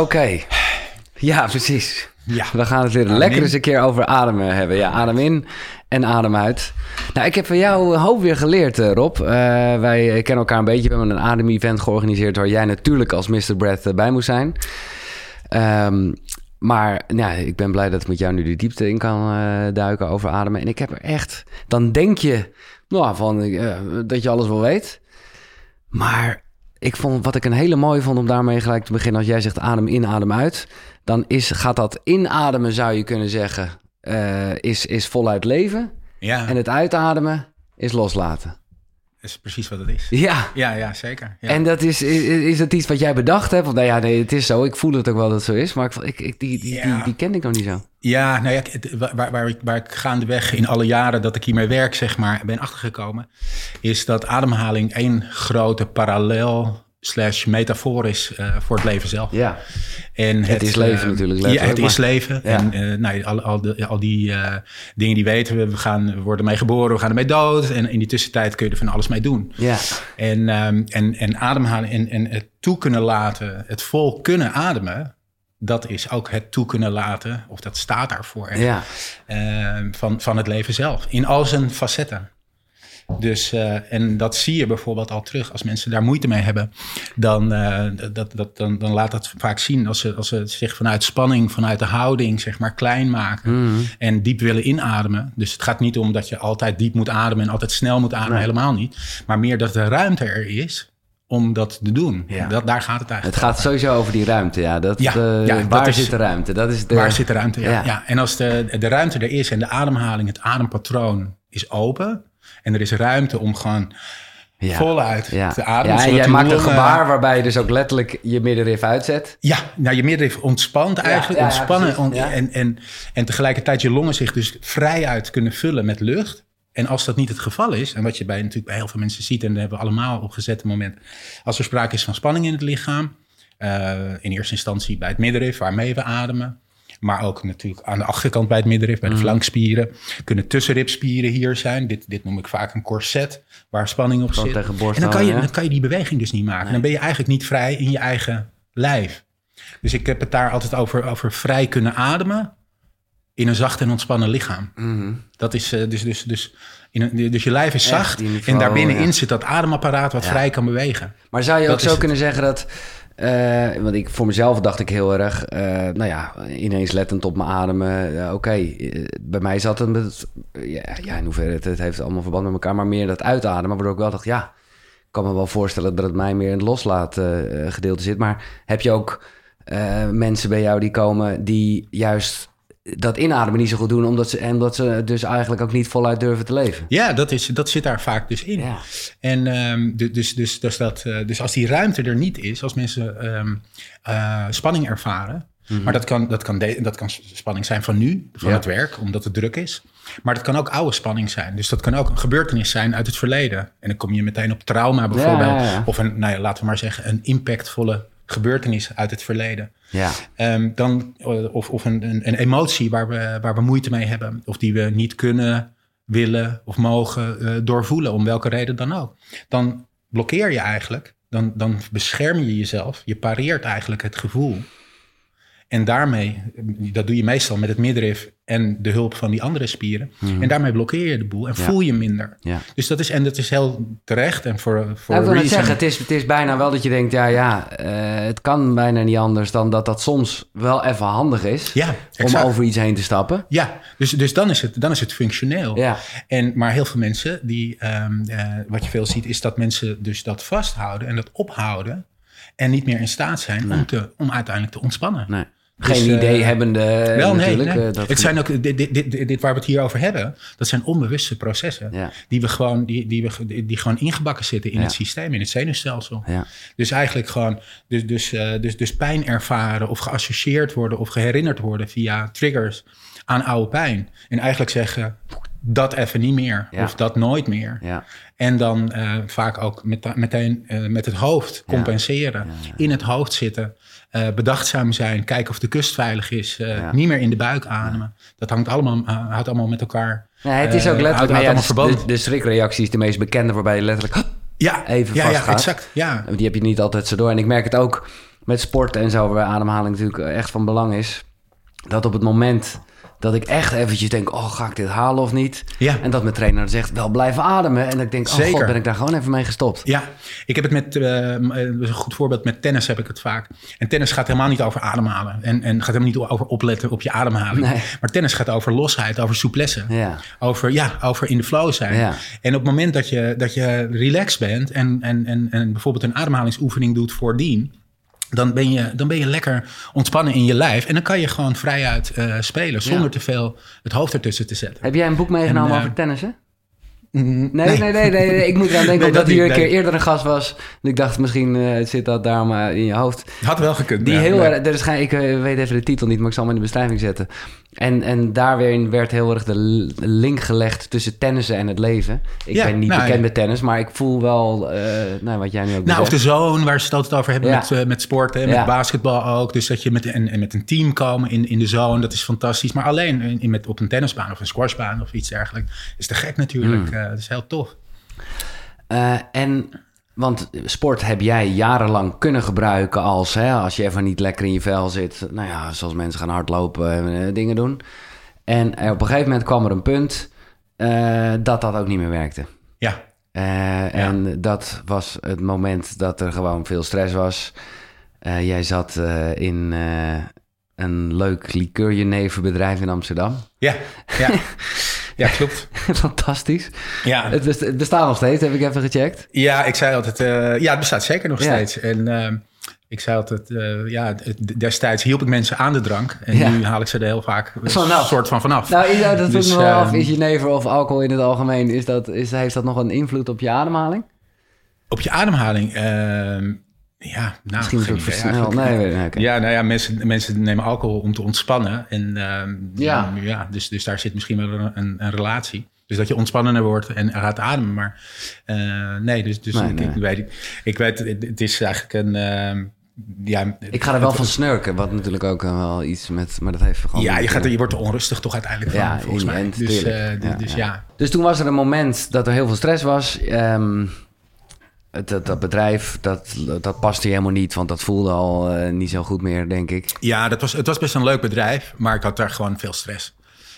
Oké. Ja, precies. Ja. We gaan het weer Adem lekker in. eens een keer over ademen hebben. Ja, adem in en adem uit. Nou, ik heb van jou een hoop weer geleerd, eh, Rob. Eh, wij kennen elkaar een beetje. We hebben een adem-event georganiseerd... waar jij natuurlijk als Mr. Breath eh, bij moest zijn. Ehm, maar nou, ja, ik ben blij dat ik met jou nu de diepte in kan eh, duiken over ademen. En ik heb er echt... Dan denk je nou, van, eh, dat je alles wel weet. Maar ik vond, wat ik een hele mooie vond om daarmee gelijk te beginnen... als jij zegt adem in, adem uit... dan is, gaat dat inademen, zou je kunnen zeggen... eh, is, is voluit leven. Ja, En het uitademen is loslaten. Is precies wat het is. Ja, Ja, ja zeker. Ja. en dat is, is, is dat iets wat jij bedacht hebt? Want nou ja, nee, het is zo. Ik voel het ook wel dat het zo is. Maar ik, ik, ik- die, die, die, Ja. die kende ik nog niet zo. Ja, nou ja, het- waar, waar, ik, waar ik gaandeweg in alle jaren dat ik hiermee werk, zeg maar, ben achtergekomen, is dat ademhaling één grote parallel slash metafoor is eh, voor het leven zelf. Ja, En het, is leven eh, natuurlijk, Ja, het is leven. Ja. En eh, nou, al, al, de- al die eh, dingen die weten we, we, gaan, we worden mee geboren, we gaan ermee dood. En in die tussentijd kun je er van alles mee doen. ja, En, ehm, en, en ademhalen en, en het toe kunnen laten, het vol kunnen ademen, dat is ook het toe kunnen laten, of dat staat daarvoor, echt, ja. ehm, van, van het leven zelf. In al zijn facetten. Dus, eh, en dat zie je bijvoorbeeld al terug. Als mensen daar moeite mee hebben, dan, eh, dat, dat, dan, dan laat dat vaak zien. Als ze, als ze zich vanuit spanning, vanuit de houding, zeg maar, klein maken. Mhm. En diep willen inademen. Dus het gaat niet om dat je altijd diep moet ademen en altijd snel moet ademen. Nee. Helemaal niet. Maar meer dat de ruimte er is om dat te doen. Ja. Dat, daar gaat het Het eigenlijk gaat sowieso over die ruimte, ja. Dat, Ja, eh, ja, dat waar is- zit de ruimte? Dat is de, Waar zit de ruimte? Ja. Ja. En als de, de ruimte er is en de ademhaling, het adempatroon is open. En er is ruimte om gewoon Ja. voluit Ja, te ademen. ja en jij maakt een longen- gebaar waarbij je dus ook letterlijk je middenrif uitzet. Ja, nou, je middenrif ontspant eigenlijk. ja, ontspannen. en, en, en tegelijkertijd je longen zich dus vrij uit kunnen vullen met lucht. En als dat niet het geval is, en wat je bij, natuurlijk bij heel veel mensen ziet, en dat hebben we allemaal op gezette moment, als er sprake is van spanning in het lichaam, eh, in eerste instantie bij het middenrif, waarmee we ademen, maar ook natuurlijk aan de achterkant bij het middenrif, Mhm. bij de flankspieren, kunnen tussenribspieren hier zijn. Dit, dit noem ik vaak een corset, waar spanning op zit. en dan kan, je, dan kan je die beweging dus niet maken. Dan ben je eigenlijk niet vrij in je eigen lijf. Dus ik heb het daar altijd over, over vrij kunnen ademen in een zacht en ontspannen lichaam. Dat is eh, dus, dus, dus, in een, dus je lijf is Echt, zacht en daarbinnenin ja. zit dat ademapparaat wat Ja. vrij kan bewegen. Maar zou je Dat ook zo het. kunnen zeggen dat... eh, want ik, voor mezelf dacht ik heel erg... eh, nou ja, ineens lettend op mijn ademen. eh, Oké, bij mij zat het... met- ja, in hoeverre het, het heeft allemaal verband met elkaar... maar meer dat uitademen. Waardoor ik wel dacht, ja... Ik kan me wel voorstellen dat het mij meer in het loslaat eh, gedeelte zit. Maar heb je ook mensen bij jou die komen... die juist dat inademen niet zo goed doen... omdat ze, en omdat ze dus eigenlijk ook niet voluit durven te leven? Ja, dat, is, dat zit daar vaak dus in. Ja. En ehm, du- dus, dus, dus, dat, eh, dus als die ruimte er niet is, als mensen ehm, eh, spanning ervaren. Maar dat kan, dat, kan de- dat kan spanning zijn van nu, van Ja. het werk, omdat het druk is. Maar dat kan ook oude spanning zijn. Dus dat kan ook een gebeurtenis zijn uit het verleden. En dan kom je meteen op trauma bijvoorbeeld. Ja, ja, ja. Of een, nou ja, laten we maar zeggen, een impactvolle gebeurtenis uit het verleden. Ja, Ehm, dan, eh, of of een, een, emotie waar we, waar we moeite mee hebben. Of die we niet kunnen, willen of mogen eh, doorvoelen, om welke reden dan ook. Dan blokkeer je eigenlijk, dan, dan bescherm je jezelf. Je pareert eigenlijk het gevoel. En daarmee, dat doe je meestal met het middenrif en de hulp van die andere spieren. En daarmee blokkeer je de boel en Mhm. Ja. voel je minder. ja. Dus dat is, en dat is heel terecht en voor, voor Ja, ik wil reason. zeggen, het is, het is bijna wel dat je denkt, ja, ja, eh, het kan bijna niet anders dan dat dat soms wel even handig is Ja, om over iets heen te stappen. Ja, dus, dus dan, is het, dan is het functioneel. Ja, En, maar heel veel mensen, die, ehm, eh, wat je veel ziet, is dat mensen dus dat vasthouden en dat ophouden. En niet meer in staat zijn om, te, om uiteindelijk te ontspannen. nee. Dus, Geen eh, idee hebbende Wel, nee, natuurlijk. nee. eh, dat het zijn ook, dit, dit, dit, dit waar we het hier over hebben, dat zijn onbewuste processen. Ja. Die, we gewoon, die, die, we, die, gewoon ingebakken zitten in Ja. het systeem, in het zenuwstelsel. Ja, Dus eigenlijk gewoon dus, dus, eh, dus, dus pijn ervaren of geassocieerd worden of geherinnerd worden via triggers aan oude pijn. En eigenlijk zeggen, dat even niet meer Ja. of dat nooit meer. ja, En dan eh, vaak ook met, meteen eh, met het hoofd compenseren. In het hoofd zitten. Eh, bedachtzaam zijn. Kijken of de kust veilig is. eh, Ja. Niet meer in de buik ademen. Dat hangt allemaal, eh, houdt allemaal met elkaar. Nee, het is ook letterlijk houdt- ja, de, schrikreactie is de meest bekende, waarbij je letterlijk Ja, even ja, ja, exact. Ja. Die heb je niet altijd zo door. En ik merk het ook met sport en zo, waar ademhaling natuurlijk echt van belang is. Dat op het moment dat ik echt eventjes denk, oh, ga ik dit halen of niet? Ja. En dat mijn trainer zegt, wel blijven ademen. En ik denk, oh Zeker. god, ben ik daar gewoon even mee gestopt. Ja, ik heb het met, eh, een goed voorbeeld met tennis heb ik het vaak. En tennis gaat helemaal niet over ademhalen. En, en gaat helemaal niet over opletten op je ademhaling. Nee. Maar tennis gaat over losheid, over souplesse. Ja. Over, ja, over in de flow zijn. Ja. En op het moment dat je, dat je relaxed bent en, en, en, en bijvoorbeeld een ademhalingsoefening doet voordien... Dan ben, je, dan ben je lekker ontspannen in je lijf. En dan kan je gewoon vrijuit eh, spelen zonder Ja. te veel het hoofd ertussen te zetten. Heb jij een boek meegenomen En, eh, over tennissen? Mm, Nee, nee, nee, nee, nee. Ik moet eraan denken omdat dat hier een keer eerder een gast was. En ik dacht, misschien eh, zit dat daar maar in je hoofd. Had wel gekund. Die heel erg, er is geen, ik eh, weet even de titel niet, maar ik zal hem in de beschrijving zetten. En, en daar weer werd heel erg de link gelegd tussen tennissen en het leven. Ik ben niet nou, bekend met tennis, maar ik voel wel, eh, nou, wat jij nu ook Nou, of de zone waar ze het altijd over hebben met, met sporten en met basketbal ook. Dus dat je met een, en met een team komen in, in de zone, dat is fantastisch. Maar alleen in, in met, op een tennisbaan of een squashbaan of iets dergelijks is te gek natuurlijk. Eh, dat is heel tof. Eh, en, want sport heb jij jarenlang kunnen gebruiken als, hè, als je even niet lekker in je vel zit. Nou ja, zoals mensen gaan hardlopen en eh, dingen doen. En op een gegeven moment kwam er een punt dat dat ook niet meer werkte. Ja, En dat was het moment dat er gewoon veel stress was. Jij zat in een leuk liqueurjeneverbedrijf in Amsterdam. ja, ja. ja klopt. Fantastisch. Ja. Het, best- het bestaat nog steeds, heb ik even gecheckt. Ja, ik zei altijd, eh, ja, het bestaat zeker nog Ja. steeds. En eh, ik zei altijd, eh, ja, destijds hielp ik mensen aan de drank. En Ja. nu haal ik ze er heel vaak een Vanaf. soort van vanaf. Nou, is, dat vroeg Dus, me wel af. ehm, Is jenever of alcohol in het algemeen, is dat, is, heeft dat nog een invloed op je ademhaling? Op je ademhaling, ehm, ja, nou, Misschien eigenlijk. Nee. Oké. Ja, nou ja, mensen, mensen nemen alcohol om te ontspannen. En ehm, Ja. ja. dus, dus daar zit misschien wel een, een, een relatie. Dus dat je ontspannender wordt en gaat ademen. Maar eh, nee, dus, dus Nee, ik, nee. ik weet het. Ik weet, het, is eigenlijk een... ehm, ja, Ik ga er wel van snurken, wat natuurlijk ook eh, wel iets met... Maar dat heeft gewoon... Ja, je, gaat, eh, je wordt er onrustig toch uiteindelijk van, Ja, volgens mij. end, dus tuurlijk. eh, d- Ja, dus ja. ja. Dus toen was er een moment dat er heel veel stress was. Ehm, dat, dat bedrijf, dat, dat paste helemaal niet, want dat voelde al eh, niet zo goed meer, denk ik. Ja, dat was, het was best een leuk bedrijf, maar ik had daar gewoon veel stress.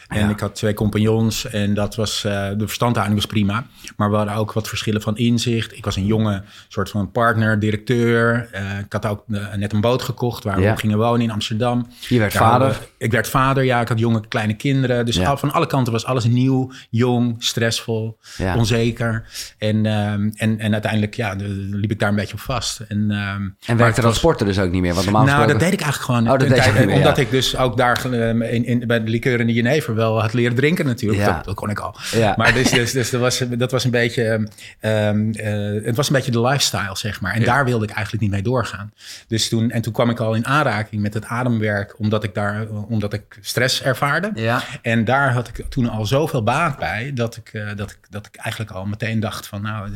En Ja. ik had twee compagnons en dat was, eh, de verstandhouding was prima. Maar we hadden ook wat verschillen van inzicht. Ik was een jonge soort van partner, directeur. Eh, ik had ook eh, net een boot gekocht waar we Ja. gingen wonen in Amsterdam. Je werd Daar vader. we- ik werd vader, ja. Ik had jonge kleine kinderen. Dus Ja. al- van alle kanten was alles nieuw, jong, stressvol, onzeker. En, ehm, en, en uiteindelijk ja, de- liep ik daar een beetje op vast. En, ehm, En werkte dat was- sporten dus ook niet meer? Want normaal nou, dat deed ik eigenlijk gewoon. Oh, dat een deed je tijd- niet meer, Omdat ik dus ook daar eh, in, in, bij de liqueur in de Jenever wel had leren drinken natuurlijk. Ja. Dat, dat kon ik al. Ja. Maar dus, dus, dus dat, was, dat was een beetje... ehm, eh, het was een beetje de lifestyle, zeg maar. En daar wilde ik eigenlijk niet mee doorgaan. Dus toen, en toen kwam ik al in aanraking met het ademwerk... omdat ik, daar, eh, omdat ik stress ervaarde. Ja. En daar had ik toen al zoveel baat bij... dat ik, eh, dat ik, dat ik eigenlijk al meteen dacht van... nou,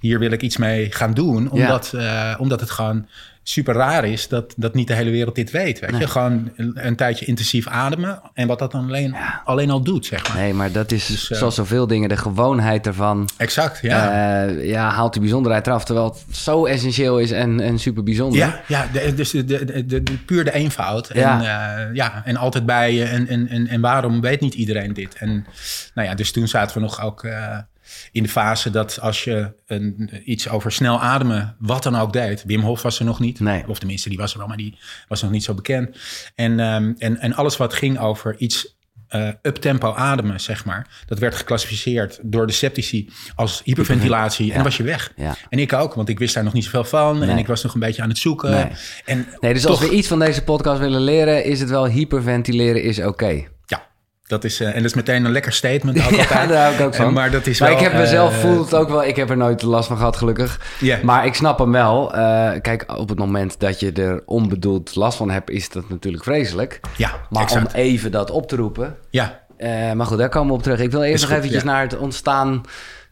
hier wil ik iets mee gaan doen. Omdat, omdat het gewoon super raar is dat, dat niet de hele wereld dit weet. Weet je? Gewoon een, een tijdje intensief ademen. En wat dat dan alleen, alleen al doet, zeg maar. Nee, maar dat is Dus, eh, zoals zoveel dingen, de gewoonheid ervan... Exact, ja. eh, ja, haalt die bijzonderheid eraf, terwijl het zo essentieel is en, en super bijzonder. Ja, ja de, dus de, de, de, puur de eenvoud. Ja. En, eh, ja, en altijd bij je. En, en, en, en waarom weet niet iedereen dit? En nou ja, dus toen zaten we nog ook in de fase dat als je een, iets over snel ademen, wat dan ook deed. Wim Hof was er nog niet. Nee. Of tenminste, die was er wel, maar die was nog niet zo bekend. En, ehm, en, en alles wat ging over iets eh uptempo ademen, zeg maar. Dat werd geclassificeerd door de sceptici als hyperventilatie. En dan was je weg. Ja. En ik ook, want ik wist daar nog niet zoveel van. Nee. En ik was nog een beetje aan het zoeken. Nee. En Nee, dus toch, als we iets van deze podcast willen leren, is het wel hyperventileren is oké. Dat is, eh, en dat is meteen een lekker statement ook Ja, altijd. daar hou ik ook van. En, maar dat is maar wel, ik heb mezelf eh, voel het ook wel. Ik heb er nooit last van gehad, gelukkig. Maar ik snap hem wel. Eh, kijk, op het moment dat je er onbedoeld last van hebt, is dat natuurlijk vreselijk. Ja, Maar exact. om even dat op te roepen. Ja, maar goed, daar komen we op terug. Ik wil eerst Is nog goed, eventjes ja. naar het ontstaan.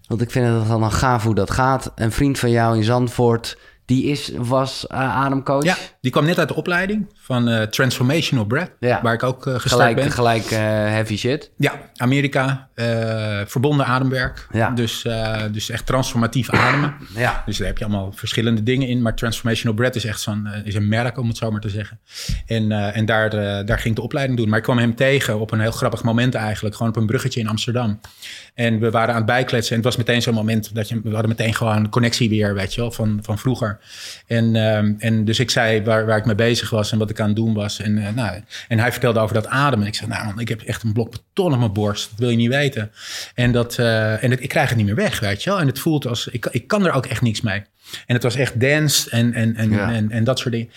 Want ik vind het dan gaaf hoe dat gaat. Een vriend van jou in Zandvoort, die is, was ademcoach. Ja, die kwam net uit de opleiding van uh, Transformational Breath, Ja. waar ik ook uh, gestart Gelijk, ben. gelijk eh, heavy shit. Ja, Amerika, eh, verbonden ademwerk. Ja. Dus, eh, dus echt transformatief ademen. Ja. Dus daar heb je allemaal verschillende dingen in. Maar Transformational Breath is echt zo'n eh, is een merk, om het zo maar te zeggen. En, eh, en daar, eh, daar ging ik de opleiding doen. Maar ik kwam hem tegen op een heel grappig moment eigenlijk. Gewoon op een bruggetje in Amsterdam. En we waren aan het bijkletsen. En het was meteen zo'n moment dat je... We hadden meteen gewoon connectie weer, weet je wel, van, van vroeger. En, ehm, en dus ik zei waar, waar ik mee bezig was en wat ik aan het doen was. En, eh, nou, en hij vertelde over dat ademen. Ik zei, nou man, ik heb echt een blok beton op mijn borst. Dat wil je niet weten. En, dat, eh, en ik krijg het niet meer weg, weet je wel. En het voelt als... Ik, ik kan er ook echt niks mee. En het was echt dance en, en, en, Ja. en, en dat soort dingen.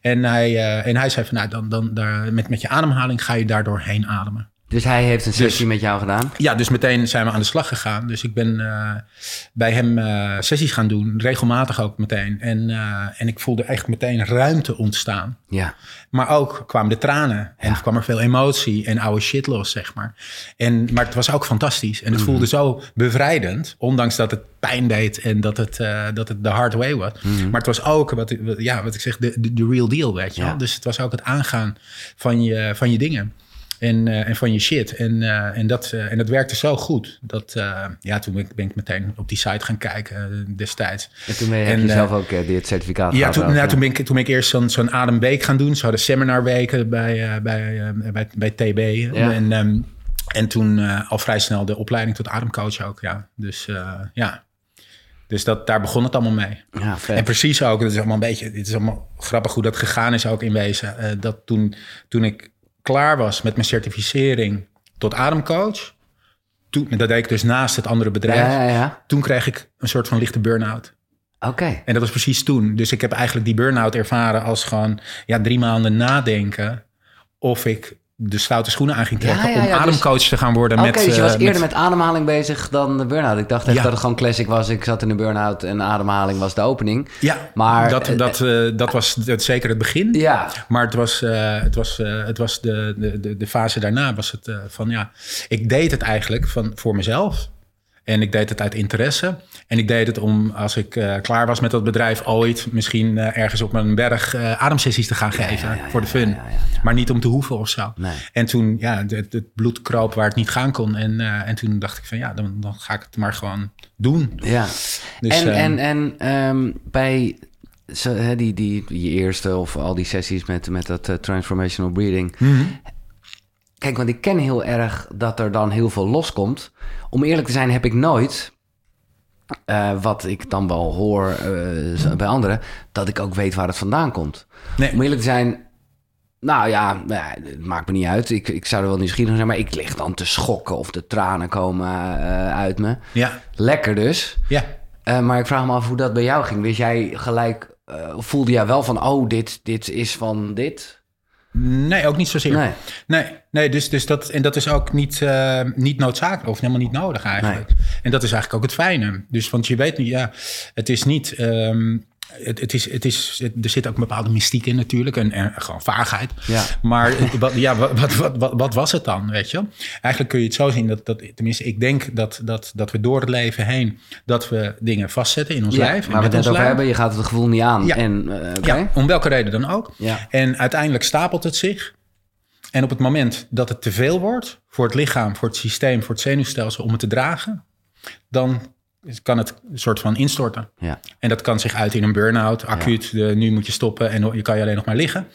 En hij, eh, en hij zei van, nou, dan, dan, daar, met, met je ademhaling ga je daardoor heen ademen. Dus hij heeft een sessie met jou gedaan. Ja, dus meteen zijn we aan de slag gegaan. Dus ik ben eh, bij hem eh, sessies gaan doen, regelmatig ook meteen. En, eh, en ik voelde echt meteen ruimte ontstaan. Ja. Maar ook kwamen de tranen en kwam er veel emotie en oude shit los, zeg maar. En, maar het was ook fantastisch. En het voelde zo bevrijdend, ondanks dat het pijn deed en dat het, dat het de hard way was. Maar het was ook, wat, ja, wat ik zeg, de, de, de real deal, weet je Ja. wel. Dus het was ook het aangaan van je, van je dingen. En, eh, en van je shit. En, eh, en, dat, eh, en dat werkte zo goed. Dat, ja, toen ben ik, ben ik meteen op die site gaan kijken destijds. En toen ben je, heb je zelf ook dit certificaat Ja, toen, nou, ja. toen, ben ik, toen ben ik eerst zo'n zo'n ademweek gaan doen. Ze hadden seminarweken bij, bij, bij, bij TB. Ja. En, ehm, en toen al vrij snel de opleiding tot ademcoach ook. Ja. Dus ja, dus dat, daar begon het allemaal mee. Ja. En precies ook, het is allemaal een beetje, het is allemaal grappig hoe dat gegaan is ook in wezen. Dat toen, toen ik klaar was met mijn certificering tot ademcoach, toen, dat deed ik dus naast het andere bedrijf, ja, ja, ja. toen kreeg ik een soort van lichte burn-out. Oké. En dat was precies toen. Dus ik heb eigenlijk die burn-out ervaren als gewoon ja, drie maanden nadenken of ik de stoute schoenen aan ging trekken ja, ja, om dus- ademcoach te gaan worden. Oké, met, dus je was eh, eerder met... ademhaling bezig dan de burn-out. Ik dacht echt dat het gewoon classic was. Ik zat in een burn-out en ademhaling was de opening. Ja, Maar, dat, eh, dat, eh, dat was dat, zeker het begin. Ja, Maar het was, het was, het was de, de, de, de fase daarna was het van ja, ik deed het eigenlijk van, voor mezelf. En ik deed het uit interesse. En ik deed het om, als ik eh, klaar was met dat bedrijf, ooit misschien eh, ergens op een berg eh, ademsessies te gaan geven ja, ja, voor de fun. Maar niet om te hoeven of zo. Nee. En toen, ja, het, het bloed kroop waar het niet gaan kon. En, en toen dacht ik van ja, dan, dan ga ik het maar gewoon doen. ja. Dus, en, eh, en, en ehm, bij zo, hè, die, die, die eerste of al die sessies met, met dat transformational breathing. Mhm. Kijk, want ik ken heel erg dat er dan heel veel loskomt. Om eerlijk te zijn heb ik nooit, eh, wat ik dan wel hoor eh, bij anderen, dat ik ook weet waar het vandaan komt. Nee. Om eerlijk te zijn, nou ja, ja, het maakt me niet uit. Ik, ik zou er wel nieuwsgierig zijn, maar ik lig dan te schokken of de tranen komen eh, uit me. Ja, Lekker dus. ja. Eh, maar ik vraag me af hoe dat bij jou ging. Wist jij gelijk, eh, voelde jij wel van, oh, dit, dit is van dit? Nee, ook niet zozeer. Nee. Nee, nee dus, dus dat, en dat is ook niet, eh, niet noodzakelijk of helemaal niet nodig eigenlijk. En dat is eigenlijk ook het fijne. Dus, want je weet niet, ja, het is niet. ehm, het, het is, het is, het- er zit ook een bepaalde mystiek in natuurlijk en, en gewoon vaagheid. Ja. Maar wat, ja, wat, wat, wat, wat, was het dan, weet je? Eigenlijk kun je het zo zien dat, dat tenminste, ik denk dat, dat, dat we door het leven heen, dat we dingen vastzetten in ons Ja, lijf. en waar we het net over hebben, je gaat het gevoel niet aan. Ja. En, eh. Ja, om welke reden dan ook. Ja. En uiteindelijk stapelt het zich. En op het moment dat het te veel wordt voor het lichaam, voor het systeem, voor het zenuwstelsel om het te dragen, dan kan het een soort van instorten. Ja. En dat kan zich uit in een burn-out, acuut. De, nu moet je stoppen en je kan je alleen nog maar liggen.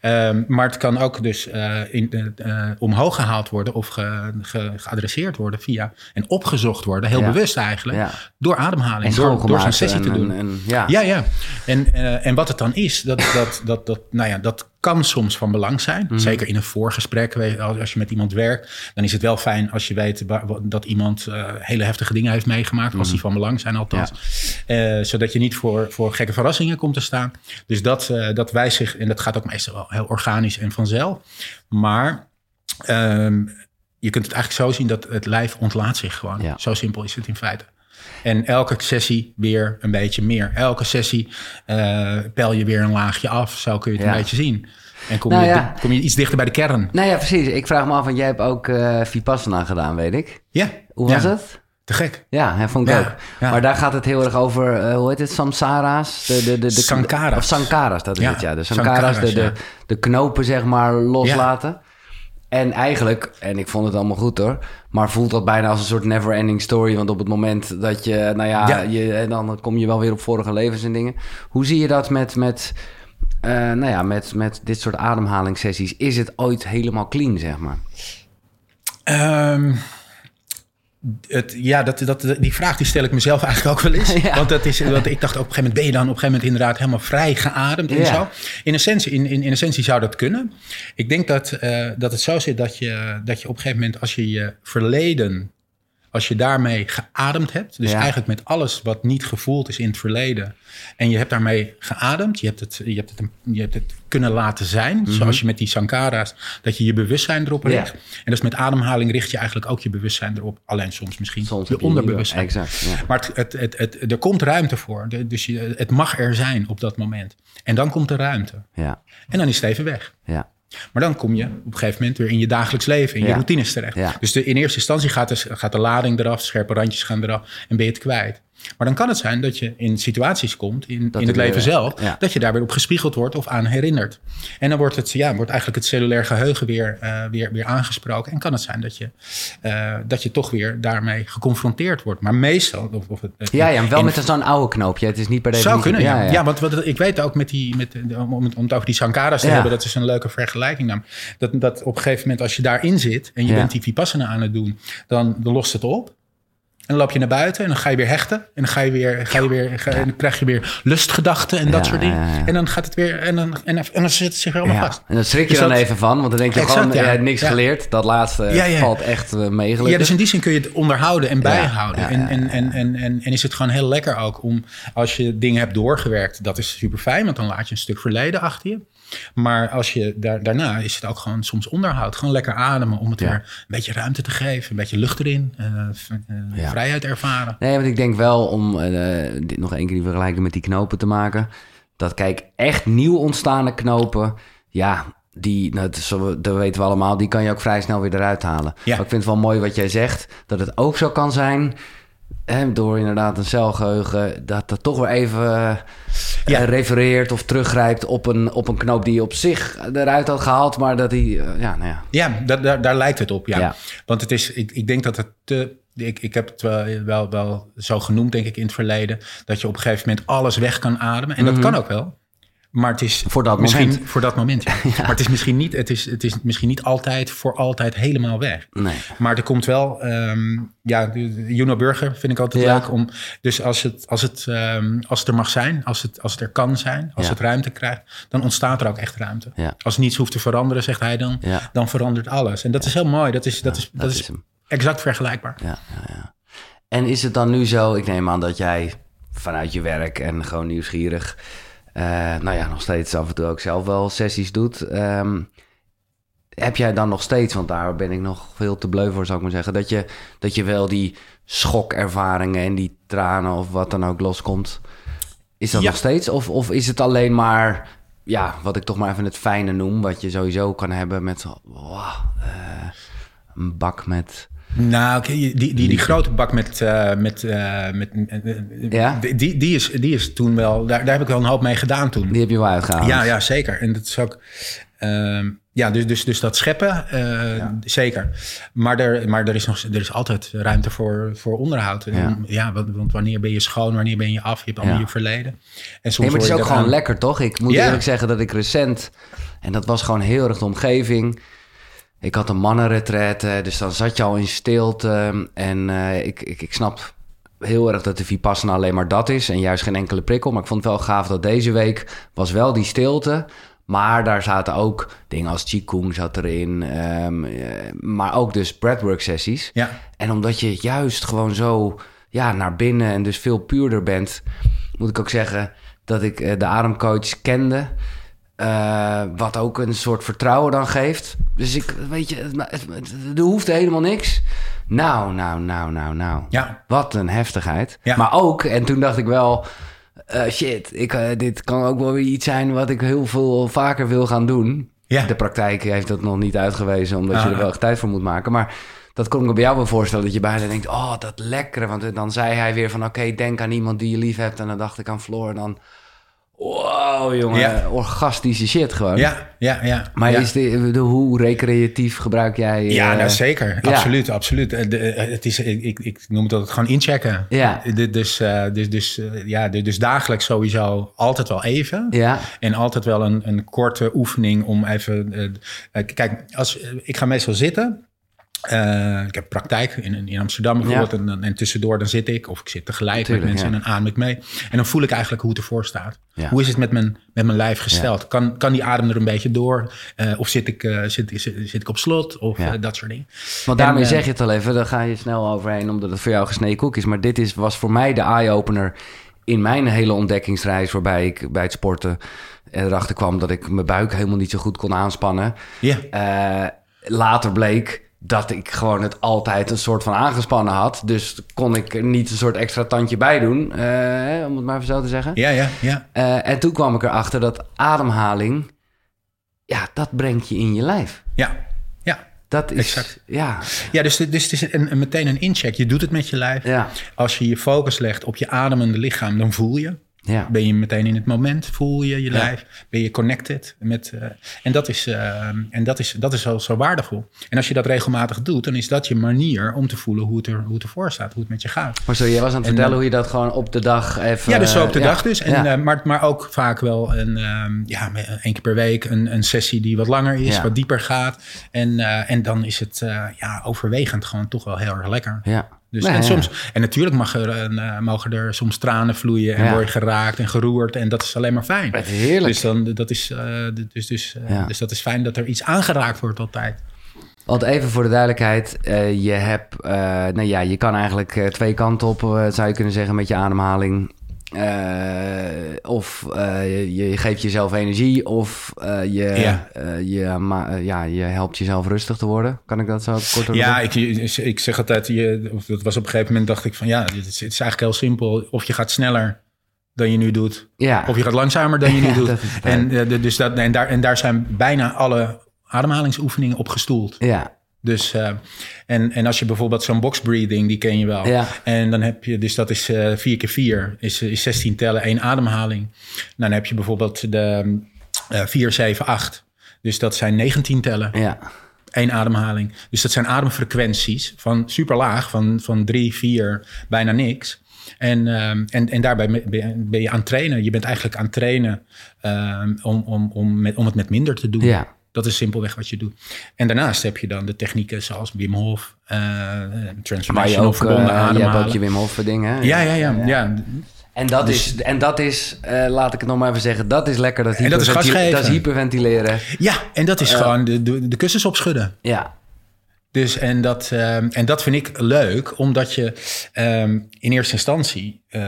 Ehm, maar het kan ook dus eh, in, eh, eh, omhoog gehaald worden of ge- ge- geadresseerd worden via en opgezocht worden, heel Ja. bewust eigenlijk, door ademhaling, En door, door zo'n sessie te en- doen. en- en- ja. Ja, ja. En, en wat het dan is, dat, dat, dat, dat, nou ja, dat kan soms van belang zijn. Mhm. Zeker in een voorgesprek, als je met iemand werkt, dan is het wel fijn als je weet dat iemand eh, hele heftige dingen heeft meegemaakt, als die van belang zijn althans. Eh, zodat je niet voor, voor gekke verrassingen komt te staan. Dus dat, eh, dat wijst zich, en dat gaat ook meestal wel heel organisch en vanzelf. Maar ehm, je kunt het eigenlijk zo zien dat het lijf ontlaat zich gewoon. Ja. Zo simpel is het in feite. En elke sessie weer een beetje meer. Elke sessie eh pel je weer een laagje af. Zo kun je het Ja. een beetje zien. En kom, Nou je, ja. kom je iets dichter bij de kern. Nou ja, precies. Ik vraag me af, want jij hebt ook eh Vipassana gedaan, weet ik. Ja. Hoe was Ja. het? Te gek. Ja, hè, vond ik Ja, ook. ja. Maar daar gaat het heel erg over, eh, hoe heet het, samsara's? De, de, de, de, Sankaras. Of sankaras, dat is Ja, het, ja. De sankaras, sankaras, de, de, de knopen, zeg maar, loslaten. En eigenlijk, en ik vond het allemaal goed hoor, maar voelt dat bijna als een soort never-ending story. Want op het moment dat je, nou ja, Ja. Je, en dan kom je wel weer op vorige levens en dingen. Hoe zie je dat met, met, eh, nou ja, met, met dit soort ademhalingssessies? Is het ooit helemaal clean, zeg maar? Ehm, het, ja, dat, dat, die vraag die stel ik mezelf eigenlijk ook wel eens. Ja. Want, dat is, want ik dacht op een gegeven moment ben je dan op een gegeven moment inderdaad helemaal vrij geademd en zo. In essentie, in, in, in essentie zou dat kunnen. Ik denk dat, eh, dat het zo zit dat je, dat je op een gegeven moment als je je verleden, als je daarmee geademd hebt, dus Ja. eigenlijk met alles wat niet gevoeld is in het verleden, en je hebt daarmee geademd, je hebt het, je hebt het, je hebt het kunnen laten zijn, zoals je met die sankara's, dat je je bewustzijn erop Mhm. Ja. richt. En dus met ademhaling richt je eigenlijk ook je bewustzijn erop. Alleen soms misschien Soms je onderbewustzijn. Exact, ja. Maar het, het, het, er komt ruimte voor. De- Dus je, het mag er zijn op dat moment. En dan komt er ruimte. Ja, En dan is het even weg. ja. Maar dan kom je op een gegeven moment weer in je dagelijks leven, in je routines terecht. Ja. Dus de, in eerste instantie gaat de, gaat de lading eraf, scherpe randjes gaan eraf en ben je het kwijt. Maar dan kan het zijn dat je in situaties komt, in, Dat in het leven zelf, ja. dat je daar weer op gespiegeld wordt of aan herinnert. En dan wordt, het, ja, wordt eigenlijk het cellulair geheugen weer, eh, weer, weer aangesproken. En kan het zijn dat je, eh, dat je toch weer daarmee geconfronteerd wordt. Maar meestal... Of, of het, Ja, ja, wel in- met zo'n oude knoopje. Het is niet per definitie... zou kunnen, ja. Ja, want wat, ik weet ook met die, met, om, om het- om het over die Sankaras te hebben, dat is een leuke vergelijking. namelijk. Dat, dat op een gegeven moment, als je daarin zit en je bent die Vipassana aan het doen, dan, dan lost het op. En dan loop je naar buiten en dan ga je weer hechten. En dan, ga je weer, ga je weer, ga, en dan krijg je weer lustgedachten en dat Ja, soort dingen. ja, ja. En dan gaat het weer, en dan, en, dan- en dan zit het zich weer allemaal vast. en dan schrik je Dus dan dat- even van, want dan denk je Exact, gewoon, je hebt niks geleerd. Dat laatste valt echt uh, mee gelukkig. Ja, dus in die zin kun je het onderhouden en bijhouden. en, en, en, en, en is het gewoon heel lekker ook om, als je dingen hebt doorgewerkt, dat is super fijn, want dan laat je een stuk verleden achter je. Maar als je daar, daarna is het ook gewoon soms onderhoud. Gewoon lekker ademen om het Ja. weer een beetje ruimte te geven, een beetje lucht erin, eh, eh, Ja. vrijheid ervaren. Nee, want ik denk wel om eh, dit nog één keer die vergelijking met die knopen te maken. Dat kijk, echt nieuw ontstaande knopen, ja, die, nou, dat, weten we allemaal, die kan je ook vrij snel weer eruit halen. Ja. Maar ik vind het wel mooi wat jij zegt, dat het ook zo kan zijn, hè, door inderdaad een celgeheugen, dat dat toch weer even eh, Ja. refereert of teruggrijpt op een, op een knoop die je op zich eruit had gehaald, maar dat die, eh, ja, nou ja. Ja, daar, daar, daar lijkt het op, ja. Ja. Want het is, ik, ik denk dat het te... Ik, ik heb het wel, wel, wel zo genoemd, denk ik, in het verleden. Dat je op een gegeven moment alles weg kan ademen. En dat kan ook wel. Maar het is. Voor dat misschien, moment. Voor dat moment, ja. Maar het is, misschien niet, het, is, het is misschien niet altijd voor altijd helemaal weg. Nee. Maar er komt wel, ehm, ja, Juno Burger vind ik altijd Ja. leuk om. Dus als het, als, het, ehm, als het er mag zijn, als het, als het er kan zijn, als Ja. het ruimte krijgt, dan ontstaat er ook echt ruimte. Ja. Als niets hoeft te veranderen, zegt hij dan, dan verandert alles. En dat is heel mooi. Dat is, dat is, dat dat is, hem. exact vergelijkbaar. Ja, ja, ja. En is het dan nu zo, ik neem aan dat jij vanuit je werk en gewoon nieuwsgierig, nou ja, nog steeds af en toe ook zelf wel sessies doet. Ehm, heb jij dan nog steeds, want daar ben ik nog veel te bleu voor, zou ik maar zeggen, dat je, dat je wel die schokervaringen en die tranen of wat dan ook loskomt? Is dat Ja. nog steeds? Of, of is het alleen maar, ja, wat ik toch maar even het fijne noem, wat je sowieso kan hebben met wow, eh, een bak met... Nou, die, die, die, die grote bak met. eh, met, eh, met eh, Ja? die, die, is, die is toen wel. Daar, daar heb ik wel een hoop mee gedaan toen. Die heb je wel uitgehaald. Ja, ja, zeker. En dat is ook. ehm, ja, dus, dus, dus dat scheppen, eh, zeker. Maar, er, maar er, is nog, er is altijd ruimte voor, voor onderhoud. Ja. ja. want, want wanneer ben je schoon, wanneer ben je af? Je hebt allemaal Ja. je verleden. En soms Nee, maar het is ook gewoon aan- lekker, toch? Ik moet eerlijk zeggen dat ik recent... En dat was gewoon heel erg de omgeving. Ik had een mannenretraite, dus dan zat je al in stilte. En eh, ik, ik, ik snap heel erg dat de Vipassana alleen maar dat is. En juist geen enkele prikkel. Maar ik vond het wel gaaf dat deze week was wel die stilte... Maar daar zaten ook dingen als Qigong zat erin. ehm, eh, maar ook dus breathwork sessies. Ja. En omdat je juist gewoon zo ja, naar binnen en dus veel puurder bent, moet ik ook zeggen dat ik eh, de ademcoach kende. Eh, wat ook een soort vertrouwen dan geeft. Dus ik, weet je, het, het, het- er hoeft helemaal niks. Nou, nou, nou, nou, nou. Ja. Wat een heftigheid. Ja. Maar ook, en toen dacht ik wel... eh, shit, ik, eh, dit kan ook wel weer iets zijn wat ik heel veel vaker wil gaan doen. Ja. De praktijk heeft dat nog niet uitgewezen, omdat je Ah. er wel echt tijd voor moet maken. Maar dat kon ik me bij jou wel voorstellen. Dat je bijna denkt, oh, dat lekkere. Want dan zei hij weer van, oké, denk aan iemand die je lief hebt. En dan dacht ik aan Floor. En dan, wow, jongen, Ja. orgastische shit gewoon. Ja, ja, ja. Maar ja. is de, de, hoe recreatief gebruik jij... Ja, eh, nou zeker. ja. Absoluut, absoluut. Eh, de- eh, het is, ik, ik, noem het altijd gewoon inchecken. Ja. Dus, dus, dus, eh, ja, dus dagelijks sowieso altijd wel even. Ja, En altijd wel een, een korte oefening om even... kijk, als, ik ga meestal zitten. Eh, ik heb praktijk in, in Amsterdam bijvoorbeeld. En, en tussendoor dan zit ik. Of ik zit tegelijk met mensen ja. en dan adem ik mee. En dan voel ik eigenlijk hoe het ervoor staat. Ja. Hoe is het met mijn, met mijn lijf gesteld? Kan, kan die adem er een beetje door? Eh, of zit ik, eh, zit, zit, zit ik op slot? Of dat soort dingen. want daarmee En, zeg je het al even. Daar ga je snel overheen, omdat het voor jou gesneden koek is. Maar dit is, was voor mij de eye-opener in mijn hele ontdekkingsreis... waarbij ik bij het sporten erachter kwam... dat ik mijn buik helemaal niet zo goed kon aanspannen. Ja. Later bleek dat ik gewoon het altijd een soort van aangespannen had. Dus kon ik er niet een soort extra tandje bij doen, eh, om het maar even zo te zeggen. Ja, ja, ja. Eh, en toen kwam ik erachter dat ademhaling, ja, dat brengt je in je lijf. Ja, ja. Dat is, Exact. ja, Ja, dus, dus het is een, een- meteen een incheck. Je doet het met je lijf. ja, Als je je focus legt op je ademende lichaam, dan voel je. Ja. Ben je meteen in het moment, voel je je lijf. Ben je connected met... eh, en dat is, eh, en dat is, dat is zo, zo waardevol. En als je dat regelmatig doet, dan is dat je manier om te voelen hoe het, er, hoe het ervoor staat. Hoe het met je gaat. Maar zo, jij was aan het En, vertellen eh, hoe je dat gewoon op de dag even... Ja, dus zo op de dag dus. En, ja. maar, maar ook vaak wel een, ja, één keer per week een, een sessie die wat langer is, Ja. wat dieper gaat. En, en dan is het ja, overwegend gewoon toch wel heel erg lekker. ja. Dus, Nee, en, ja. soms, en natuurlijk mag er, een, eh, mogen er soms tranen vloeien en Ja. word je geraakt en geroerd. En dat is alleen maar fijn. Heerlijk. Dus, dan, dat is, eh, dus, dus, eh, Ja. dus dat is fijn dat er iets aangeraakt wordt altijd. Want even voor de duidelijkheid, je hebt, nou ja, je kan eigenlijk twee kanten op, zou je kunnen zeggen, met je ademhaling. Eh, of eh, je, je geeft jezelf energie, of eh, je, Ja. je, ja, je helpt jezelf rustig te worden. Kan ik dat zo kort over Ja, ik, ik zeg altijd, je, of dat was op een gegeven moment dacht ik van ja, het is, het is eigenlijk heel simpel. Of je gaat sneller dan je nu doet, ja. of je gaat langzamer dan je nu Ja, doet. en, dus dat, en, daar, en daar zijn bijna alle ademhalingsoefeningen op gestoeld. ja, Dus, eh, en, en als je bijvoorbeeld zo'n box breathing, die ken je wel. Ja. En dan heb je, dus dat is eh 4 keer 4 is, is 16 tellen, één ademhaling. Dan heb je bijvoorbeeld de eh 4, 7, 8. Dus dat zijn 19 tellen, ja, één ademhaling. Dus dat zijn ademfrequenties van super laag, van, van 3, 4, bijna niks. En, ehm, en, en daarbij ben je- ben je aan het trainen. Je bent eigenlijk aan het trainen ehm, om, om, om, met, om het met minder te doen. ja. Dat is simpelweg wat je doet. En daarnaast heb je dan de technieken zoals Wim Hof, eh je transformational ook, verbonden je hebt ademhalen. ook je Wim Hof dingen. hè? ja, ja, ja, ja. En dat Dus- is, en dat is eh, laat ik het nog maar even zeggen, dat is lekker. Dat, En dat is dat is hyperventileren. Ja, en dat is gewoon de, de, de kussens opschudden. Ja, Dus, en, dat, ehm, en dat vind ik leuk, omdat je ehm, in eerste instantie, eh,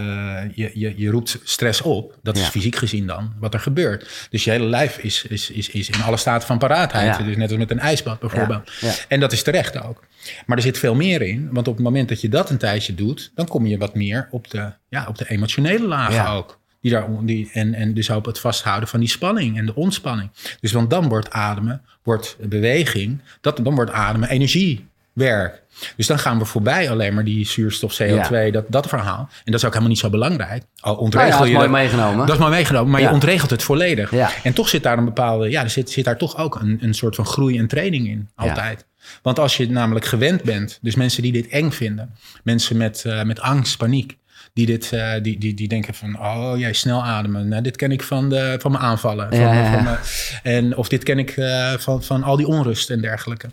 je, je, je roept stress op. Dat is fysiek gezien dan, wat er gebeurt. Dus je hele lijf is, is, is, is in alle staten van paraatheid. Ja. Dus net als met een ijsbad bijvoorbeeld. Ja. En dat is terecht ook. Maar er zit veel meer in, want op het moment dat je dat een tijdje doet, dan kom je wat meer op de, ja, op de emotionele lagen ook. Die daar, die, en, en dus op het vasthouden van die spanning en de ontspanning. Dus want dan wordt ademen, wordt beweging, dat, dan wordt ademen energiewerk. Dus dan gaan we voorbij alleen maar die zuurstof, CO2, dat, dat verhaal. En dat is ook helemaal niet zo belangrijk. Al nou ontregel ja, dat is je mooi dat- meegenomen. dat is mooi meegenomen, maar Ja. je ontregelt het volledig. En toch zit daar een bepaalde, ja, er zit, zit daar toch ook een, een soort van groei en training in, altijd. Want als je namelijk gewend bent, dus mensen die dit eng vinden, mensen met, eh, met angst, paniek, die, dit, eh, die, die, die denken van, oh jij snel ademen, nou, dit ken ik van, de, van mijn aanvallen. Van, Ja. Van mijn- en, of dit ken ik eh, van, van al die onrust en dergelijke.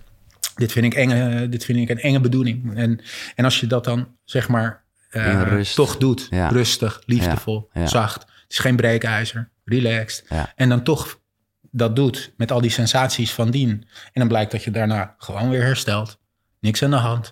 Dit vind ik, enge, dit vind ik een enge bedoeling. En, en als je dat dan, zeg maar, eh, rust. toch doet, Ja. rustig, liefdevol, zacht. Het is geen breekijzer, relaxed. En dan toch dat doet met al die sensaties van dien. En dan blijkt dat je daarna gewoon weer herstelt. Niks aan de hand.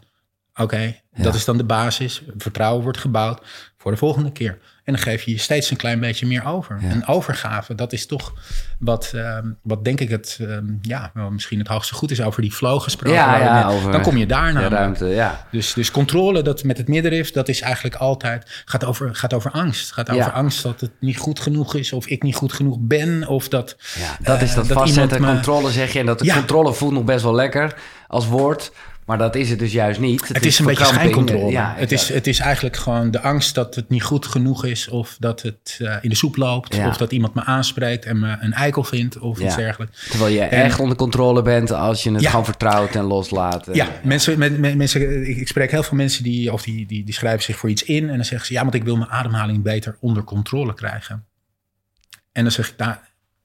Oké, dat is dan de basis. Vertrouwen wordt gebouwd voor de volgende keer. En dan geef je je steeds een klein beetje meer over. Ja. En overgave, dat is toch wat, ehm, wat denk ik het, ehm, ja, wel misschien het hoogste goed is over die flow gesproken. Ja, ja, over dan kom je daar naar. ruimte, ja. Dus, dus controle dat met het middenrif, dat is eigenlijk altijd, gaat over, gaat over angst. Gaat over angst dat het niet goed genoeg is, of ik niet goed genoeg ben, of dat... Ja, dat is dat, dat vastzetten, me- controle zeg je. En dat de controle voelt nog best wel lekker als woord. Maar dat is het dus juist niet. Het, is een beetje schijncontrole. Ja, het, is, het is eigenlijk gewoon de angst dat het niet goed genoeg is... of dat het eh, in de soep loopt... Ja. of dat iemand me aanspreekt en me een eikel vindt of Ja. iets dergelijks. Terwijl je En- echt onder controle bent als je het gewoon vertrouwt en loslaat. Ja, mensen, met, met- mensen, ik, ik spreek heel veel mensen die, of die, die, die schrijven zich voor iets in... en dan zeggen ze, ja, want ik wil mijn ademhaling beter onder controle krijgen. En dan zeg ik, nou,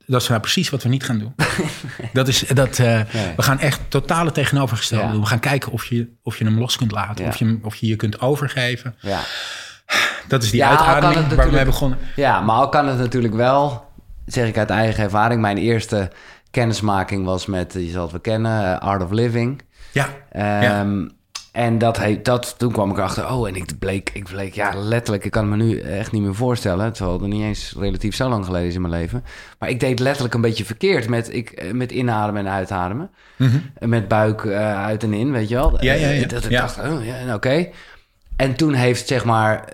dat is nou precies wat we niet gaan doen. dat is, dat, eh, Nee. We gaan echt totale tegenovergestelde Ja. doen. We gaan kijken of je, of je hem los kunt laten. Ja. Of, je, hem- of je je kunt overgeven. Ja. Dat is die Ja, uitademing het waar we mee begonnen. ja, maar al kan het natuurlijk wel, zeg ik uit eigen ervaring. Mijn eerste kennismaking was met, je zal het wel kennen, eh, Art of Living. Ja, Ehm, En dat, he- dat, toen kwam ik erachter, oh, en ik bleek, ik bleek, ja, letterlijk, ik kan het me nu echt niet meer voorstellen. Terwijl het niet eens relatief zo lang geleden is in mijn leven. Maar ik deed letterlijk een beetje verkeerd met, ik, eh, met inademen en uitademen. En Met buik eh, uit en in, weet je wel. Mhm. Ja, ja, ja. Eh, Dat ik Ja. dacht, oh, ja, oké. En toen heeft, zeg maar,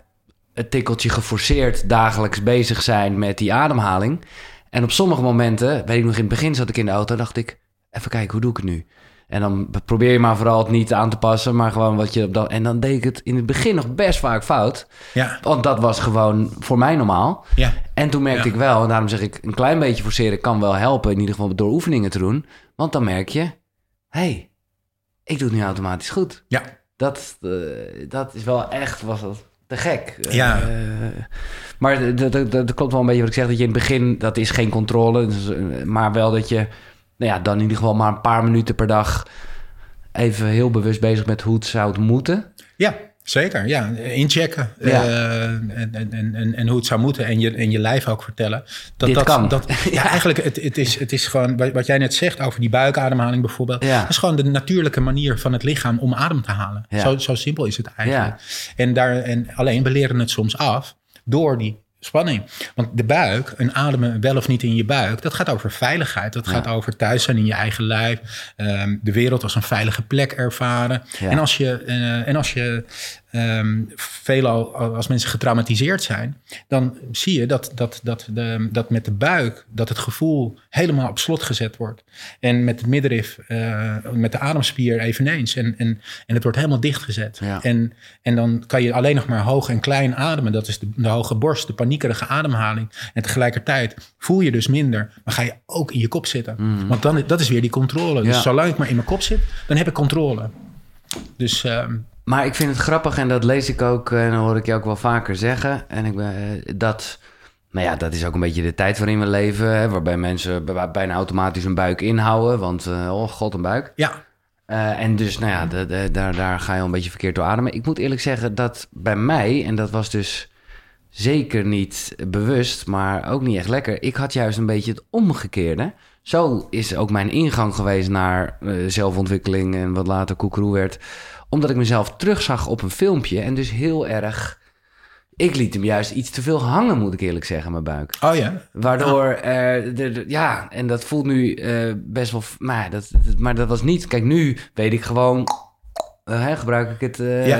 het tikkeltje geforceerd dagelijks bezig zijn met die ademhaling. En op sommige momenten, weet ik nog in het begin zat ik in de auto, dacht ik, even kijken, hoe doe ik het nu? En dan probeer je maar vooral het niet aan te passen, maar gewoon wat je op dat. En dan deed ik het in het begin nog best vaak fout. ja, Want dat was gewoon voor mij normaal. ja. En toen merkte Ja. ik wel, en daarom zeg ik, een klein beetje forceren kan wel helpen. In ieder geval door oefeningen te doen. Want dan merk je, hé, hey, ik doe het nu automatisch goed. ja. Dat, eh, dat is wel echt, was dat te gek. Ja. Eh, maar dat, dat, dat klopt wel een beetje wat ik zeg, dat je in het begin, dat is geen controle. Dus, eh, maar wel dat je, nou ja, dan in ieder geval maar een paar minuten per dag even heel bewust bezig met hoe het zou moeten. Ja, zeker. Ja, inchecken. Ja. eh, en, en, en, en, hoe het zou moeten. En je, en je lijf ook vertellen. Dat, Dit dat, kan. Dat, ja, eigenlijk, het, het, is, het is gewoon... Wat jij net zegt over die buikademhaling bijvoorbeeld. Ja. Dat is gewoon de natuurlijke manier van het lichaam om adem te halen. Zo, zo simpel is het eigenlijk. En, daar, en alleen, we leren het soms af door die spanning. Want de buik, een ademen wel of niet in je buik... dat gaat over veiligheid. Dat gaat over thuis zijn in je eigen lijf. ehm, de wereld als een veilige plek ervaren. Ja. En als je, eh, en als je ehm, veelal als mensen getraumatiseerd zijn, dan zie je dat, dat, dat, de, dat met de buik dat het gevoel helemaal op slot gezet wordt. En met het middenrif, eh, met de ademspier eveneens. En, en, en het wordt helemaal dichtgezet. Ja. En, en dan kan je alleen nog maar hoog en klein ademen. Dat is de, de hoge borst, de paniekerige ademhaling. En tegelijkertijd voel je dus minder, maar ga je ook in je kop zitten. Want dan, dat is weer die controle. Mhm. Ja. Dus zolang ik maar in mijn kop zit, dan heb ik controle. Dus ehm, Maar ik vind het grappig en dat lees ik ook en hoor ik je ook wel vaker zeggen. En ik ben eh, dat, nou ja, dat is ook een beetje de tijd waarin we leven, hè, waarbij mensen bij- bijna automatisch een buik inhouden, want eh, oh god, een buik. ja, Eh, en dus, nou ja, de- de- daar, daar ga je al een beetje verkeerd door ademen. Ik moet eerlijk zeggen dat bij mij, en dat was dus zeker niet bewust, maar ook niet echt lekker. Ik had juist een beetje het omgekeerde. Zo is ook mijn ingang geweest naar zelfontwikkeling en wat later koekeroe werd. Omdat ik mezelf terugzag op een filmpje en dus heel erg... Ik liet hem juist iets te veel hangen, moet ik eerlijk zeggen, mijn buik. oh ja. Waardoor, eh, de, de- ja, en dat voelt nu eh, best wel, maar dat, dat- maar dat was niet. Kijk, nu weet ik gewoon, eh, gebruik ik het, Ja.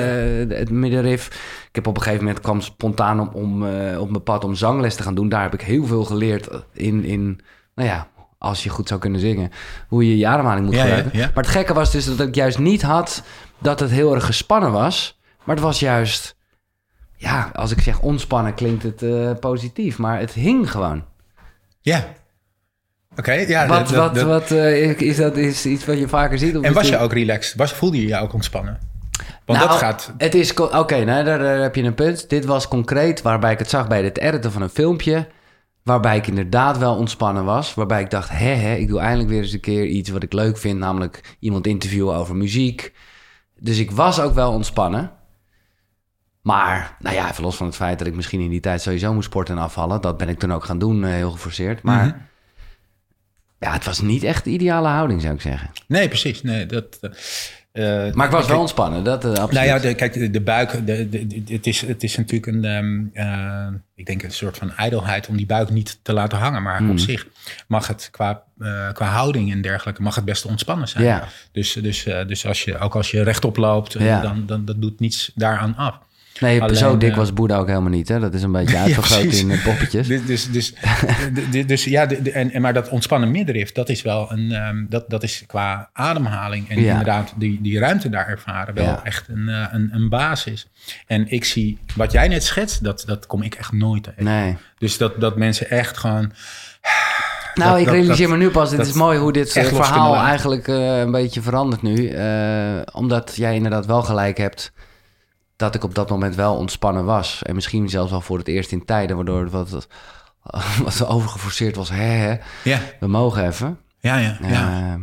het middenrif. Ik heb op een gegeven moment kwam spontaan om, om op mijn pad om zangles te gaan doen. Daar heb ik heel veel geleerd in, in, nou ja, als je goed zou kunnen zingen, hoe je je ademhaling moet Ja, ja, gebruiken. ja. Maar het gekke was dus dat ik juist niet had dat het heel erg gespannen was, maar het was juist, ja, als ik zeg ontspannen klinkt het eh, positief, maar het hing gewoon. Ja. Oké, ja. Wat, dat- wat, dat- wat eh, is dat is iets wat je vaker ziet? Of en was je ook relaxed? Was, voelde je je ook ontspannen? Want Nou, dat gaat... Het is... Oké, nou, daar, daar heb je een punt. Dit was concreet waarbij ik het zag bij het editen van een filmpje. Waarbij ik inderdaad wel ontspannen was. Waarbij ik dacht, hè, hè, ik doe eindelijk weer eens een keer iets wat ik leuk vind. Namelijk iemand interviewen over muziek. Dus ik was ook wel ontspannen. Maar, nou ja, even los van het feit dat ik misschien in die tijd sowieso moest sporten en afvallen. Dat ben ik toen ook gaan doen, eh, heel geforceerd. Maar Mhm. ja, het was niet echt de ideale houding, zou ik zeggen. Nee, precies. Nee, dat, eh, Maar ik was wel ontspannen, dat eh, absoluut. Nou ja, de, kijk, de, de buik, de, het, is, het is natuurlijk een, ehm, eh, ik denk een soort van ijdelheid om die buik niet te laten hangen. Maar op zich mag het qua, qua houding en dergelijke, mag het best ontspannen zijn. Ja. Dus, dus, dus als je, ook als je rechtop loopt, Ja. dan, dan dat doet niets daaraan af. Nee, Alleen, zo dik eh, was Boeddha ook helemaal niet. Hè? Dat is een beetje Ja, uitvergroot precies. in eh, poppetjes. Dus, dus, dus, dus ja, en, maar dat ontspannen middenrif, dat is wel een, ehm, dat, dat is qua ademhaling en Ja. inderdaad die, die ruimte daar ervaren wel Ja. echt een, eh, een, een basis. En ik zie, wat jij net schetst, dat, dat kom ik echt nooit tegen. Nee. Dus dat, dat mensen echt gewoon, Nou, Dat- ik dat- realiseer dat- me nu pas, het is mooi hoe dit verhaal eigenlijk een beetje verandert nu. Omdat jij inderdaad wel gelijk hebt dat ik op dat moment wel ontspannen was. En misschien zelfs wel voor het eerst in tijden, waardoor het wat, wat overgeforceerd was. Hè, hè, ja, we mogen even. ja, ja. ja. Eh,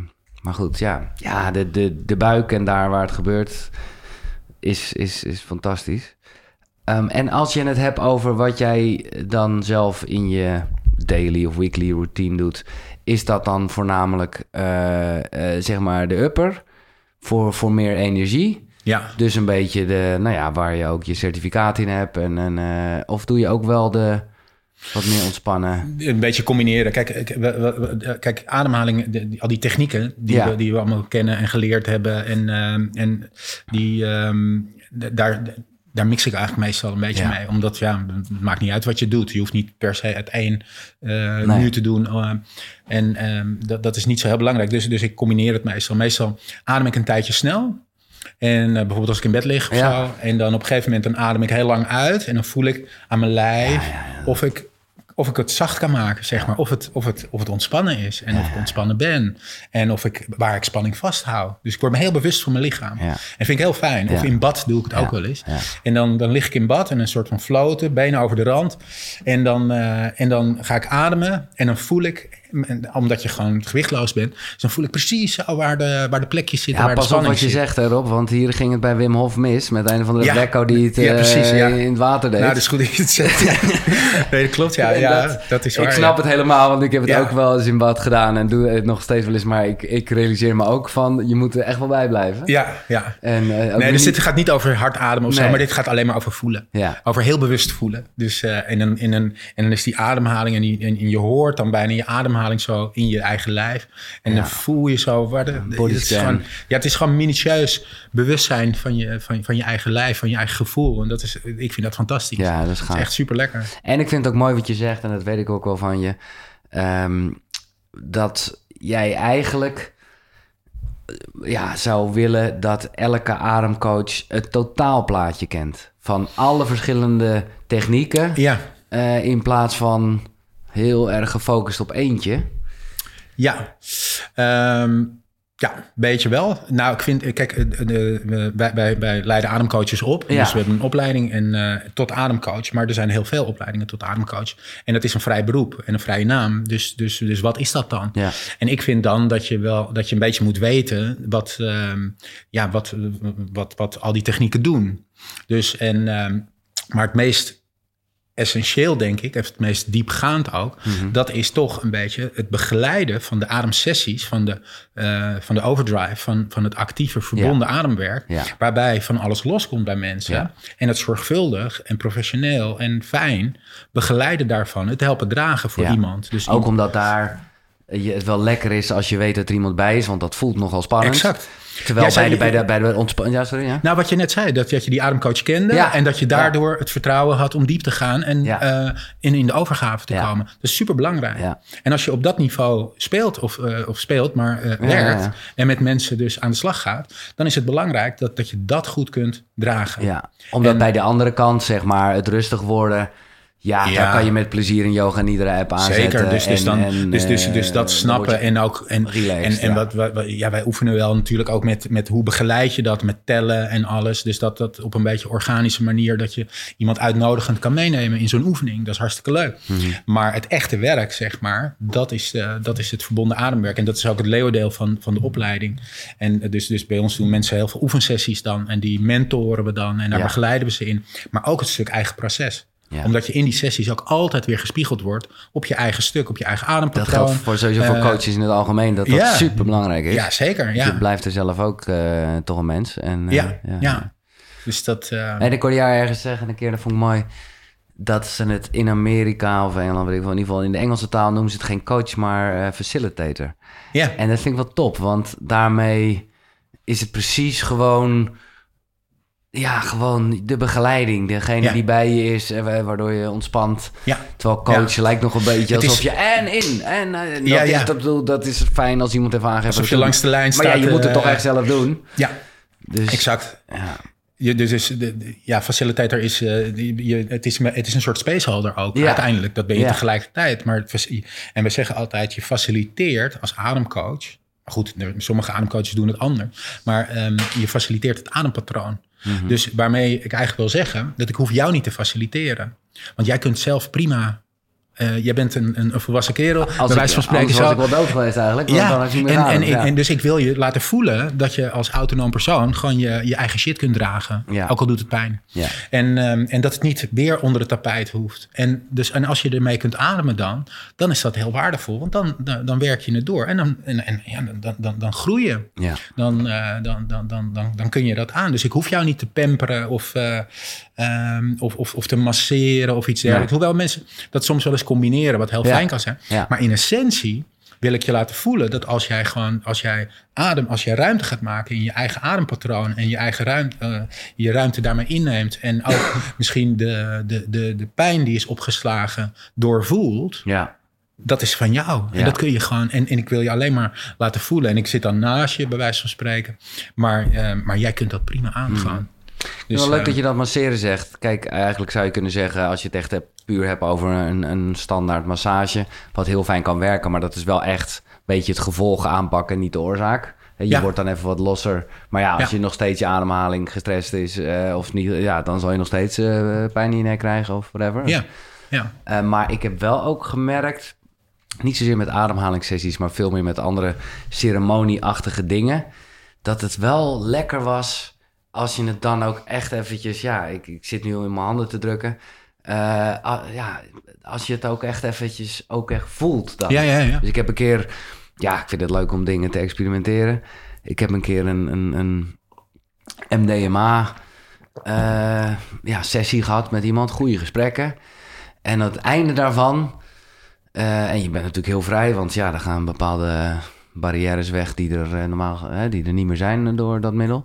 maar goed, ja, ja de, de, de buik en daar waar het gebeurt is, is, is fantastisch. Ehm, en als je het hebt over wat jij dan zelf in je daily of weekly routine doet, is dat dan voornamelijk eh, eh, zeg maar de upper voor, voor meer energie? Ja. Dus een beetje de, nou ja, waar je ook je certificaat in hebt. En, en, eh, of doe je ook wel de wat meer ontspannen? Een beetje combineren. Kijk, we- kijk ademhaling, al die technieken die, Ja. we, die we allemaal kennen en geleerd hebben. En, ehm, en die, ehm, daar, daar mix ik eigenlijk meestal een beetje Ja. mee. Omdat ja, het maakt niet uit wat je doet. Je hoeft niet per se het één eh, Nee. nu te doen. eh, en ehm, dat, dat is niet zo heel belangrijk. Dus, dus ik combineer het meestal. Meestal adem ik een tijdje snel. En eh, bijvoorbeeld als ik in bed lig of Ja. zo. En dan op een gegeven moment dan adem ik heel lang uit. En dan voel ik aan mijn lijf of ik of ik het zacht kan maken, zeg maar. Of het, of het, of het ontspannen is en of ik ontspannen ben. En of ik, waar ik spanning vasthoud. Dus ik word me heel bewust van mijn lichaam. Ja. En vind ik heel fijn. Of Ja. in bad doe ik het ook wel eens. En dan, dan lig ik in bad en een soort van floten, benen over de rand. En dan, eh, en dan ga ik ademen en dan voel ik, en omdat je gewoon gewichtloos bent, dus dan voel ik precies zo waar de, waar de plekjes zitten, Ja, waar de pas op wat je zit. zegt, hè, Rob. Want hier ging het bij Wim Hof mis. Met een van de Ja. Die het Ja, eh, precies, ja. in het water deed. Nou, dat is goed dat je het zegt. nee, dat klopt. Ja, ja dat- dat, is waar. ik snap het helemaal, want ik heb het ook wel eens in bad gedaan en doe het nog steeds wel eens. Maar ik, ik realiseer me ook van, je moet er echt wel bij blijven. Ja, ja. En, eh, Nee, niet- dus dit gaat niet over hard ademen of zo, maar dit gaat alleen maar over voelen. Ja. Over heel bewust voelen. Dus uh, in een, in een, en dan is die ademhaling en, die, en, en je hoort dan bijna je ademhaling zo in je eigen lijf. En Ja. dan voel je zo waar de. Body het is gewoon, ja, het is gewoon minutieus bewustzijn van je, van, van je eigen lijf, van je eigen gevoel. En dat is, ik vind dat fantastisch. Ja, dat is echt super lekker. En ik vind het ook mooi wat je zegt, en dat weet ik ook wel van je. ehm, dat jij eigenlijk eh, ja, zou willen dat elke ademcoach het totaalplaatje kent. Van alle verschillende technieken. Ja, eh, in plaats van heel erg gefocust op eentje. Ja, Ehm, ja, beetje wel. Nou, ik vind, kijk, eh, de, de- wij, wij, wij leiden ademcoaches op. Ja. Dus we hebben een opleiding en, eh, tot ademcoach. Maar er zijn heel veel opleidingen tot ademcoach. En dat is een vrij beroep en een vrije naam. Dus, dus, dus wat is dat dan? Ja. En ik vind dan dat je wel dat je een beetje moet weten wat, ehm, ja, wat, wat, wat al die technieken doen. Dus en, ehm, maar het meest essentieel, denk ik, en het meest diepgaand ook, Mhm. dat is toch een beetje het begeleiden van de ademsessies, van de, eh, van de overdrive, van, van het actieve verbonden ademwerk, Ja. waarbij van alles loskomt bij mensen. Ja. En het zorgvuldig en professioneel en fijn begeleiden daarvan, het helpen dragen voor iemand. Dus Ook omdat daar je, het wel lekker is als je weet dat er iemand bij is, want dat voelt nogal spannend. Exact. Terwijl bij, de, bij, de, bij de ontspanning... Ja, sorry, ja. Nou, wat je net zei, dat, dat je die ademcoach kende Ja. en dat je daardoor het vertrouwen had om diep te gaan en eh, in, in de overgave te komen. Dat is super belangrijk. En als je op dat niveau speelt, of, eh, of speelt, maar eh, werkt en met mensen dus aan de slag gaat, dan is het belangrijk dat, dat je dat goed kunt dragen. Ja, omdat En- bij de andere kant, zeg maar, het rustig worden... Ja, Ja. daar kan je met plezier een yoga nidra app aanzetten. Zeker, dus, dus, en- dan, en, dus, dus, eh, dus dat snappen en ook en, relaxed, en, en ja. wat, ja, wij oefenen wel natuurlijk ook met, met hoe begeleid je dat, met tellen en alles. Dus dat dat op een beetje organische manier dat je iemand uitnodigend kan meenemen in zo'n oefening. Dat is hartstikke leuk. Mhm. Maar het echte werk, zeg maar, dat is, eh, dat is het verbonden ademwerk. En dat is ook het leeuwendeel van, van de opleiding. En eh, dus, dus bij ons doen mensen heel veel oefensessies dan. En die mentoren we dan en daar Ja. begeleiden we ze in. Maar ook het stuk eigen proces. Ja. Omdat je in die sessies ook altijd weer gespiegeld wordt op je eigen stuk, op je eigen Dat adempatroon. geldt voor, sowieso voor Eh, coaches in het algemeen, dat dat ja. super belangrijk is. Ja, zeker. Je Ja, blijft er zelf ook eh, toch een mens. En, eh, ja, ja. Dus dat... En ik hoorde jou ergens zeggen een keer, dat vond ik mooi... dat ze het in Amerika of Engeland, weet ik wel, in ieder geval in de Engelse taal... noemen ze het geen coach, maar facilitator. ja, En dat vind ik wel top, want daarmee is het precies gewoon... ja, gewoon de begeleiding. Degene Ja. die bij je is, eh, wa- waardoor je ontspant. Ja. Terwijl coach lijkt nog een beetje Het alsof is- je en in en eh, dat, Ja, is, dat, bedoel, dat is fijn als iemand even aangeeft. Alsof je langs de lijn Maar staat. ja, je moet het eh, toch echt zelf doen. Ja, Dus, exact. Ja. Je, dus is, de, de- ja, facilitator is, die- je, het is, het is een soort spaceholder ook. Ja. Uiteindelijk, dat ben je Ja. tegelijkertijd. Maar het, en we zeggen altijd, je faciliteert als ademcoach. Maar goed, sommige ademcoaches doen het anders. Maar ehm, je faciliteert het adempatroon. Dus waarmee ik eigenlijk wil zeggen, dat ik hoef jou niet te faciliteren. Want jij kunt zelf prima... eh, jij bent een, een, een volwassen kerel, bij Als wijze van spreken. anders was zo- ik wel dood geweest eigenlijk. Dan ja, had meer en, adem, en, ja. en dus ik wil je laten voelen dat je als autonoom persoon gewoon je, je eigen shit kunt dragen. Ja. Ook al doet het pijn. Ja. En, ehm, en dat het niet weer onder het tapijt hoeft. En, dus, en als je ermee kunt ademen dan, dan is dat heel waardevol. Want dan, dan, dan werk je het door. En dan, en, en, ja, dan, dan, dan groei je. Ja. Dan, eh, dan, dan, dan, dan, dan kun je dat aan. Dus ik hoef jou niet te pamperen of, eh, ehm, of, of, of te masseren of iets dergelijks. Hoewel mensen dat soms wel eens combineren, wat heel fijn kan zijn. Maar in essentie wil ik je laten voelen dat als jij gewoon, als jij adem, als jij ruimte gaat maken in je eigen adempatroon en je eigen ruimte, eh, je ruimte daarmee inneemt en ook misschien de, de, de, de pijn die is opgeslagen doorvoelt, ja. dat is van jou. Ja. En dat kun je gewoon. En, en ik wil je alleen maar laten voelen. En ik zit dan naast je, bij wijze van spreken. Maar, eh, maar jij kunt dat prima aangaan. Dus, wel leuk eh, dat je dat masseren zegt. Kijk, eigenlijk zou je kunnen zeggen, als je het echt hebt, puur hebt over een, een standaard massage, wat heel fijn kan werken, maar dat is wel echt een beetje het gevolg aanpakken, niet de oorzaak. Je Ja. wordt dan even wat losser. Maar ja, als Ja. je nog steeds je ademhaling gestrest is, eh, of niet, ja, dan zal je nog steeds eh, pijn in je nek krijgen of whatever. Ja, ja. Maar ik heb wel ook gemerkt, niet zozeer met ademhalingssessies, maar veel meer met andere ceremonieachtige dingen, dat het wel lekker was als je het dan ook echt eventjes, ja, ik, ik zit nu in mijn handen te drukken. Eh, ah, ja, als je het ook echt eventjes ook echt voelt dan. Ja, ja, ja. Dus ik heb een keer, ja, ik vind het leuk om dingen te experimenteren. Ik heb een keer een, een, een MDMA eh, ja, sessie gehad met iemand, goede gesprekken. En aan het einde daarvan, eh, en je bent natuurlijk heel vrij, want ja, er gaan bepaalde barrières weg die er normaal die er niet meer zijn door dat middel.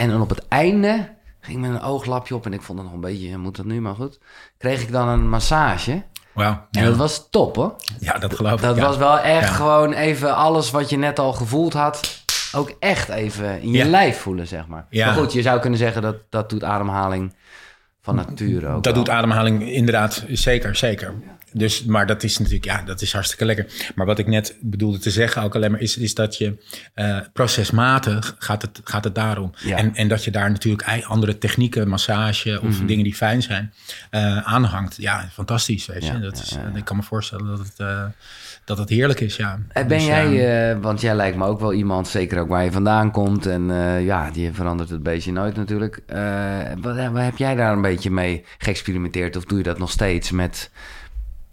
En dan op het einde ging met een ooglapje op en ik vond het nog een beetje, moet dat nu maar goed. Kreeg ik dan een massage. Wauw. En Ja. dat was top hoor. ja, dat geloof ik. Dat ja. was wel echt Ja. gewoon even alles wat je net al gevoeld had, ook echt even in je lijf voelen, zeg maar. Ja. Maar goed, je zou kunnen zeggen dat dat doet ademhaling van nature ook. Dat wel. doet ademhaling inderdaad zeker, zeker. Dus, maar dat is natuurlijk, ja, dat is hartstikke lekker. Maar wat ik net bedoelde te zeggen ook alleen maar, is, is dat je eh, procesmatig gaat het, gaat het daarom. Ja. En, en dat je daar natuurlijk andere technieken, massage of Mhm. dingen die fijn zijn, eh, aanhangt. Ja, fantastisch, weet je. Ja, dat is. Ik kan me voorstellen dat het, eh, dat het heerlijk is, ja. En ben Dus, jij, ja, eh, want jij lijkt me ook wel iemand, zeker ook waar je vandaan komt. En ja, die verandert het beestje nooit natuurlijk. Wat, wat heb jij daar een beetje mee geëxperimenteerd? Of doe je dat nog steeds met,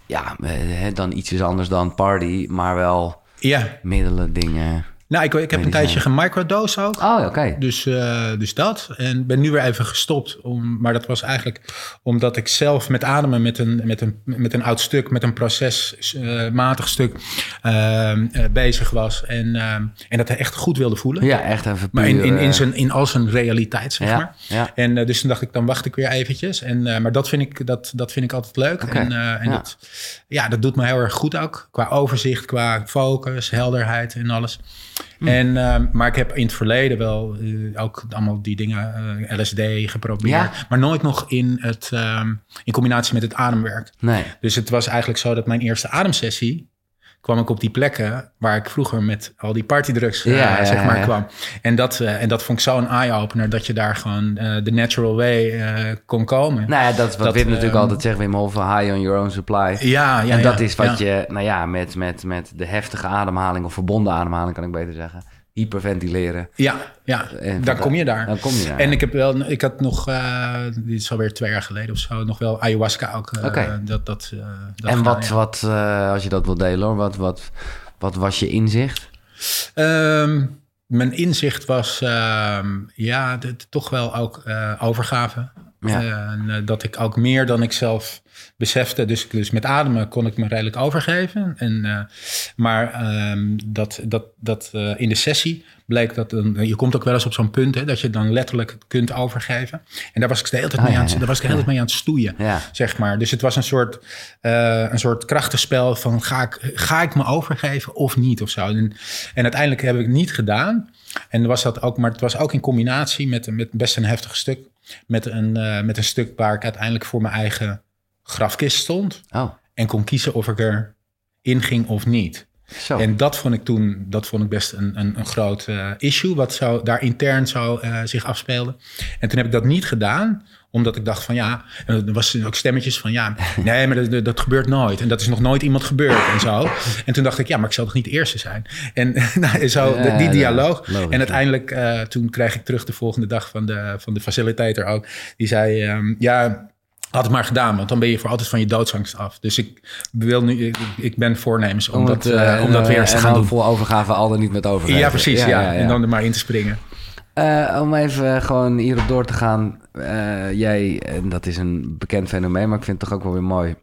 ja, eh, dan iets anders dan party, maar wel ja. middelen, dingen? Nou, ik, ik heb een tijdje gemicrodose ook. Oh, oké. Dus, eh, dus dat. En ben nu weer even gestopt. Om, maar dat was eigenlijk omdat ik zelf met ademen met een, met een, met een oud stuk, met een procesmatig stuk ehm, eh, bezig was. En, en dat echt goed wilde voelen. Ja, echt even Maar in, in, eh, in, zijn, in al zijn realiteit, zeg ja, maar. ja. En eh, dus toen dacht ik, dan wacht ik weer eventjes. En, eh, maar dat vind, ik, dat, dat vind ik altijd leuk. Oké, En, eh, en ja. dat, ja, dat doet me heel erg goed ook. Qua overzicht, qua focus, helderheid en alles. Hm. En, ehm, maar ik heb in het verleden wel eh, ook allemaal die dingen, eh, LSD geprobeerd. Ja. Maar nooit nog in, het, ehm, in combinatie met het ademwerk. Nee. Dus het was eigenlijk zo dat mijn eerste ademsessie kwam ik op die plekken waar ik vroeger met al die partydrugs eh, Ja, ja, zeg maar ja, kwam. En dat, eh, en dat vond ik zo'n eye-opener dat je daar gewoon eh, de natural way kon komen. Nou ja, dat is wat Dat, Wim natuurlijk ehm, altijd zegt, Wim Hof, high on your own supply. Ja, ja, en dat is wat je, nou ja, met, met, met de heftige ademhaling of verbonden ademhaling kan ik beter zeggen, hyperventileren. Ja, ja. En daar van- kom je daar. Dan kom je daar. En ik heb wel, ik had nog, eh, dit is alweer twee jaar geleden of zo, nog wel ayahuasca ook. Oké. dat, dat, eh, dat en wat, ja. wat als je dat wil delen hoor, wat, wat, wat was je inzicht? Ehm, mijn inzicht was, ehm, ja, dit- toch wel ook overgave. Ja. En, dat ik ook meer dan ik zelf besefte. Dus, dus met ademen kon ik me redelijk overgeven. En, eh, maar ehm, dat, dat, dat eh, in de sessie bleek dat... een- je komt ook wel eens op zo'n punt hè, dat je dan letterlijk kunt overgeven. En daar was ik de hele tijd, Ah, mee, ja, aan, het- daar was ik de hele tijd mee aan het stoeien. Ja. Zeg maar. Dus het was een soort, eh, een soort krachtenspel van ga ik, ga ik me overgeven of niet of zo. En, en uiteindelijk heb ik het niet gedaan. En was dat ook, maar het was ook in combinatie met, met best een heftig stuk. Met een, met een stuk waar ik uiteindelijk voor mijn eigen grafkist stond. Oh, En kon kiezen of ik er in ging of niet. zo. En dat vond ik toen dat vond ik best een, een, een groot eh, issue, wat zo, daar intern zo eh, zich afspeelde. En toen heb ik dat niet gedaan, omdat ik dacht van ja, en er was ook stemmetjes van ja, nee, maar dat, gebeurt nooit. En dat is nog nooit iemand gebeurd en zo. En toen dacht ik, ja, maar ik zal toch niet de eerste zijn. En nou, zo, Ja, die dialoog. en uiteindelijk, eh, toen kreeg ik terug de volgende dag van de, van de facilitator ook. Die zei, ehm, ja, had het maar gedaan, want dan ben je voor altijd van je doodsangst af. Dus ik wil nu, ik, ik ben voornemens om, dat, het, eh, eh, om dat weer eens te gaan doen. vol overgave, al dan niet met overgave. Ja, precies. Ja, En dan er maar in te springen. Eh, om even gewoon hierop door te gaan. Jij, en dat is een bekend fenomeen, maar ik vind het toch ook wel weer mooi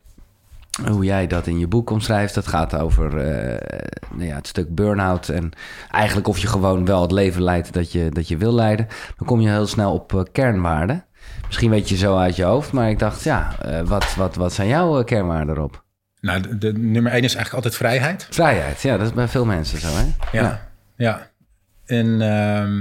hoe jij dat in je boek omschrijft. Dat gaat over nou ja, het stuk burn-out en eigenlijk of je gewoon wel het leven leidt dat je, dat je wil leiden. Dan kom je heel snel op kernwaarden. Misschien weet je zo uit je hoofd, maar ik dacht, ja, eh, wat, wat, wat zijn jouw eh, kernwaarden erop? Nou, de, de nummer één is eigenlijk altijd vrijheid. Vrijheid, ja, dat is bij veel mensen zo, hè? Ja, ja. En, ehm,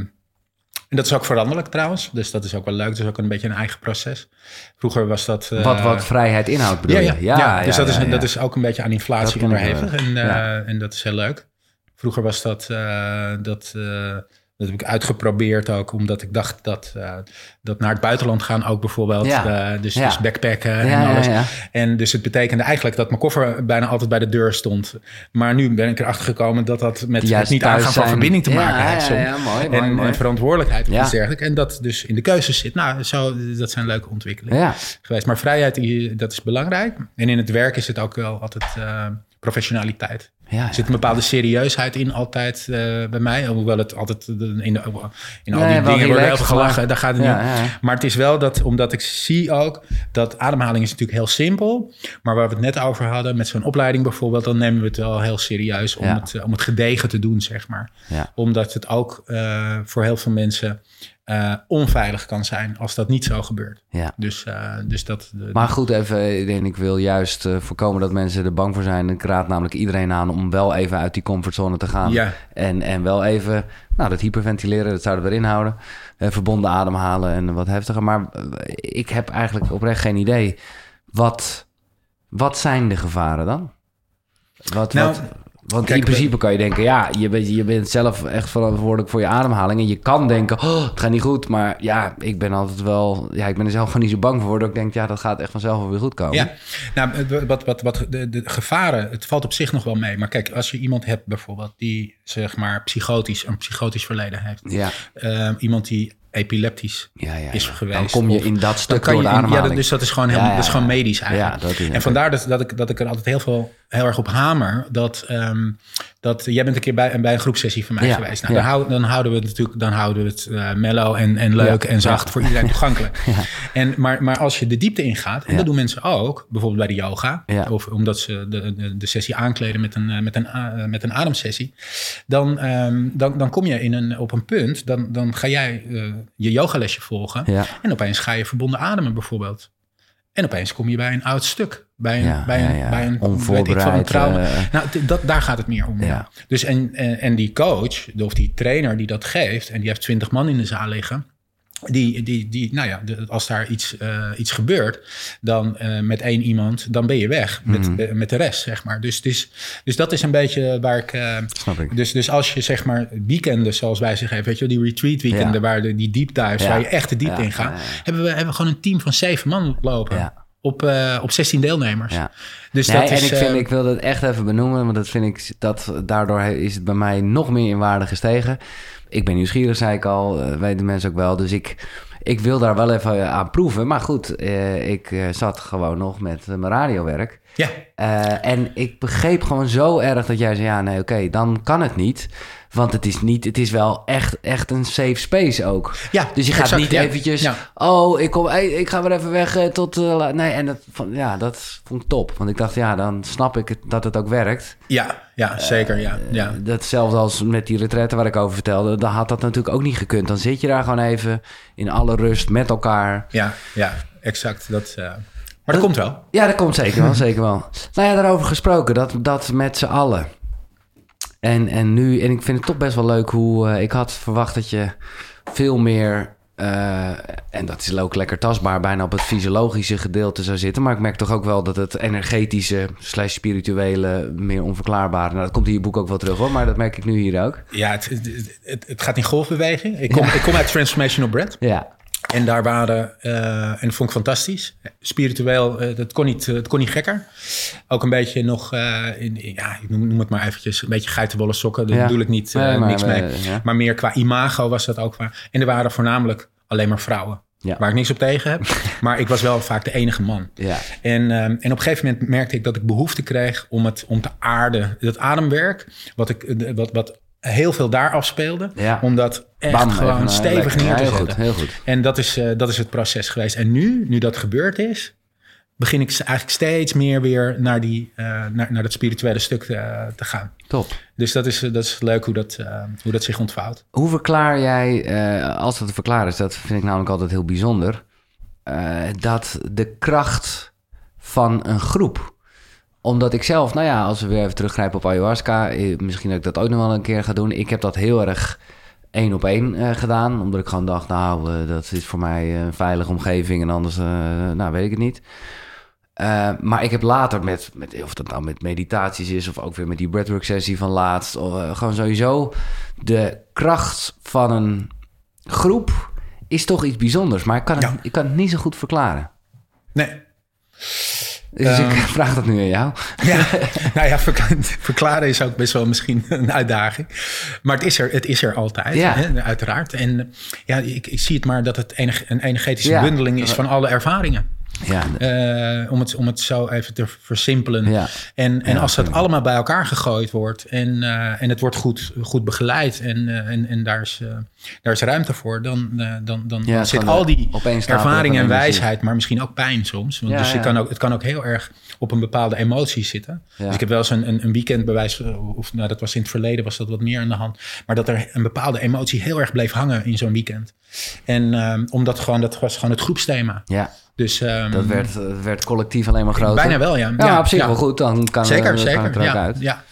en dat is ook veranderlijk trouwens. Dus dat is ook wel leuk. Dat is ook een beetje een eigen proces. Vroeger was dat... eh, Wat, wat vrijheid inhoudt, bedoel ja, je? ja, ja, dus dat, is, ja, ja. dat is ook een beetje aan inflatie onderhevig. En, Ja. en dat is heel leuk. Vroeger was dat... dat dat heb ik uitgeprobeerd ook, omdat ik dacht dat, eh, dat naar het buitenland gaan ook bijvoorbeeld. Ja. eh, dus, Ja. dus backpacken en Ja, alles. En dus het betekende eigenlijk dat mijn koffer bijna altijd bij de deur stond. Maar nu ben ik erachter gekomen dat dat met het niet aangaan van verbinding te maken heeft. soms. ja, mooi, mooi, en, mooi. en verantwoordelijkheid of iets dergelijks. En dat dus in de keuzes zit. Nou, zo, dat zijn leuke ontwikkelingen geweest. Maar vrijheid, dat is belangrijk. En in het werk is het ook wel altijd eh, professionaliteit. Ja, Er zit een bepaalde serieusheid in altijd eh, bij mij. Hoewel het altijd eh, in, de, in al die dingen worden relaxed, veel gelachen. maar- Daar gaat het niet. Maar het is wel dat, omdat ik zie ook dat ademhaling is natuurlijk heel simpel. Maar waar we het net over hadden, met zo'n opleiding bijvoorbeeld, dan nemen we het wel heel serieus om, het, eh, om het gedegen te doen, zeg maar. Omdat het ook voor heel veel mensen eh, onveilig kan zijn als dat niet zo gebeurt. ja. Dus, eh, dus dat. de- Maar goed, even, ik denk, ik wil juist eh, voorkomen dat mensen er bang voor zijn. Ik raad namelijk iedereen aan om wel even uit die comfortzone te gaan. Ja. En, en wel even, nou, dat hyperventileren, dat zouden we erin houden. Eh, verbonden ademhalen en wat heftiger. Maar eh, ik heb eigenlijk oprecht geen idee. Wat, wat zijn de gevaren dan? Wat, Nou, wat, want kijk, in principe kan je denken, ja, je bent, je bent zelf echt verantwoordelijk voor je ademhaling. En je kan denken, oh, het gaat niet goed. Maar ja, ik ben altijd wel, ja, ik ben er zelf gewoon niet zo bang voor. Dat ik denk, ja, dat gaat echt vanzelf wel weer goed komen. Ja, nou, wat, wat, wat de, de gevaren, het valt op zich nog wel mee. Maar kijk, als je iemand hebt bijvoorbeeld die zeg maar psychotisch, een psychotisch verleden heeft. Ja, Eh, iemand die epileptisch ja, ja, is ja. geweest. Dan kom je in dat stuk door de in- ja, ademhaling. dat- dus dat is gewoon, heel, Ja, ja, dat is gewoon ja. medisch eigenlijk. Ja, dat is en vandaar dat, dat, ik, dat ik er altijd heel, veel, heel erg op hamer. Dat, ehm, dat jij bent een keer bij, bij een groepsessie van mij Ja, geweest. Nou, ja. dan, hou- dan houden we het natuurlijk dan houden we het eh, mellow en, en leuk Ja, en zacht voor iedereen toegankelijk. En, maar, maar als je de diepte ingaat, en dat doen mensen ook, bijvoorbeeld bij de yoga, of omdat ze de, de, de sessie aankleden met een, eh, met een, a- met een ademsessie, dan, ehm, dan, dan kom je in een, op een punt, dan, dan ga jij eh, je yogalesje volgen. En opeens ga je verbonden ademen bijvoorbeeld. En opeens kom je bij een oud stuk. Bij een, Ja, bij een, ja, ja. Bij een, Onvoorbereid, weet ik veel, een trauma. eh. nou, dat, daar gaat het meer om. Dus en, en, en die coach, of die trainer die dat geeft... en die heeft twintig man in de zaal liggen... Die, die, die, nou ja, de- als daar iets, eh, iets gebeurt, dan eh, met één iemand, dan ben je weg met, Mhm. met de rest, zeg maar. Dus, dus, dus dat is een beetje waar ik. Snap ik. dus, dus als je zeg maar weekenden, zoals wij ze geven, weet je, wel, die retreat weekenden, Ja. waar de, die deep dives, Ja. waar je echt de diepte Ja, in gaat, hebben we hebben gewoon een team van zeven man lopen. Op, eh, op 16 deelnemers. Ja. Dus nee, dat is. en ik, vind, eh, ik wil dat echt even benoemen, want dat vind ik, dat, daardoor is het bij mij nog meer in waarde gestegen. Ik ben nieuwsgierig, zei ik al, eh, weten mensen ook wel. Dus ik, ik wil daar wel even aan proeven. Maar goed, ik zat gewoon nog met mijn radiowerk. Ja, en ik begreep gewoon zo erg dat jij zei: ja, nee, oké, dan kan het niet. Want het is niet, het is wel echt, echt een safe space ook. ja Dus je gaat exact, niet ja. eventjes, Ja. oh, ik, kom, hey, ik ga weer even weg eh, tot... eh, nee, en dat, van, ja, dat vond ik top. Want ik dacht, ja, dan snap ik het, dat het ook werkt. Ja, ja, zeker, ja. ja. Eh, Datzelfde als met die retretten waar ik over vertelde. Dan had dat natuurlijk ook niet gekund. Dan zit je daar gewoon even in alle rust met elkaar. Ja, ja, exact. Dat, eh, maar dat komt wel. Ja, dat komt zeker wel, zeker wel. Nou ja, daarover gesproken, dat, dat met z'n allen. En, en nu, en ik vind het toch best wel leuk hoe... eh, ik had verwacht dat je veel meer... eh, en dat is ook lekker tastbaar, bijna op het fysiologische gedeelte zou zitten. Maar ik merk toch ook wel dat het energetische slash spirituele meer onverklaarbare... Nou, dat komt in je boek ook wel terug hoor, maar dat merk ik nu hier ook. Ja, het, het, het, het gaat in golfbeweging. Ik kom, ik kom uit Transformational Bread. Ja, En daar waren, eh, en dat vond ik fantastisch. Spiritueel, eh, dat kon niet, eh, het kon niet gekker. Ook een beetje nog, in, ja, ik noem, noem het maar eventjes, een beetje geitenwolle sokken. Daar Ja. bedoel ik niet, Nee, maar, niks mee. ja. Maar meer qua imago was dat ook waar. En er waren voornamelijk alleen maar vrouwen. Ja. Waar ik niks op tegen heb. maar ik was wel vaak de enige man. ja, En, ehm, en op een gegeven moment merkte ik dat ik behoefte kreeg om, het, om te aarden. Dat ademwerk, wat, ik, wat, wat heel veel daar afspeelde. Ja. Om dat echt Bam, gewoon even, eh, stevig neer Ja, te heel zetten. goed, heel goed. En dat is, eh, dat is het proces geweest. En nu, nu dat gebeurd is, begin ik eigenlijk steeds meer weer naar, die, eh, naar, naar dat spirituele stuk te, te gaan. Top. Dus dat is, dat is leuk hoe dat, eh, hoe dat zich ontvouwt. Hoe verklaar jij, eh, als dat te verklaren is, dat vind ik namelijk altijd heel bijzonder, eh, dat de kracht van een groep. Omdat ik zelf, nou ja, als we weer even teruggrijpen op ayahuasca, eh, misschien dat ik dat ook nog wel een keer ga doen. Ik heb dat heel erg één op één eh, gedaan, omdat ik gewoon dacht, nou, eh, dat is voor mij een veilige omgeving en anders, nou, weet ik het niet. Maar ik heb later met, met, of dat nou met meditaties is, of ook weer met die breathwork sessie van laatst, of, gewoon sowieso de kracht van een groep is toch iets bijzonders. Maar ik kan het, Ja. ik kan het niet zo goed verklaren. Nee. Dus ik Ehm. vraag dat nu aan jou. Ja, nou ja, verkla- verklaren is ook best wel misschien een uitdaging. Maar het is er, het is er altijd, Ja. hè, uiteraard. En ja, ik, ik zie het maar dat het enig, een energetische Ja. bundeling is van alle ervaringen. Ja, Eh, om, het, om het zo even te versimpelen. Ja. En, en Ja, als dat allemaal bij elkaar gegooid wordt en, eh, en het wordt goed, goed begeleid en, eh, en, en daar, is, daar is ruimte voor, dan, dan, dan, Ja, zit al die ervaring en wijsheid, maar misschien ook pijn soms. Want dus ja. kan ook, het kan ook heel erg op een bepaalde emotie zitten. Dus ik heb wel eens een, een, een weekend bewijs, of nou, dat was in het verleden, was dat wat meer aan de hand. Maar dat er een bepaalde emotie heel erg bleef hangen in zo'n weekend. En ehm, omdat gewoon, dat was gewoon het groepsthema. ja Dus ehm, dat werd, werd collectief alleen maar groter. bijna wel, ja. Ja, op zich ja. wel goed. Dan kan, Zeker, dan zeker. kan het er ook ja, uit. ja.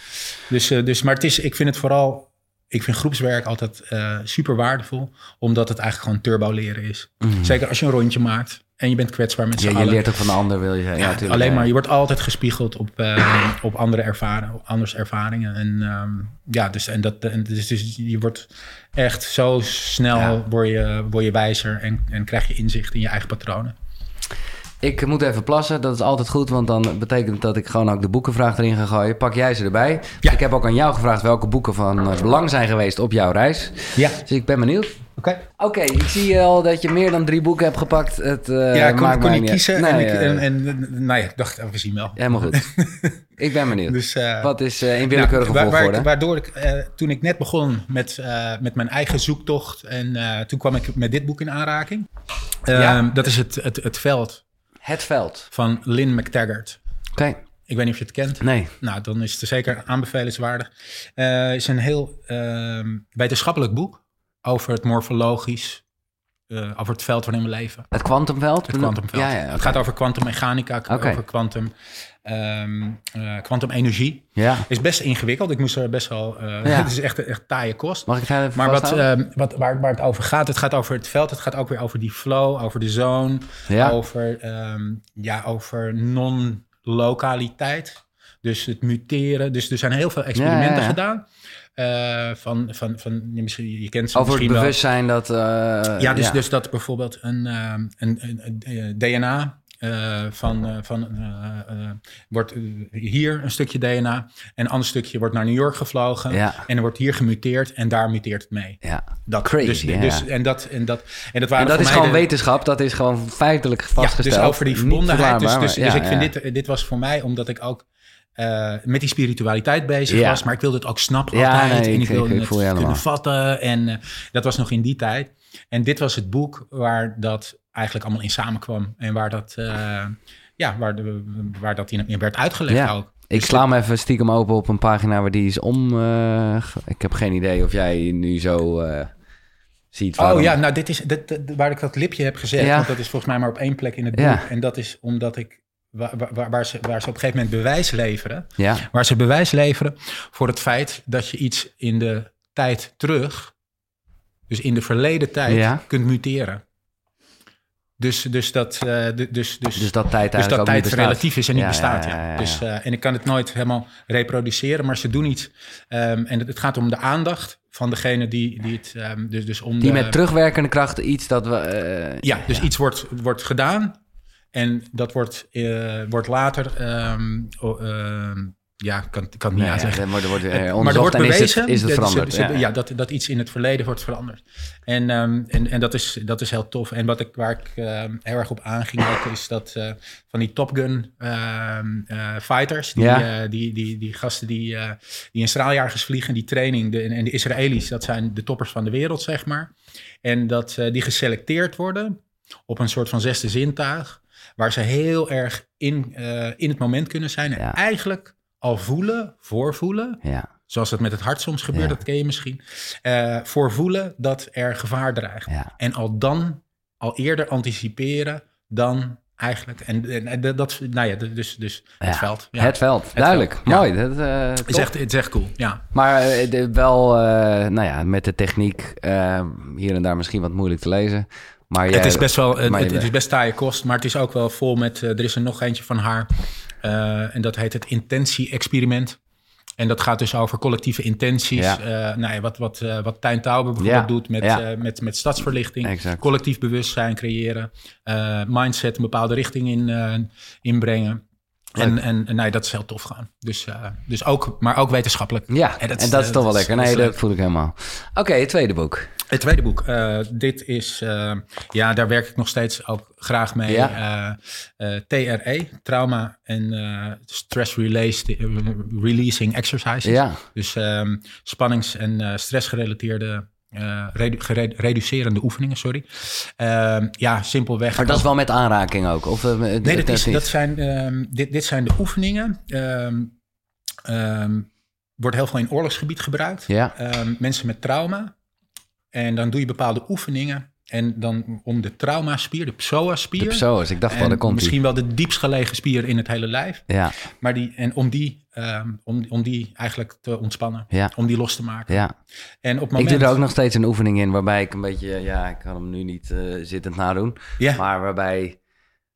Dus, eh, dus, maar het is, ik vind het vooral, ik vind groepswerk altijd eh, super waardevol, omdat het eigenlijk gewoon turbo leren is. Zeker als je een rondje maakt en je bent kwetsbaar met z'n Mhm. Ja, je leert ook van de ander, wil je zeggen. Ja, alleen ja. maar, je wordt altijd gespiegeld op, eh, op andere ervaringen, op anders ervaringen. En ehm, ja, dus, en dat, en dus, dus je wordt echt zo snel word je, word je wijzer en, en krijg je inzicht in je eigen patronen. Ik moet even plassen, dat is altijd goed, want dan betekent dat ik gewoon ook de boekenvraag erin ga gooien. Pak jij ze erbij? Ja. Ik heb ook aan jou gevraagd welke boeken van eh, belang zijn geweest op jouw reis. Ja, Dus ik ben benieuwd. oké. Oké, ik zie al dat je meer dan drie boeken hebt gepakt. Het, eh, ja, ik kon, kon niet kiezen. Nee, en, ik, eh, en, en nou ja, ik dacht, we zien wel. Helemaal goed. ik ben benieuwd. Dus, Wat is in willekeurige Nou, waar- waar volgorde? ik- waardoor ik, toen ik net begon met, met mijn eigen zoektocht... en toen kwam ik met dit boek in aanraking. Ja. Ehm, Dat is het, het, het Veld Het veld. van Lynn McTaggart. Oké, Ik weet niet of je het kent. nee. Nou, dan is het zeker aanbevelenswaardig. Eh, Het is een heel ehm, wetenschappelijk boek over het morfologisch... eh, over het veld waarin we leven. Het kwantumveld? Het kwantumveld. Ja, ja, Het gaat over kwantummechanica, over kwantum, ehm, eh, kwantumenergie. Ja. Is best ingewikkeld. Ik moest er best wel. eh, Ja. Het is echt, echt taaie kost. Mag ik het even Maar wat, ehm, wat, waar, waar het over gaat, het gaat over het veld. Het gaat ook weer over die flow, over de zone. Ja. Over, ehm, ja, over non-lokaliteit. Dus het muteren. Dus er zijn heel veel experimenten Ja, ja, ja. gedaan. Eh, van, van, van, je, misschien, je kent ze Over het wel. bewustzijn dat... Ja, dus, dus dat bijvoorbeeld een, een, een, een, DNA eh, van, eh, van eh, wordt hier een stukje DNA en een ander stukje wordt naar New York gevlogen Ja. en er wordt hier gemuteerd en daar muteert het mee. Ja. Dat, Crazy, dus, ja. dus, en, dat, en, dat, en dat waren En dat is gewoon de- wetenschap, dat is gewoon feitelijk vastgesteld. ja, dus over die verbondenheid. Dus, dus, dus ik vind dit, dit was voor mij omdat ik ook met die spiritualiteit bezig Ja. was. Maar ik wilde het ook snappen Ja, altijd. nee, en ik- ik wilde ik het helemaal. kunnen vatten. En dat was nog in die tijd. En dit was het boek waar dat eigenlijk allemaal in samenkwam. En waar dat, eh, ja, waar, de, waar dat in, werd uitgelegd Ja. ook. Ik Dus sla hem even stiekem open op een pagina waar die is om. eh, ik heb geen idee of jij nu zo eh, ziet. Oh ja, nou dit is dit, dit- waar ik dat lipje heb gezet. Ja. Want dat is volgens mij maar op één plek in het boek. Ja. En dat is omdat ik... Waar, waar, waar, ze, waar ze op een gegeven moment bewijs leveren. Ja, Waar ze bewijs leveren voor het feit dat je iets in de tijd terug, dus in de verleden tijd, Ja. kunt muteren. Dus, dus dat, eh, dus, dus, dus dat tijd dus dat tijd relatief is en niet Ja, bestaat. ja. Dus, eh, en ik kan het nooit helemaal reproduceren, maar ze doen iets. ehm, en het, het gaat om de aandacht van degene die, die het. ehm, dus, dus om Die de, met terugwerkende kracht iets dat we... eh, ja, dus iets wordt, wordt gedaan en dat wordt, wordt later. ehm, ja, ik kan, kan het niet nee, ja, wordt, wordt er Het- maar er wordt en is bewezen het, is het dat, veranderd. ja, ja, dat, dat iets in het verleden wordt veranderd. En, ehm, en, en dat, is, dat is heel tof. En wat ik, waar ik ehm, heel erg op aanging ook, is dat eh, van die Top Gun ehm, eh, fighters, die, Ja. eh, die, die, die gasten die, die in straaljagers vliegen, die training, de, en de Israëli's, dat zijn de toppers van de wereld, zeg maar. En dat die geselecteerd worden op een soort van zesde zintuig, waar ze heel erg in, in het moment kunnen zijn. En eigenlijk al voelen, voorvoelen, ja, zoals dat met het hart soms gebeurt, Ja. dat ken je misschien, eh voorvoelen dat er gevaar dreigt. ja. En al dan, al eerder anticiperen dan eigenlijk. En, en, en dat, nou ja, dus, dus het veld. Ja. Het veld, duidelijk. veld. Mooi. Dat, eh, Het, is echt, het is echt cool, ja. Maar de- wel, nou ja, met de techniek hier en daar misschien wat moeilijk te lezen. Maar het is best wel, het, het is best taaie kost, maar het is ook wel vol met, er is er nog eentje van haar. Eh, en dat heet het intentie-experiment. En dat gaat dus over collectieve intenties. Ja. Eh, nou ja, wat, wat, eh, wat Tijn Tauber bijvoorbeeld Ja, doet met, met, met stadsverlichting. Exact. Collectief bewustzijn creëren. mindset een bepaalde richting in, inbrengen. En, en, en nee, dat is heel tof gaan. Dus, eh, dus ook, maar ook wetenschappelijk. Ja, En en dat dat, is, eh, toch wel dat lekker. dat Nee, dat leuk. voel ik helemaal. Oké, het tweede boek. Het tweede boek. eh, dit is, eh, ja, daar werk ik nog steeds ook graag mee. Ja. Eh, eh, TRE, Trauma en eh, Stress Released, eh, Releasing Exercises. Ja, Dus ehm, spannings- en eh, stressgerelateerde, eh, redu- reducerende oefeningen, sorry. Ehm, ja, simpelweg. maar dat is wel met aanraking ook. Of, eh, Nee, dat dat, is, niet? dat zijn, ehm, dit, dit zijn de oefeningen. Ehm, wordt heel veel in oorlogsgebied gebruikt. Ja, mensen met trauma. En dan doe je bepaalde oefeningen. En dan om de traumaspier, de psoas-spier. de psoas. Ik dacht wel, daar komt misschien wel de diepst gelegen spier in het hele lijf. Ja, Maar die, en om die, ehm, om, om die eigenlijk te ontspannen. ja, Om die los te maken. ja. En op het Ik moment... doe er ook nog steeds een oefening in waarbij ik een beetje... Ja, ik kan hem nu niet eh, zittend nadoen. Ja, Maar waarbij,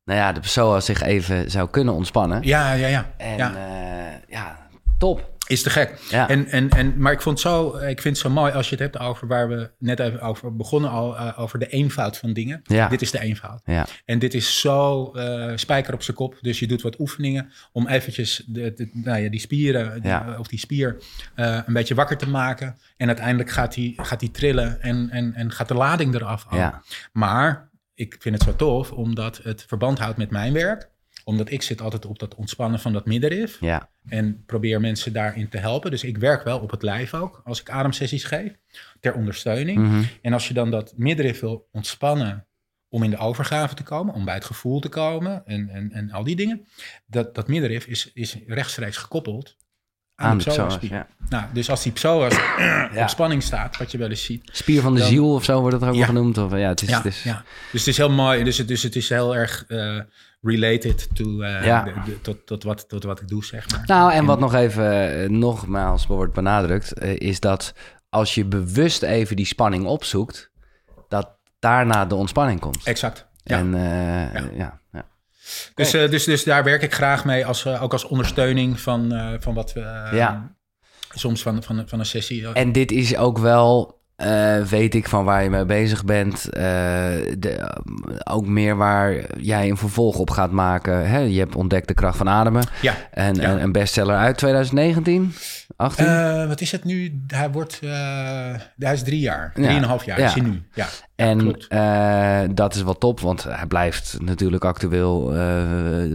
nou ja, de psoas zich even zou kunnen ontspannen. ja, ja. ja. En ja. ja, ja top. Is te gek. Ja. En, en, en, maar ik, vond zo, ik vind het zo mooi als je het hebt over waar we net even over begonnen, al, eh, over de eenvoud van dingen. Ja. Dit is de eenvoud. Ja, En dit is zo eh, spijker op zijn kop. Dus je doet wat oefeningen om eventjes de, de- nou ja, die spieren die- Ja. of die spier eh, een beetje wakker te maken. En uiteindelijk gaat die, gaat die trillen en, en, en gaat de lading eraf. Maar ik vind het zo tof omdat het verband houdt met mijn werk. Omdat ik zit altijd op dat ontspannen van dat middenrif. ja, En probeer mensen daarin te helpen. Dus ik werk wel op het lijf ook, als ik ademsessies geef, ter ondersteuning. mhm, En als je dan dat middenrif wil ontspannen om in de overgave te komen, om bij het gevoel te komen en, en, en al die dingen. Dat, dat middenrif is, is rechtstreeks gekoppeld aan, aan de psoas. Ja. Nou, dus als die psoas Ja. op spanning staat, wat je wel eens ziet. Spier van de Dan- ziel of zo wordt het ook wel Ja. genoemd. Of, ja, het is, het is, ja. Dus het is heel mooi. Dus het, dus het is heel erg eh, related to, Ja. de- de- tot, tot, wat, tot wat ik doe, zeg maar. Nou, en wat nog even, eh, nogmaals wordt benadrukt, eh, is dat als je bewust even die spanning opzoekt, dat daarna de ontspanning komt. Exact. Ja. En ja. Ja, Dus, dus, dus daar werk ik graag mee, als, ook als ondersteuning van, van wat we... Ja. Soms van, van, van een sessie. En dit is ook wel eh, weet ik van waar je mee bezig bent. Eh, de, ook meer waar jij een vervolg op gaat maken. Hè? Je hebt ontdekt de kracht van ademen. Ja. En, Ja. en een bestseller uit 2019, 18. Eh, wat is het nu? Hij wordt, hij is drie jaar, Ja. drieënhalf jaar Ja. is hij nu. Ja, en dat is wel top, want hij blijft natuurlijk actueel,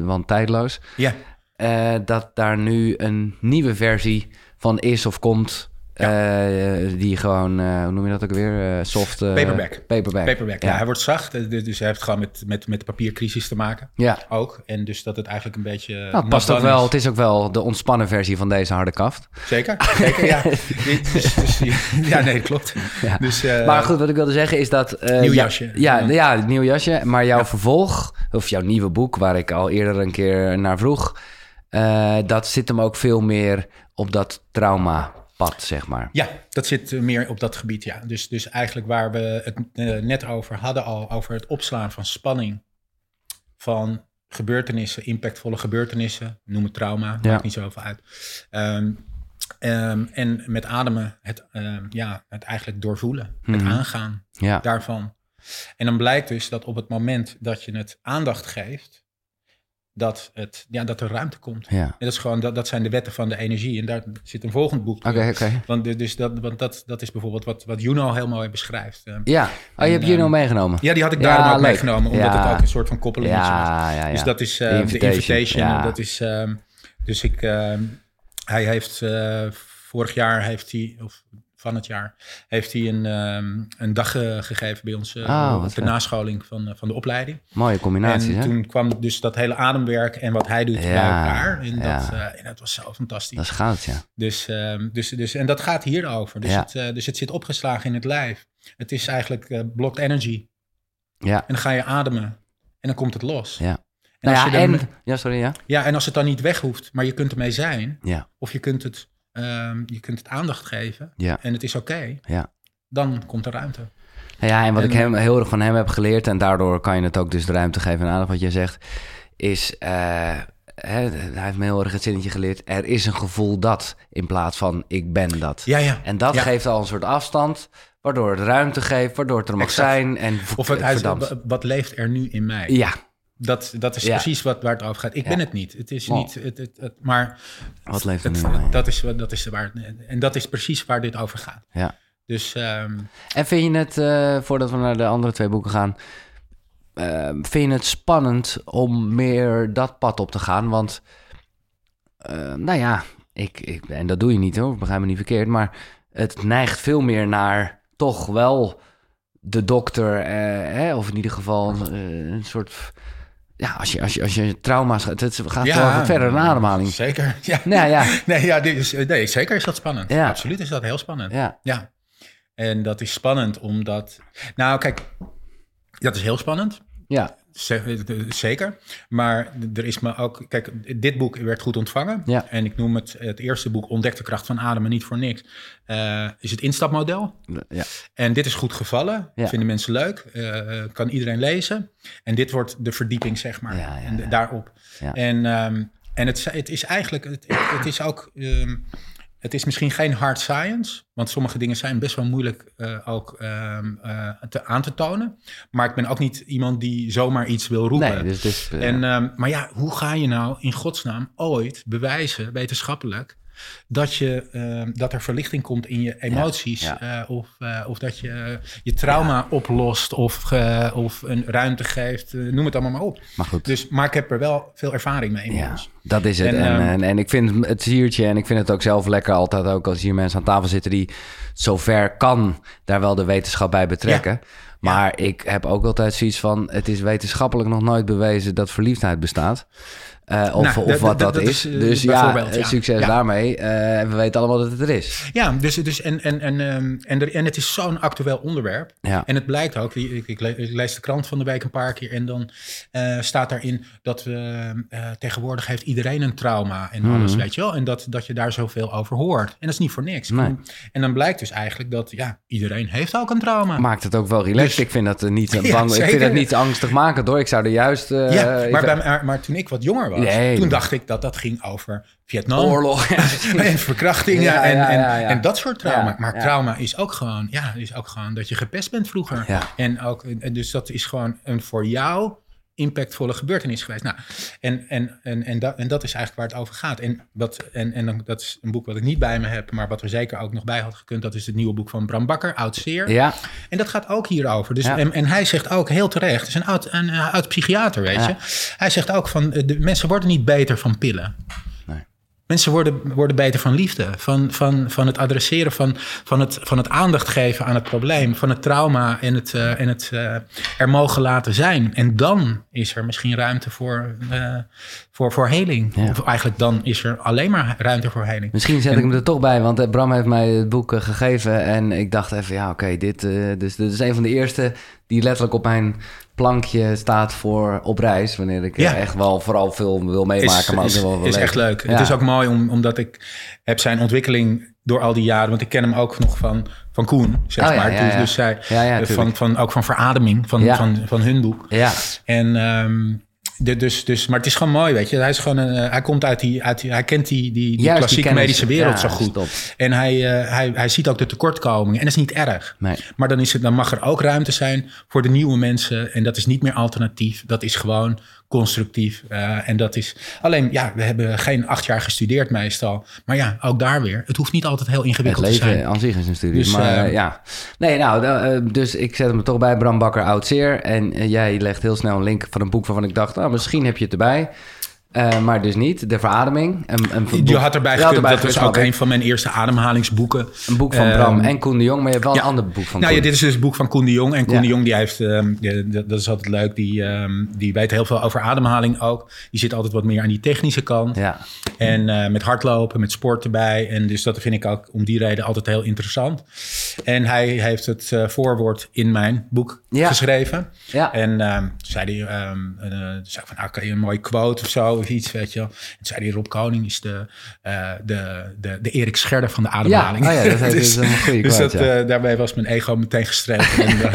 want tijdloos. ja. dat daar nu een nieuwe versie van is of komt. Eh, die gewoon, eh, hoe noem je dat ook weer? Eh, soft. Paperback. Paperback. Paperback, ja. Ja. Hij wordt zacht, dus dus hij heeft gewoon met, met, met de papiercrisis te maken Ja. ook. En dus dat het eigenlijk een beetje... Nou, het past ook dan wel. is. Het is ook wel de ontspannen versie van deze harde kaft. Zeker, zeker, ja. Dus, dus, ja, nee, klopt. Ja. Dus, maar goed, wat ik wilde zeggen is dat... Nieuw ja- jasje. Ja, Ja. nieuw jasje. Maar jouw vervolg, of jouw nieuwe boek... waar ik al eerder een keer naar vroeg... dat zit hem ook veel meer op dat zeg maar. Ja, dat zit eh, meer op dat gebied, ja. Dus, dus eigenlijk waar we het eh, net over hadden al, over het opslaan van spanning, van gebeurtenissen, impactvolle gebeurtenissen, noem het trauma, Ja. maakt niet zoveel uit. Ehm, ehm, en met ademen het, ehm, ja, het eigenlijk doorvoelen, het Mhm. aangaan Ja, daarvan. En dan blijkt dus dat op het moment dat je het aandacht geeft, dat, het, ja, dat er ruimte komt. ja. En dat, is gewoon, dat, dat zijn de wetten van de energie. En daar zit een volgend boek. Oké, oké. want, dus dat, want dat, dat is bijvoorbeeld wat, wat Juno heel mooi beschrijft. Eh, Ja. Oh, je hebt Juno ehm, meegenomen? ja, die had ik Ja, daarom ook leuk. meegenomen, omdat Ja. het ook een soort van koppeling is. Ja, ja, ja. Dus dat is The de Invitation. Dat is, ehm, dus ik, ehm, hij heeft eh, vorig jaar heeft hij, of van het jaar, heeft hij een, ehm, een dag eh, gegeven bij ons Oh, vet. nascholing van, eh, van de opleiding. Mooie combinatie, en hè? toen kwam dus dat hele ademwerk en wat hij doet bij Ja, elkaar. En, ja. dat, eh, en dat was zo fantastisch. Dat is goud, ja. Dus, ehm, dus, dus, en dat gaat hierover. Dus, Ja. het, dus het zit opgeslagen in het lijf. Het is eigenlijk blocked energy. Ja, En dan ga je ademen. En dan komt het los. ja. En Nou als ja, je dan- en... Ja, sorry, ja? ja, en als het dan niet weg hoeft, maar je kunt ermee zijn. Ja, Of je kunt het, ehm, je kunt het aandacht geven. ja, En het is oké. ja. dan komt er ruimte. Nou ja, en wat En- ik hem, heel erg van hem heb geleerd... en daardoor kan je het ook dus de ruimte geven en aandacht wat je zegt... is, eh, hij heeft me heel erg het zinnetje geleerd... er is een gevoel dat, in plaats van ik ben dat. Ja, ja. En dat Ja. geeft al een soort afstand... waardoor het ruimte geeft, waardoor het er mag Exact. zijn... en Of het, wat- wat leeft er nu in mij? Ja, Dat, dat is Ja. precies wat, waar het over gaat. Ik Ja. ben het niet. Het is Wow. niet. Het, het, het- maar wat leeft er nu dat, is, wat- dat is waar. En dat is precies waar dit over gaat. Ja. Dus ehm, En vind je het, eh, voordat we naar de andere twee boeken gaan... eh, vind je het spannend om meer dat pad op te gaan? Want, eh, nou ja, ik, ik, en dat doe je niet hoor, begrijp me niet verkeerd... maar het neigt veel meer naar toch wel de dokter... eh, hè, of in ieder geval eh, een soort... Ja, als je, als je, als je trauma's... Het, het gaat ja, wel verder dan ademhaling. Zeker. Ja. Nou ja, Nee, ja, dit is, nee, zeker is dat spannend. Ja. Absoluut is dat heel spannend. ja, Ja. En dat is spannend omdat. Nou, kijk, dat is heel spannend. ja, Zeker. Maar er is me ook. Kijk, dit boek werd goed ontvangen. Ja. En ik noem het het eerste boek Ontdek de kracht van ademen niet voor niks. Eh, is het instapmodel. ja. En dit is goed gevallen. Ja. Vinden mensen leuk. eh, kan iedereen lezen. En dit wordt de verdieping, zeg maar. Ja, En daarop. En, ehm, en het, het is eigenlijk. Het, het is ook. ehm, het is misschien geen hard science, want sommige dingen zijn best wel moeilijk eh, ook ehm, eh, te, aan te tonen. Maar ik ben ook niet iemand die zomaar iets wil roepen. Nee, dus... dus eh, En, ehm, maar ja, hoe ga je nou in godsnaam ooit bewijzen, wetenschappelijk, dat, je, ehm, dat er verlichting komt in je emoties? ja. eh, of, eh, of dat je je trauma oplost of, eh, of een ruimte geeft, eh, noem het allemaal maar op. maar goed. Dus, maar ik heb er wel veel ervaring mee Ja, inmiddels. dat is het. En, En, en, ehm, en, ik vind het siertje en ik vind het ook zelf lekker altijd ook als hier mensen aan tafel zitten die zover kan daar wel de wetenschap bij betrekken. Maar ik heb ook altijd zoiets van, het is wetenschappelijk nog nooit bewezen dat verliefdheid bestaat. Eh, of, Nou, of dat- wat dat, dat- dat is. eh, Dus ja, ja. succes Ja. daarmee. Eh, en we weten allemaal dat het er is. Ja, dus, dus en, en, en, ehm, en, er, en het is zo'n actueel onderwerp. Ja. En het blijkt ook, ik, ik, le- ik lees de krant van de week een paar keer en dan eh, staat daarin dat we eh, tegenwoordig heeft iedereen een trauma en alles, weet je wel. En dat, dat je daar zoveel over hoort. En dat is niet voor niks. Nee. En, dan blijkt dus eigenlijk dat, ja, iedereen heeft ook een trauma. Maakt het ook wel relaxed. Dus- ik vind dat eh, niet eh, bang. ik vind het niet angstigmakend hoor. Ik zou er juist. eh, ja, maar, bij, maar, maar toen ik wat jonger was, Nee. Toen dacht ik dat dat ging over Vietnam. Oorlog. en verkrachtingen Ja, en, en, en dat soort trauma. Maar trauma is ook gewoon, ja, is ook gewoon dat je gepest bent vroeger. En ook, en dus dat is gewoon een voor jou impactvolle gebeurtenis geweest. Nou, en, en, en, en, dat, en dat is eigenlijk waar het over gaat. En, dat, en, en dan- dat is een boek wat ik niet bij me heb, maar wat er zeker ook nog bij had gekund. Dat is het nieuwe boek van Bram Bakker, Oud Zeer. Ja, En dat gaat ook hierover. Dus, Ja. en, en hij zegt ook heel terecht, het is een oud, een, eh, oud psychiater, weet Ja. je. Hij zegt ook van, eh, de mensen worden niet beter van pillen. Mensen worden, worden beter van liefde, van, van, van het adresseren, van, van, het, van het aandacht geven aan het probleem, van het trauma en het, eh, en het eh, er mogen laten zijn. En dan is er misschien ruimte voor, eh, voor, voor heling. Ja. Of eigenlijk dan is er alleen maar ruimte voor heling. misschien zet ik hem er toch bij, want Bram heeft mij het boek gegeven en ik dacht even, ja oké, dit, dus, dit is een van de eerste die letterlijk op mijn plankje staat voor op reis, wanneer ik eh, Ja. echt wel vooral veel wil meemaken. maar ook is, wel is echt leuk. Ja. Het is ook mooi om, omdat ik heb zijn ontwikkeling door al die jaren, want ik ken hem ook nog van, van Koen, zeg Oh maar. ja, Dus, dus zij, van, van, ook van verademing van, van, van hun boek. Ja, En ehm, de, dus, dus, maar het is gewoon mooi, weet je. Hij, is gewoon een, eh, hij komt uit die, uit die, hij kent die, die, die Juist klassieke medische wereld Ja, zo goed. stop. En hij, eh, hij, hij ziet ook de tekortkomingen. En dat is niet erg. nee. Maar dan, is het, dan mag er ook ruimte zijn voor de nieuwe mensen. En dat is niet meer alternatief. Dat is gewoon constructief. Eh, en dat is alleen, ja, we hebben geen acht jaar gestudeerd meestal. Maar ja, ook daar weer. Het hoeft niet altijd heel Het ingewikkeld te leven zijn. aan zich is een studie. Dus, maar eh, eh, ja. Nee, nou, dus ik zet hem toch bij. Bram Bakker, Oud Zeer. En jij legt heel snel een link van een boek waarvan ik dacht... nou, misschien heb je het erbij. Eh, maar dus niet. De Verademing. Een, een boek- Je had erbij gekund. Dat was ook een van mijn eerste ademhalingsboeken. Een boek van Ehm, Bram en Koen de Jong. Maar je hebt wel ja. een ander boek van Nou ja, dit is dus het boek van Koen de Jong. En Koen Ja. de Jong, die heeft, ehm, dat is altijd leuk, die, ehm, die weet heel veel over ademhaling ook. Die zit altijd wat meer aan die technische kant. Ja, En eh, met hardlopen, met sport erbij. En dus dat vind ik ook om die reden altijd heel interessant. En hij heeft het eh, voorwoord in mijn boek geschreven. ja. En toen zei hij, zei ik van, nou, kan je een mooie quote of zo, iets, weet je wel. En zei hij, Rob Koning is de, eh, de, de, de Erik Scherder van de ademhaling. Ja, oh ja, dat heeft- dus een goede dus dat, ja. eh, daarmee was mijn ego meteen gestreken. en, eh,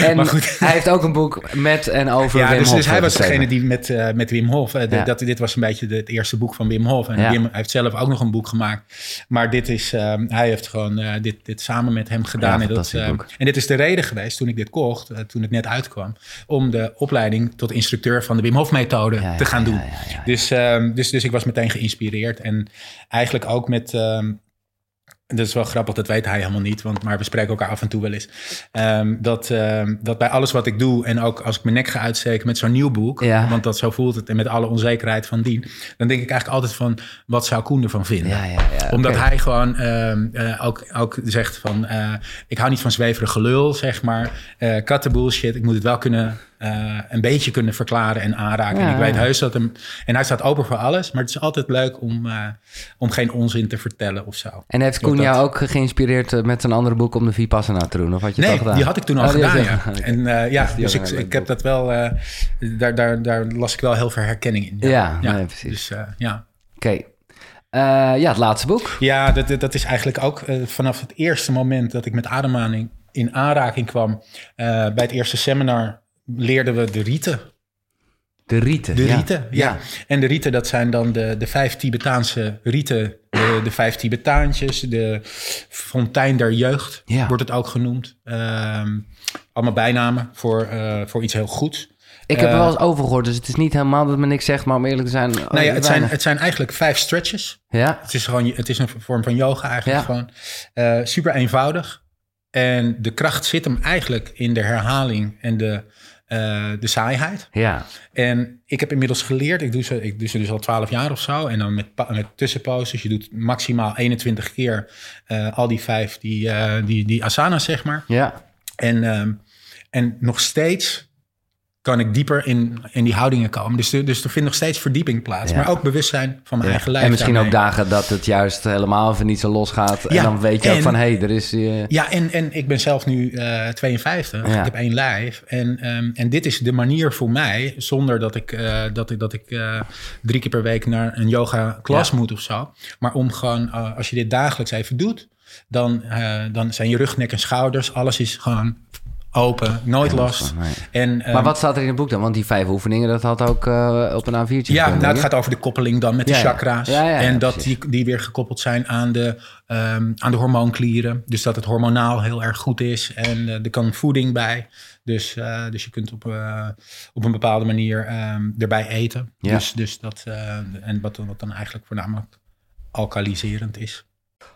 En maar goed. hij heeft ook een boek met en over Ja, Wim dus, Hof dus hij was degene die met, met Wim Hof. de- dat, dit was een beetje de- het eerste boek van Wim Hof. En. Wim heeft zelf ook nog een boek gemaakt. Maar dit is, ehm, hij heeft gewoon dit, dit samen met hem gedaan. En, dat, ehm, en dit is de reden geweest toen ik dit kocht, toen het net uitkwam, om de opleiding tot instructeur van de Wim Hof methode te gaan ja, doen. ja, ja, ja. Dus, ehm, dus, dus ik was meteen geïnspireerd. En eigenlijk ook met. ehm, dat is wel grappig, dat weet hij helemaal niet, want, maar we spreken elkaar af en toe wel eens. Ehm, dat, dat bij alles wat ik doe en ook als ik mijn nek ga uitsteken met zo'n nieuw boek, Ja. want dat zo voelt het en met alle onzekerheid van dien, dan denk ik eigenlijk altijd van, wat zou Koen ervan vinden? Ja, ja, ja. Omdat hij gewoon eh, ook, ook zegt van... eh, ik hou niet van zweverig gelul, zeg maar. eh cut the bullshit. Ik moet het wel kunnen... eh, een beetje kunnen verklaren en aanraken. Ja, en ik weet heus dat hem... En hij staat open voor alles. Maar het is altijd leuk om, eh, om geen onzin te vertellen of zo. En heeft Koen jou ook geïnspireerd eh, met zijn andere boek om de Vipassana te doen? Of had je Nee, dat gedaan? die had ik toen al Oh, gedaan, ja. En eh, ja, dus ook ik, een ik heb dat wel... daar, daar, daar las ik wel heel veel herkenning in. Ja, nee, precies. Dus ja. Oké. Ja, het laatste boek. Ja, dat, dat- is eigenlijk ook vanaf het eerste moment dat ik met ademhaling in aanraking kwam. bij het eerste seminar leerden we de rieten. De rieten. De ja. rieten, ja. En de rieten, dat zijn dan de, de vijf Tibetaanse rieten. De, de vijf Tibetaantjes, de fontein der jeugd Ja. wordt het ook genoemd. Ehm, allemaal bijnamen voor, eh, voor iets heel goeds. Ik heb er Eh, wel eens over gehoord, dus het is niet helemaal dat me niks zegt, maar om eerlijk te zijn... oh, Nou ja, het zijn, het zijn eigenlijk vijf stretches. Ja? Het is gewoon, het is een vorm van yoga eigenlijk Ja. gewoon. Eh, super eenvoudig. En de kracht zit hem eigenlijk in de herhaling en de, eh, de saaiheid. Ja. En ik heb inmiddels geleerd, ik doe ze, ik doe ze dus al 12 jaar of zo. En dan met, met tussenposes. Je doet maximaal 21 keer eh, al die vijf, die, eh, die, die asana's, zeg maar. Ja. En, ehm, en nog steeds kan ik dieper in, in die houdingen komen. Dus, er- dus er vindt nog steeds verdieping plaats. Ja. Maar ook bewustzijn van mijn Ja. eigen lijf. En misschien ook dagen dat het juist helemaal even niet zo los gaat. en dan weet je ook van, hé, hey, er is... eh, Ja, en, en ik ben zelf nu eh 52. Ja. Ik heb één lijf. En, ehm, en dit is de manier voor mij, zonder dat ik, eh, dat ik, dat ik eh, drie keer per week naar een yoga klas moet of zo. Maar om gewoon, eh, als je dit dagelijks even doet, dan, eh, dan zijn je rug, nek en schouders, alles is gewoon open, nooit last. Nee. En, Maar ehm, wat staat er in het boek dan? Want die vijf oefeningen, dat had ook eh, op een A4'tje Ja, nou, het gaat over de koppeling dan met de Ja, chakra's. Ja, en dat precies. die, die weer gekoppeld zijn aan de, ehm, aan de hormoonklieren. Dus dat het hormonaal heel erg goed is. En eh, er kan voeding bij. Dus, eh, dus je kunt op, op een bepaalde manier ehm, erbij eten. Ja. Dus, dus dat, en wat, wat dan eigenlijk voornamelijk alkaliserend is.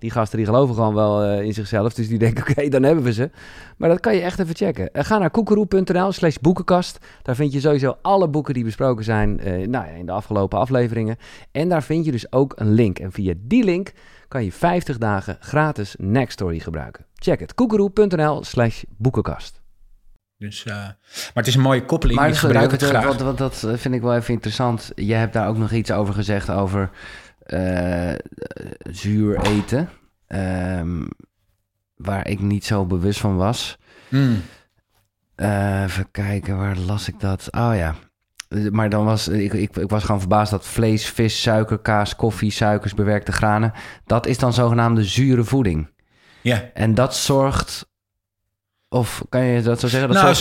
die gasten die geloven gewoon wel eh, in zichzelf. Dus die denken, oké, dan hebben we ze. Maar dat kan je echt even checken. Eh, ga naar koekeroe.nl slash boekenkast. Daar vind je sowieso alle boeken die besproken zijn eh, nou ja, in de afgelopen afleveringen. En daar vind je dus ook een link. En via die link kan je 50 dagen gratis Nextory gebruiken. Check het. koekeroe.nl slash boekenkast. Dus, eh, maar het is een mooie koppeling. ik sorry, gebruik het want, graag. Want, want dat vind ik wel even interessant. Je hebt daar ook nog iets over gezegd over eh, zuur eten. Ehm, waar ik niet zo bewust van was. Mm. Eh, even kijken, waar las ik dat? Oh ja. Maar dan was ik, ik, ik was gewoon verbaasd dat vlees, vis, suiker, kaas, koffie, suikers, bewerkte granen. Dat is dan zogenaamde zure voeding. Ja. En dat zorgt. Of kan je dat zo zeggen? Dat nou,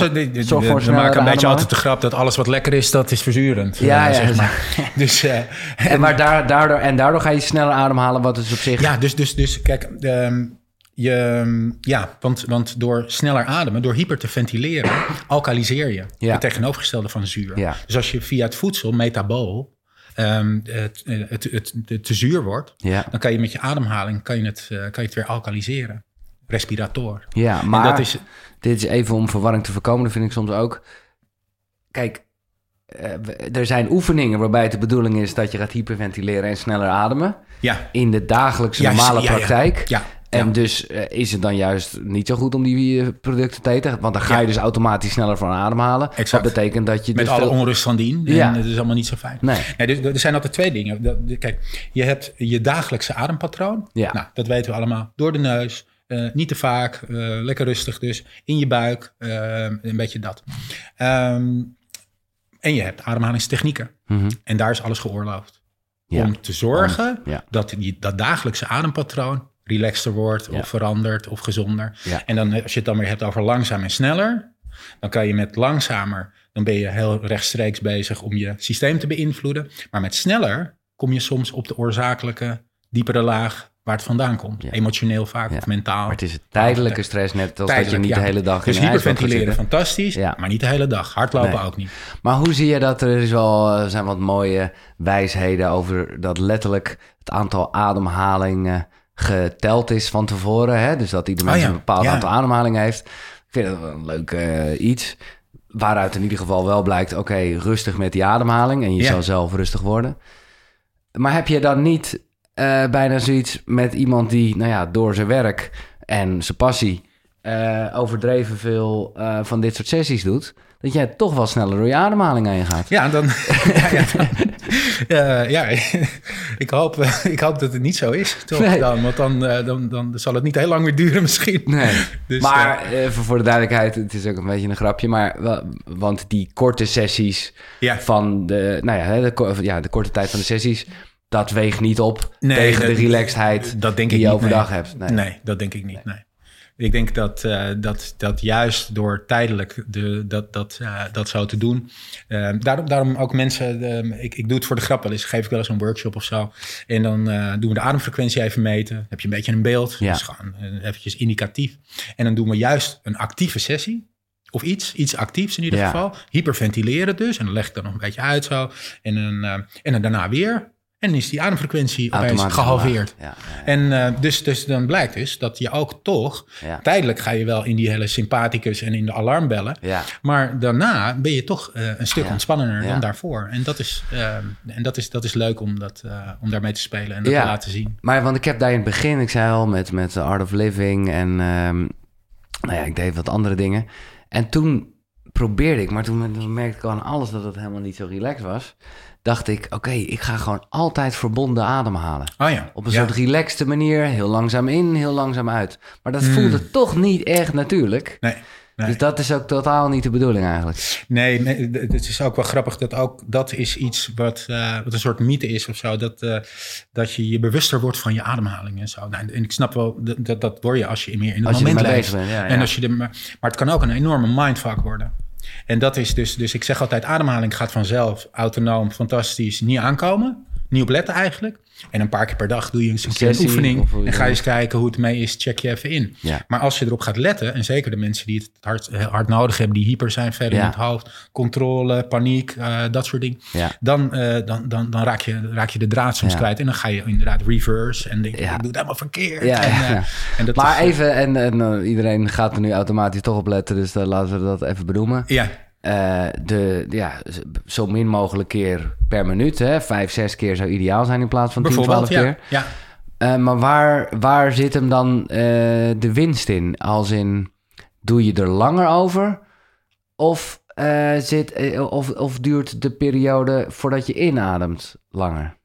we voor maken een beetje altijd de grap dat alles wat lekker is, dat is verzurend. Ja, eh, ja, zeg maar. dus, eh, en, maar daar, daardoor, en daardoor ga je sneller ademhalen, wat is op zich. Ja, dus, dus, dus kijk, ehm, je, ja, want, want door sneller ademen, door hyper te ventileren, alkaliseer je. Ja. Het tegenovergestelde van zuur. Ja. Dus als je via het voedsel, metabool, ehm, het, het, het, het te zuur wordt, Ja, dan kan je met je ademhaling kan je het, eh, kan je het weer alkaliseren. Respirator. ja maar en dat is, dit is even om verwarring te voorkomen, dat vind ik soms ook. Kijk, eh, er zijn oefeningen waarbij het de bedoeling is dat je gaat hyperventileren en sneller ademen. ja, In de dagelijkse Juist, normale ja, praktijk. ja, En dus eh, is het dan juist niet zo goed om die eh, producten te eten. Want dan ga je dus automatisch sneller van ademhalen. Exact. Dat betekent dat je met dus alle veel- onrust van dien. Ja. En het is allemaal niet zo fijn. Nee. Nee, dus, er zijn altijd twee dingen. Kijk, je hebt je dagelijkse adempatroon. Ja. Nou, dat weten we allemaal. Door de neus, eh, niet te vaak, eh, lekker rustig dus. In je buik, eh, een beetje dat. Ehm, en je hebt ademhalingstechnieken. Mhm. En daar is alles geoorloofd. Ja. Om te zorgen Ja. dat die, dat dagelijkse adempatroon relaxter wordt Ja. of verandert of gezonder. En dan, als je het dan weer hebt over langzaam en sneller, dan kan je met langzamer, dan ben je heel rechtstreeks bezig om je systeem te beïnvloeden. Maar met sneller kom je soms op de oorzakelijke, diepere laag waar het vandaan komt. Ja. Emotioneel vaak Ja. of mentaal. Maar het is een tijdelijke stress, net als dat je niet ja. de hele dag Dus in gaat hyperventileren, fantastisch, maar niet de hele dag. Hardlopen Nee. ook niet. Maar hoe zie je dat? Er is wel, er zijn wat mooie wijsheden over dat letterlijk het aantal ademhalingen geteld is van tevoren. Hè? Dus dat ieder mens Oh ja, een bepaald aantal ademhalingen heeft. Ik vind dat wel een leuk eh, iets. Waaruit in ieder geval wel blijkt, oké, rustig met die ademhaling. En je zal zelf rustig worden. Maar heb je dan niet eh, bijna zoiets met iemand die, nou ja, door zijn werk en zijn passie... eh, overdreven veel eh, van dit soort sessies doet... dat jij toch wel sneller door je ademhaling heen gaat. Ja, dan. ja, ja, dan- ja, ik, hoop, ik hoop dat het niet zo is. Toch Nee. dan, want dan, dan, dan zal het niet heel lang meer duren, misschien. Nee, Dus, maar even voor de duidelijkheid, het is ook een beetje een grapje, maar want die korte sessies Ja. van de, nou ja, de, ja, de korte tijd van de sessies, dat weegt niet op Nee, tegen dat- de relaxedheid dat denk die ik je niet, overdag nee. hebt. Nee. Nee. dat denk ik niet. Nee. Ik denk dat, eh, dat, dat juist door tijdelijk de, dat, dat, eh, dat zo te doen. eh, daarom, daarom ook mensen, ik, ik doe het voor de grap wel eens, geef ik wel eens een workshop of zo. En dan doen we de ademfrequentie even meten. Dan heb je een beetje een beeld. Ja. Is gewoon eventjes indicatief. En dan doen we juist een actieve sessie. Of iets, iets actiefs in ieder Ja. geval. Hyperventileren dus. En dan leg ik dat nog een beetje uit zo. En dan, en dan daarna weer. En is die ademfrequentie opeens gehalveerd. omlaag. Ja, ja, En eh, dus, dus dan blijkt dus dat je ook toch... Tijdelijk ga je wel in die hele sympathicus en in de alarmbellen. Maar daarna ben je toch eh, een stuk ontspannender dan daarvoor. En dat is, eh, en dat is, dat is leuk om, dat, om daarmee te spelen en dat te laten zien. Maar want ik heb daar in het begin, ik zei al, met, met The Art of Living en ehm, nou ja, ik deed wat andere dingen. En toen probeerde ik, maar toen, toen merkte ik al aan alles dat het helemaal niet zo relaxed was. Dacht ik, oké, ik ga gewoon altijd verbonden ademhalen. Oh ja. Op een ja. soort relaxte manier, heel langzaam in, heel langzaam uit. Maar dat Hmm. voelde toch niet echt natuurlijk. Nee, nee. Dus dat is ook totaal niet de bedoeling eigenlijk. Nee, het is ook wel grappig dat ook dat is iets wat, eh, wat een soort mythe is of zo. Dat, eh, dat je je bewuster wordt van je ademhaling en zo. Nou, en ik snap wel, dat, dat, word je als je meer in het Als moment leeft. bent, ja, En als je er, maar, maar het kan ook een enorme mindfuck worden. En dat is dus, dus ik zeg altijd, ademhaling gaat vanzelf, autonoom, fantastisch, niet aankomen. Niet op letten eigenlijk. En een paar keer per dag doe je eens een keer een Sessie, oefening. of En ga eens kijken hoe het mee is. Check je even in. Ja. Maar als je erop gaat letten, en zeker de mensen die het hard, hard nodig hebben, die hyper zijn, verder Ja. in het hoofd, controle, paniek, eh, dat soort dingen, Ja. dan, eh, dan, dan, dan raak, je, raak je de draad soms kwijt. En dan ga je inderdaad reverse en denk ik doe het helemaal verkeerd. En, eh, en dat Maar is, even, en, en iedereen gaat er nu automatisch toch op letten, dus laten we dat even benoemen. Ja, Eh, de, ja, zo min mogelijk keer per minuut. Hè? Vijf, zes keer zou ideaal zijn in plaats van 10, 12 bijvoorbeeld. keer. Ja, ja. Eh, maar waar, waar zit hem dan eh, de winst in? Als in, doe je er langer over? Of, zit, of, of duurt de periode voordat je inademt langer?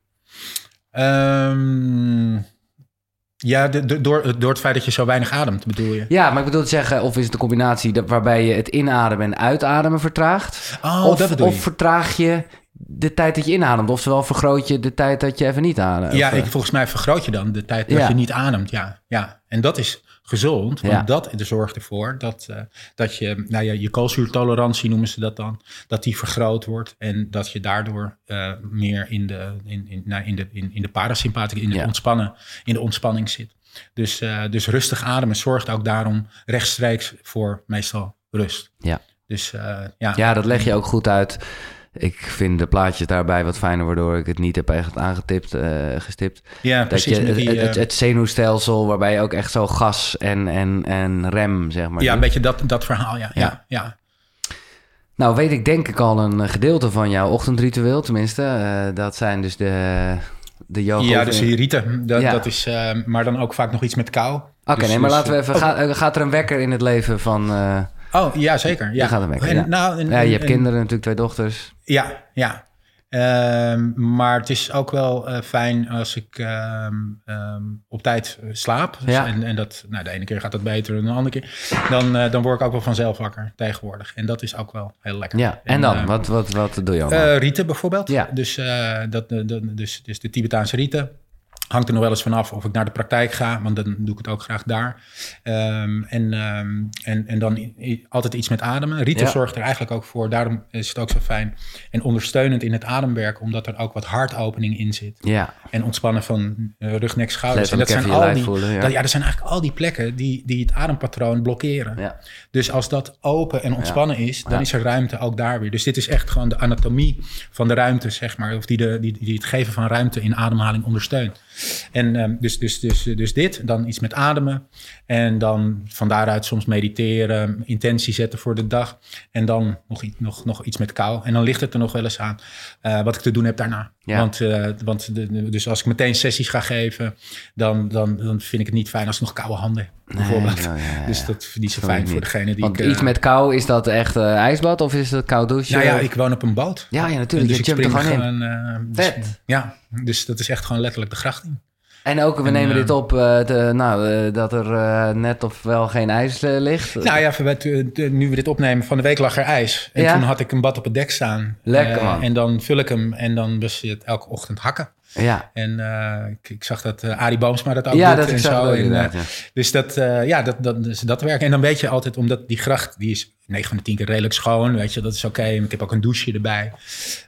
Ehm, ja, de, de- door, door het feit dat je zo weinig ademt, bedoel je? Ja, maar ik bedoel te zeggen, of is het een combinatie dat, waarbij je het inademen en uitademen vertraagt? Oh, of, dat bedoel je. of vertraag je de tijd dat je inademt? Oftewel vergroot je de tijd dat je even niet ademt? Ja, Of, eh, ik, volgens mij vergroot je dan de tijd dat Ja. je niet ademt. Ja, ja. En dat is gezond, want Ja. dat zorgt ervoor dat, eh, dat je, nou ja, je koolzuurtolerantie noemen ze dat dan, dat die vergroot wordt en dat je daardoor eh, meer in de, in, in, nou, in de, in, in de parasympathie, in de, Ja. ontspannen, in de ontspanning zit. Dus, eh, dus rustig ademen zorgt ook daarom rechtstreeks voor meestal rust. Ja. Dus ja. Ja, dat leg je ook goed uit. Ik vind de plaatjes daarbij wat fijner, waardoor ik het niet heb echt aangetipt, eh, gestipt. Ja, Dat precies. je die, het, het, eh, het zenuwstelsel, waarbij je ook echt zo gas en, en, en rem, zeg maar. ja, een beetje dat, dat verhaal, ja. Ja. ja. ja. Nou, weet ik denk ik al een gedeelte van jouw ochtendritueel, tenminste. Eh, dat zijn dus de, de yoga. Ja, dus die rieten, dat, Ja. dat is, maar dan ook vaak nog iets met kou. Oké, Dus- nee, maar dus, laten we even... oh, Gaat, gaat er een wekker in het leven van... Oh, ja, zeker. Ja, gaat een wekker, En, ja. Nou, en- ja, je en- hebt en- kinderen, natuurlijk twee dochters. Ja, ja. Ehm, maar het is ook wel eh, fijn als ik ehm, ehm, op tijd eh, slaap. Dus- Ja. En, en dat, nou, de ene keer gaat dat beter dan de andere keer. Dan, eh, dan word ik ook wel vanzelf wakker tegenwoordig. En dat is ook wel heel lekker. Ja, en dan? wat, wat, wat doe je allemaal? rieten bijvoorbeeld. Ja. Dus, dat, dat- dus, dus de Tibetaanse rieten. Hangt er nog wel eens vanaf of ik naar de praktijk ga, want dan doe ik het ook graag daar. Ehm, en, ehm, en, en dan i- altijd iets met ademen. Rieten Ja. zorgt er eigenlijk ook voor, daarom is het ook zo fijn en ondersteunend in het ademwerk, omdat er ook wat hartopening in zit. ja, En ontspannen van eh, rug, nek, schouders. En dat zijn al die, voelen, ja. dat- ja, dat zijn eigenlijk al die plekken die, die het adempatroon blokkeren. ja. Dus als dat open en ontspannen is, dan is er ruimte ook daar weer. Dus dit is echt gewoon de anatomie van de ruimte, zeg maar. Of die, de, die, die het geven van ruimte in ademhaling ondersteunt. En ehm, dus, dus, dus, dus dit, dan iets met ademen. En dan van daaruit soms mediteren, intentie zetten voor de dag. En dan nog, nog, nog iets met kou. En dan ligt het er nog wel eens aan eh, wat ik te doen heb daarna. Ja. Want, eh, want de, dus als ik meteen sessies ga geven, dan, dan, dan vind ik het niet fijn als ik nog koude handen heb, bijvoorbeeld. Nee, nou, ja, ja, Dus dat vind ik niet zo fijn voor degene die Want ik... eh, iets met kou, is dat echt eh, ijsbad of is het koud douchen? Nou ja, ik woon op een boot. Ja, ja, natuurlijk. Dus je ik er gewoon in. gewoon, dus- Vet. ja, dus dat is echt gewoon letterlijk de gracht in. En ook, we En, nemen dit op, eh, de, nou, eh, dat er net of wel geen ijs ligt. Nou ja, nu we dit opnemen, van de week lag er ijs. En Ja? toen had ik een bad op het dek staan. Lekker, man. En dan vul ik hem en dan was het elke ochtend hakken. Ja, En eh, ik, ik zag dat eh Arie Boomsma dat ook ja doet dat en zo. En, eh, ja. Dus dat, ja, dat, dat, dus dat werkt. En dan weet je altijd, omdat die gracht, die is 9 van de 10 keer redelijk schoon. Weet je, dat is oké. Ik heb ook een douche erbij.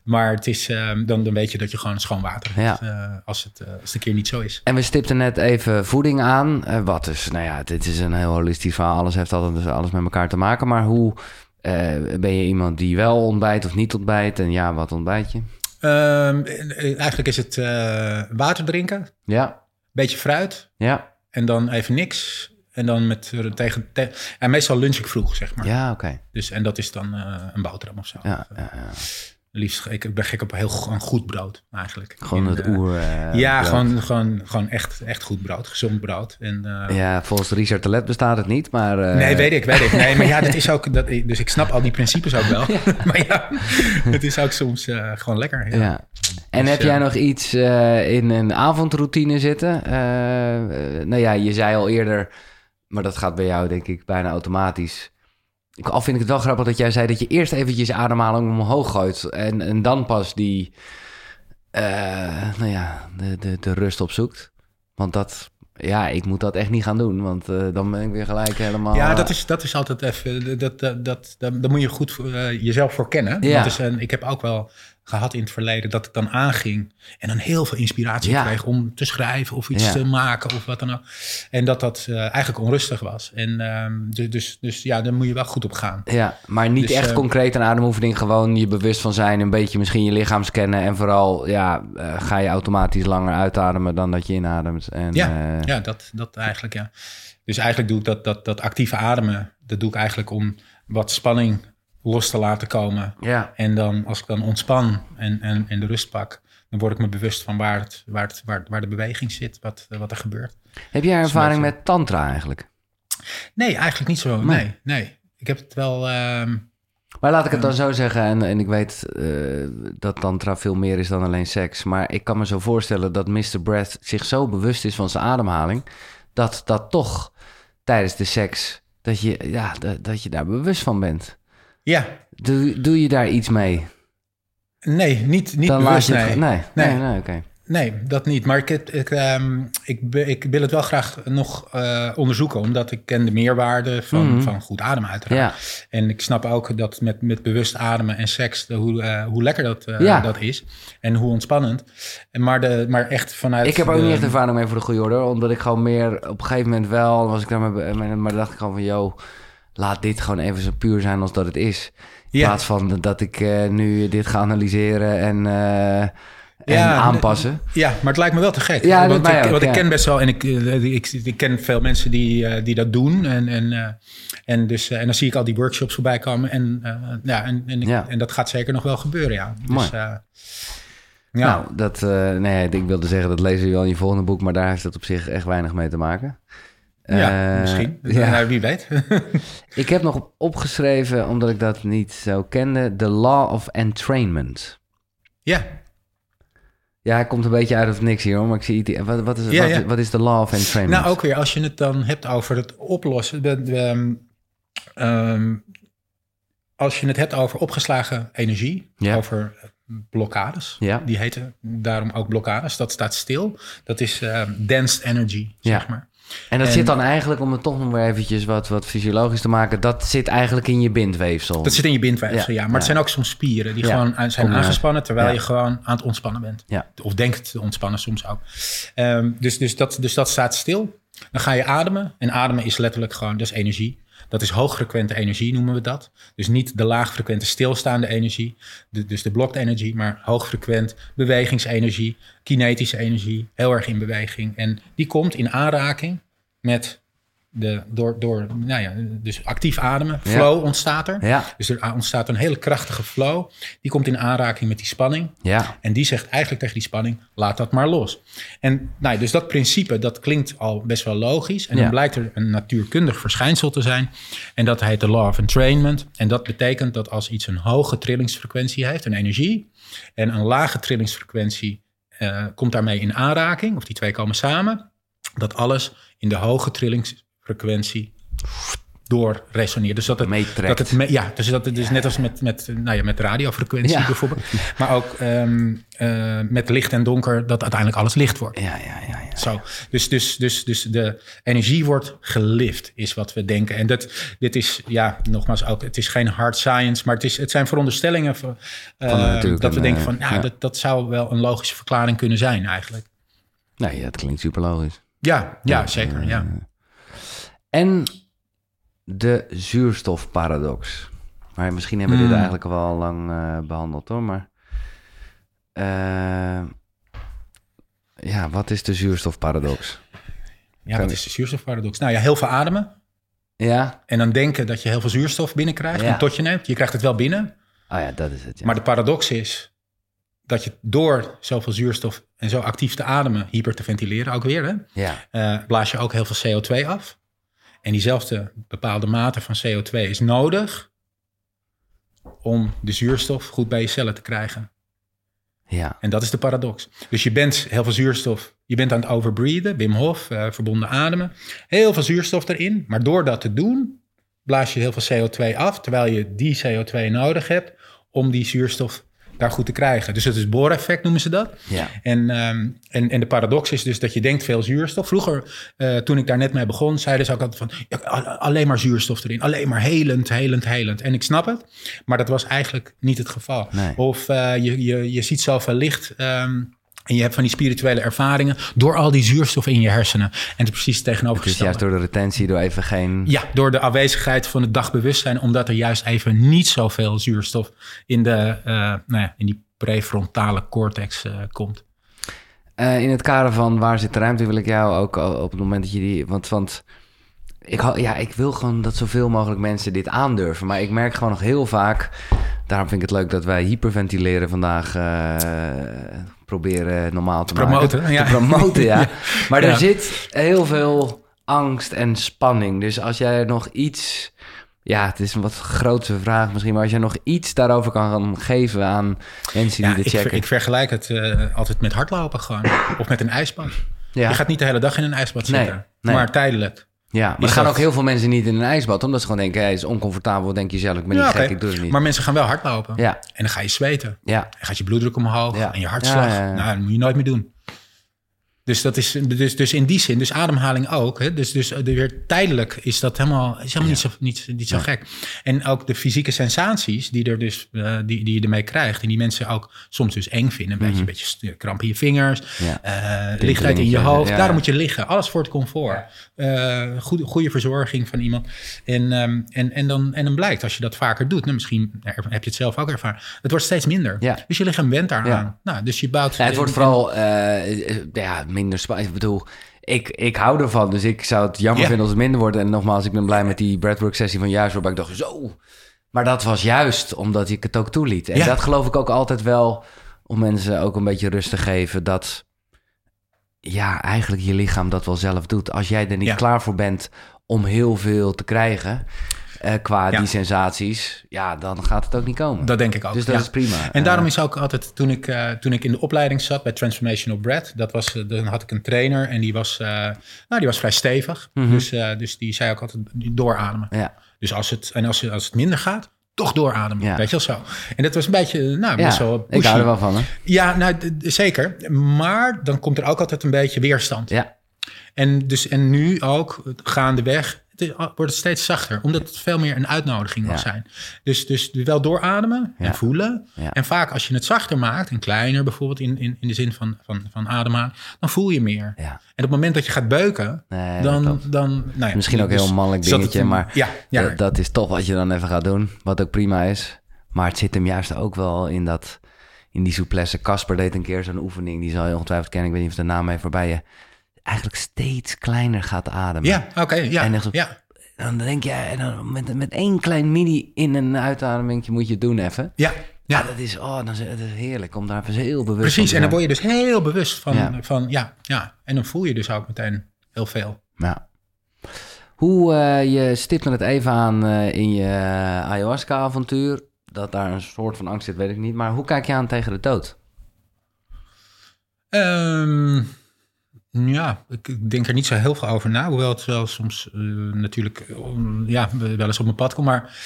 Maar het is, eh, dan, dan weet je dat je gewoon schoon water hebt. Ja. als, het, als het een keer niet zo is. En we stipten net even voeding aan. wat dus, nou ja, dit is een heel holistisch verhaal. Alles heeft altijd dus alles met elkaar te maken. Maar hoe ben je iemand die wel ontbijt of niet ontbijt? En ja, wat ontbijt je? Ehm, eh, eigenlijk is het eh, water drinken, Ja, beetje fruit ja, en dan even niks. En dan met eh, tegen. te- en meestal lunch ik vroeg, zeg maar. ja, oké. Dus, en dat is dan eh, een boterham of zo. Ja, ja, ja. Liefst, ik ben gek op heel goed brood eigenlijk. Gewoon het eh, oer... eh, ja, brood. gewoon, gewoon, gewoon echt, echt goed brood. Gezond brood. En, eh, Ja, volgens Richard Telet bestaat het niet, maar... Nee, weet ik, weet ik. Nee, maar ja, dat is ook. Dat, dus ik snap al die principes ook wel. maar ja, het is ook soms gewoon lekker. Ja. Ja. En Dus, heb jij nog iets in een avondroutine zitten? Nou ja, je zei al eerder, maar dat gaat bij jou denk ik bijna automatisch. Ik, al vind ik het wel grappig dat jij zei dat je eerst eventjes ademhaling omhoog gooit en, en dan pas die, eh, nou ja, de, de, de rust opzoekt. Want dat, ja, ik moet dat echt niet gaan doen, want eh, dan ben ik weer gelijk helemaal... Ja, eh, dat is, dat is altijd even. Dat, dat, dat, dat, daar moet je goed voor, jezelf voor kennen. Ja. Dat is een, ik heb ook wel gehad in het verleden dat ik dan aanging en dan heel veel inspiratie Ja. kreeg om te schrijven of iets Ja. te maken of wat dan ook. En dat dat eh, eigenlijk onrustig was. En ehm, dus, dus, dus ja, daar moet je wel goed op gaan. Ja, maar niet Dus, echt eh, concreet een ademoefening. Gewoon je bewust van zijn. Een beetje misschien je lichaam scannen. En vooral ja, eh, ga je automatisch langer uitademen dan dat je inademt. En, Ja, eh, ja dat, dat eigenlijk, ja. Dus eigenlijk doe ik dat, dat, dat actieve ademen, dat doe ik eigenlijk om wat spanning los te laten komen. ja. En dan, als ik dan ontspan en, en, en de rust pak, dan word ik me bewust van waar, het, waar, het, waar, waar de beweging zit, wat, wat er gebeurt. Heb jij ervaring met tantra eigenlijk? Nee, eigenlijk niet zo. Nee. Nee, nee. Ik heb het wel. ehm, Maar laat ik het dan zo zeggen. En, en ik weet eh, dat tantra veel meer is dan alleen seks. Maar ik kan me zo voorstellen dat Mr. Breath zich zo bewust is van zijn ademhaling. Dat dat toch tijdens de seks, dat je, ja, dat, dat je daar bewust van bent. Ja, Doe, doe je daar iets mee? nee, niet, niet dan bewust. het Nee. nee, nee, Nee. nee, oké. nee, dat niet. Maar ik, ik, ik, ehm, ik, ik wil het wel graag nog eh, onderzoeken, omdat ik ken de meerwaarde van, Mhm. van goed ademen, uiteraard. Ja, En ik snap ook dat met, met bewust ademen en seks, de, hoe, eh, hoe lekker dat, eh, Ja. dat is. En hoe ontspannend. En maar, de, maar echt vanuit. ik heb ook de- niet echt ervaring mee voor de goede orde. Omdat ik gewoon meer op een gegeven moment wel was ik daar mee- maar dacht ik gewoon van joh, laat dit gewoon even zo puur zijn als dat het is. In Ja. plaats van dat ik eh, nu dit ga analyseren en, eh, en Ja, aanpassen. Ja, maar het lijkt me wel te gek. Ja, dat want ik, ook, want ik ken best wel en ik, eh, ik, ik ken veel mensen die, die dat doen. En, en, en, dus, en dan zie ik al die workshops voorbij komen. En, ja, en, en, ik- en dat gaat zeker nog wel gebeuren, ja. Dus, ja. Nou, dat, nee, ik wilde zeggen dat lezen we wel in je volgende boek, maar daar heeft het op zich echt weinig mee te maken. Ja, Eh, misschien. ja. Nou, wie weet. Ik heb nog opgeschreven, omdat ik dat niet zo kende, The Law of Entrainment. ja, Ja, hij komt een beetje uit of niks hier, hoor, maar ik zie het. Wat, wat, is, Ja, wat, ja. wat is de Law of Entrainment? nou ook weer als je het dan hebt over het oplossen. De, de, ehm, ehm, als je het hebt over opgeslagen energie, Ja. over blokkades. Ja. Die heten daarom ook blokkades. Dat staat stil. Dat is ehm dense energy, zeg maar. En dat En- zit dan eigenlijk, om het toch nog maar eventjes wat, wat fysiologisch te maken, dat zit eigenlijk in je bindweefsel. Dat zit in je bindweefsel, Ja, ja. Maar ja. het zijn ook soms spieren die Ja. gewoon zijn aangespannen... terwijl je gewoon aan het ontspannen bent. Ja. Of denkt te ontspannen soms ook. Ehm, dus, dus, dat, dus dat staat stil. Dan ga je ademen. En ademen is letterlijk gewoon, dat is energie. Dat is hoogfrequente energie, noemen we dat. Dus niet de laagfrequente stilstaande energie. Dus de blocked energie, maar hoogfrequent bewegingsenergie, kinetische energie, heel erg in beweging. En die komt in aanraking met de, door, door nou ja, dus actief ademen. Ja. Flow ontstaat er. Ja, Dus er ontstaat een hele krachtige flow. Die komt in aanraking met die spanning. ja, En die zegt eigenlijk tegen die spanning, laat dat maar los. En nou, ja, dus dat principe, dat klinkt al best wel logisch. En dan blijkt er een natuurkundig verschijnsel te zijn. En dat heet de law of entrainment. En dat betekent dat als iets een hoge trillingsfrequentie heeft, een energie, en een lage trillingsfrequentie eh, komt daarmee in aanraking, of die twee komen samen, dat alles in de hoge trillingsfrequentie door resoneert. Dus dat het, Meetrekt. dat het me- ja, dus dat het dus net als met, met, nou ja, met radiofrequentie Ja. bijvoorbeeld, maar ook ehm, eh, met licht en donker, dat uiteindelijk alles licht wordt. ja, ja, ja. ja. Zo. Dus, dus, dus, dus de energie wordt gelift, is wat we denken. En dat, dit is, ja, nogmaals ook, het is geen hard science, maar het, is, het zijn veronderstellingen van, eh, natuurkunde, dat we denken van, ja, ja. Dat, dat zou wel een logische verklaring kunnen zijn eigenlijk. Nee, dat klinkt super logisch. Ja, ja, zeker, ja. En de zuurstofparadox. Maar misschien hebben we dit Hmm. eigenlijk al wel lang eh, behandeld hoor. Maar eh, ja, wat is de zuurstofparadox? Ja, wat is de zuurstofparadox? Nou ja, heel veel ademen. Ja, En dan denken dat je heel veel zuurstof binnenkrijgt Ja. en tot je neemt. Je krijgt het wel binnen, Oh ja, dat is het. Ja. Maar de paradox is dat je door zoveel zuurstof en zo actief te ademen, hyper te ventileren ook weer, hè, ja. eh, blaas je ook heel veel CO2 af. En diezelfde bepaalde mate van CO2 is nodig om de zuurstof goed bij je cellen te krijgen. ja. En dat is de paradox. Dus je bent heel veel zuurstof, je bent aan het overbreathen, Wim Hof, eh, verbonden ademen. Heel veel zuurstof erin, maar door dat te doen, blaas je heel veel CO2 af, terwijl je die CO2 nodig hebt om die zuurstof daar goed te krijgen. Dus het is booreffect noemen ze dat. ja. En, ehm, en, en de paradox is dus dat je denkt veel zuurstof. Vroeger, eh, toen ik daar net mee begon, zeiden ze ook altijd van... Ja, alleen maar zuurstof erin, alleen maar helend, helend, helend. En ik snap het, maar dat was eigenlijk niet het geval. Nee. Of eh, je, je, je ziet zoveel licht... ehm, en je hebt van die spirituele ervaringen door al die zuurstof in je hersenen. En het is precies Het is tegenovergestelde. juist door de retentie, door even geen... Ja, door de aanwezigheid van het dagbewustzijn, omdat er juist even niet zoveel zuurstof in, de, eh, nou ja, in die prefrontale cortex eh, komt. Eh, in het kader van waar zit de ruimte wil ik jou ook op het moment dat je die... Want, want ik, ja, ik wil gewoon dat zoveel mogelijk mensen dit aandurven. Maar ik merk gewoon nog heel vaak... Daarom vind ik het leuk dat wij hyperventileren vandaag proberen normaal te, promoten, maken. ja. Te promoten, ja. Maar er Ja. zit heel veel angst en spanning. Dus als jij nog iets... Ja, het is een wat grotere vraag misschien... maar als jij nog iets daarover kan geven aan mensen die dit ik, ver- checken. ik vergelijk het eh, altijd met hardlopen gewoon. Of met een ijsbad. ja. Je gaat niet de hele dag in een ijsbad Nee, zitten. nee. Maar tijdelijk. Ja, maar er gaan ook heel veel mensen niet in een ijsbad, omdat ze gewoon denken, het is oncomfortabel, denk je zelf, ik ben niet gek, ik doe het niet. Maar mensen gaan wel hardlopen. Ja, En dan ga je zweten. ja, Dan gaat je bloeddruk omhoog. Ja. En je hartslag. Ja, ja, ja. Nou, dat moet je nooit meer doen. Dus, dat is, dus, dus in die zin, dus ademhaling ook. Hè? Dus, dus de weer tijdelijk is dat helemaal, is helemaal niet zo, niet, niet zo gek. En ook de fysieke sensaties die, er dus, eh, die, die je ermee krijgt. En die mensen ook soms dus eng vinden. Een beetje, een beetje kramp in je vingers. Mhm. Ja. eh, lichtheid in je hoofd. Daarom moet je liggen. Alles voor het comfort. Eh, goede, goede verzorging van iemand. En, ehm, en, en, dan, en dan blijkt, als je dat vaker doet... Nou, misschien heb je het zelf ook ervaren... het wordt steeds minder. Dus je lichaam went daaraan. Nou, dus je bouwt... Ja, het wordt vooral eh, eh, ja, minder spannend. Ik bedoel, ik, ik hou ervan, dus ik zou het jammer Ja. vinden als het minder wordt. En nogmaals, ik ben blij met die breathwork sessie van juist, waarbij ik dacht, zo. Maar dat was juist omdat ik het ook toeliet. En Ja. dat geloof ik ook altijd wel, om mensen ook een beetje rust te geven, dat ja, eigenlijk je lichaam dat wel zelf doet. Als jij er niet Ja. klaar voor bent om heel veel te krijgen, eh, qua Ja. die sensaties, ja, dan gaat het ook niet komen. Dat denk ik ook. dus dat ja. is prima. En daarom Eh, is ook altijd, toen ik, eh, toen ik in de opleiding zat bij Transformational Breath, dat was, dan had ik een trainer en die was, nou, die was vrij stevig. Mhm. dus, dus die zei ook altijd doorademen. ja. Dus als het, en als, als het minder gaat, toch doorademen. Ja. Weet je wel zo. En dat was een beetje, nou, best wel ja, pushy. ik hou er wel van, hè? Ja, nou, zeker. Maar dan komt er ook altijd een beetje weerstand. Ja, En, dus, en nu ook, gaandeweg, het is- wordt het steeds zachter. Omdat het veel meer een uitnodiging mag zijn. Dus, dus wel doorademen en voelen. En vaak als je het zachter maakt, en kleiner bijvoorbeeld in, in, in de zin van, van, van ademhalen, dan voel je meer. En op het moment dat je gaat beuken, Nee, dan, dan... Nou Misschien ook dus heel mannelijk het dingetje, in- maar dat, dat is toch wat je dan even gaat doen. Wat ook prima is. Maar het zit hem juist ook wel in dat... In die souplesse. Casper deed een keer zo'n oefening. Die zal je ongetwijfeld kennen. Ik weet niet of de naam heeft voorbij je. Eigenlijk steeds kleiner gaat ademen. ja oké, ja, En zo- ja, Dan denk je, en dan met, met één klein mini in- en uitademing moet je het doen even. ja, Ja, ja. dat is, oh, dan is het is heerlijk om daar heel bewust Precies, en dan word je dus heel bewust van Ja. van, ja, ja. En dan voel je dus ook meteen heel veel. Ja. Hoe eh, je stipt me het even aan eh, in je eh, ayahuasca-avontuur. Dat daar een soort van angst zit, weet ik niet. Maar hoe kijk je aan tegen de dood? Ehm, ja, ik, denk er niet zo heel veel over na. Hoewel het wel soms eh, natuurlijk ja, wel eens op mijn pad komt. Maar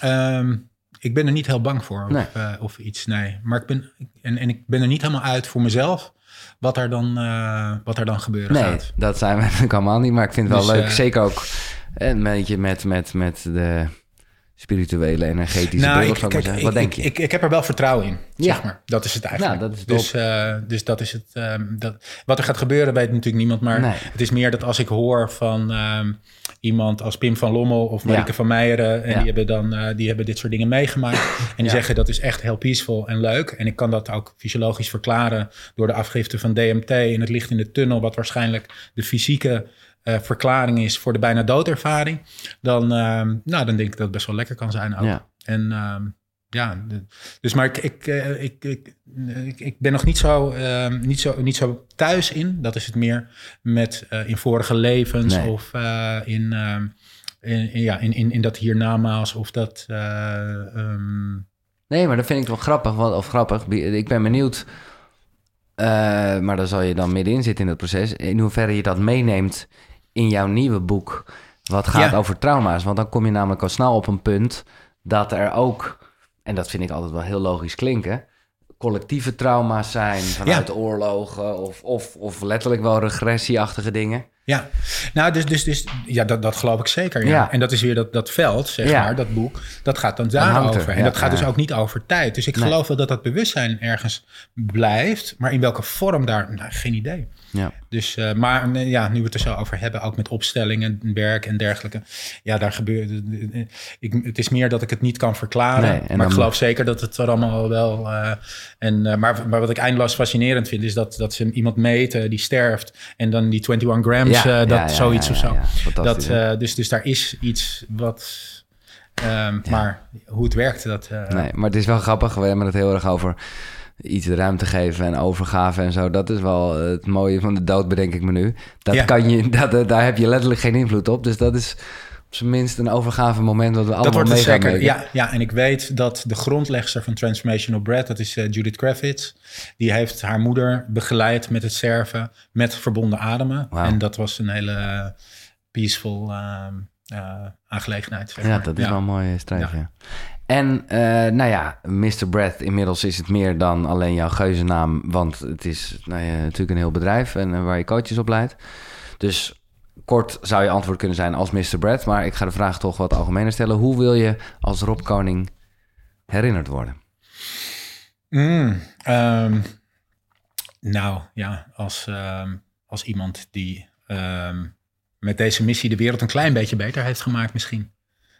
ehm, ik ben er niet heel bang voor of, Nee. eh, of iets. Nee, maar ik ben, en, en ik ben er niet helemaal uit voor mezelf wat er dan, eh, wat er dan gebeuren Nee, gaat. dat zijn we natuurlijk allemaal niet. Maar ik vind het wel Dus, leuk. Zeker ook een beetje met, met, met de spirituele, energetische Nou, ik, kijk, ik, Wat denk je? Ik, ik heb er wel vertrouwen in, Ja. zeg maar. Dat is het eigenlijk. Nou, dat is dus, eh, dus dat is het. ehm, dat, wat er gaat gebeuren weet natuurlijk niemand. Maar Nee. het is meer dat als ik hoor van ehm, iemand als Pim van Lommel of Marieke Ja. van Meijeren... en Ja. die, hebben dan, eh, die hebben dit soort dingen meegemaakt. en die zeggen dat is echt heel peaceful en leuk. En ik kan dat ook fysiologisch verklaren... door de afgifte van DMT en het licht in de tunnel... wat waarschijnlijk de fysieke eh, verklaring is voor de bijna doodervaring. Dan, ehm, nou, dan denk ik dat het best wel lekker kan zijn ook. Ja. En, ehm, ja, dus maar ik, ik, eh, ik, ik, ik, ik ben nog niet zo, ehm, niet, zo, niet zo thuis in. Dat is het meer met eh, in vorige levens Nee. of in, in, ja, in, in, in dat hiernamaals of dat. Nee, maar dat vind ik wel grappig. want- Of grappig. Ik ben benieuwd. eh, maar daar zal je dan middenin zitten in het proces. In hoeverre je dat meeneemt in jouw nieuwe boek. Wat gaat Ja. over trauma's. Want dan kom je namelijk al snel op een punt dat er ook. En dat vind ik altijd wel heel logisch klinken. Collectieve trauma's zijn vanuit oorlogen. Of, of, of letterlijk wel regressieachtige dingen. Ja, nou, dus, dus, dus ja, dat, dat geloof ik zeker. Ja. Ja. En dat is weer dat, dat veld, zeg Ja. maar, dat boek, dat gaat dan er, daarover. En dat gaat dus ook niet over tijd. Dus ik Nee. geloof wel dat dat bewustzijn ergens blijft, maar in welke vorm daar, nou, geen idee. Ja. Dus, eh, maar ja, nu we het er zo over hebben, ook met opstellingen, werk en dergelijke. Ja, daar gebeurt. Ik, het is meer dat ik het niet kan verklaren. Nee, maar ik geloof zeker dat het er allemaal wel. eh, en, eh, maar, maar wat ik eindeloos fascinerend vind, is dat, dat ze iemand meten die sterft. En dan die 21 grams, Ja, dat ja, zoiets of zo. dat, dus, dus daar is iets wat. ehm, Maar hoe het werkt, dat. Nee, maar het is wel grappig. We hebben het heel erg over iets de ruimte geven en overgave en zo. Dat is wel het mooie van de dood, bedenk ik me nu. Dat Ja. kan je, dat, eh, daar heb je letterlijk geen invloed op. Dus dat is op zijn minst een overgave moment wat we allemaal Dat wordt het mee zeker. Ja, ja, en ik weet dat de grondlegster van Transformational Bread, dat is eh, Judith Kravitz, die heeft haar moeder begeleid met het sterven met verbonden ademen. En dat was een hele eh, peaceful eh, aangelegenheid. Zeg Ja, maar. dat is Ja. wel een mooie strijd, ja. En eh, nou ja, Mr. Breath, inmiddels is het meer dan alleen jouw geuzennaam. Want het is nou ja, natuurlijk een heel bedrijf en eh, waar je coaches op leidt. Dus kort zou je antwoord kunnen zijn als Mr. Breath. Maar ik ga de vraag toch wat algemener stellen. Hoe wil je als Rob Koning herinnerd worden? Mm, ehm, nou ja, als, ehm, als iemand die ehm, met deze missie de wereld een klein beetje beter heeft gemaakt misschien.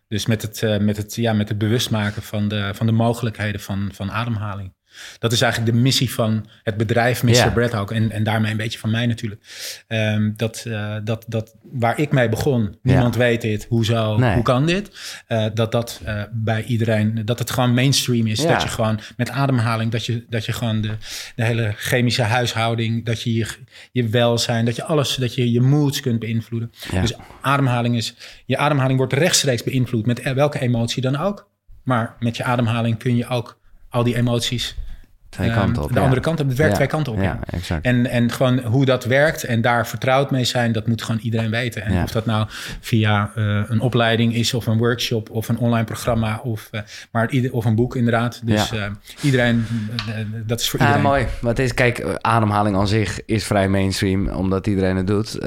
Dus met het, eh, met het, ja, met het bewustmaken van de, van de mogelijkheden van, van ademhaling. Dat is eigenlijk de missie van het bedrijf Mr. Bread ook. En, en daarmee een beetje van mij natuurlijk. Ehm, dat, eh, dat, dat waar ik mee begon, niemand weet dit, hoezo, Nee. hoe kan dit? Eh, dat dat eh, bij iedereen, dat het gewoon mainstream is. Dat je gewoon met ademhaling, dat je, dat je gewoon de, de hele chemische huishouding, dat je je, je welzijn, dat je alles, dat je je moods kunt beïnvloeden. Dus ademhaling is, je ademhaling wordt rechtstreeks beïnvloed met e- welke emotie dan ook. Maar met je ademhaling kun je ook al die emoties Twee ehm, kanten op. de ja. andere kant op. Het werkt Ja, twee kanten op. Ja, ja. exact. En, en gewoon hoe dat werkt en daar vertrouwd mee zijn, dat moet gewoon iedereen weten. En Ja. of dat nou via eh, een opleiding is, of een workshop, of een online programma, of, eh, maar ieder, of een boek inderdaad. Dus Ja. eh, iedereen, dat is voor Ja, iedereen. mooi. Maar het is, kijk, ademhaling aan zich is vrij mainstream, omdat iedereen het doet.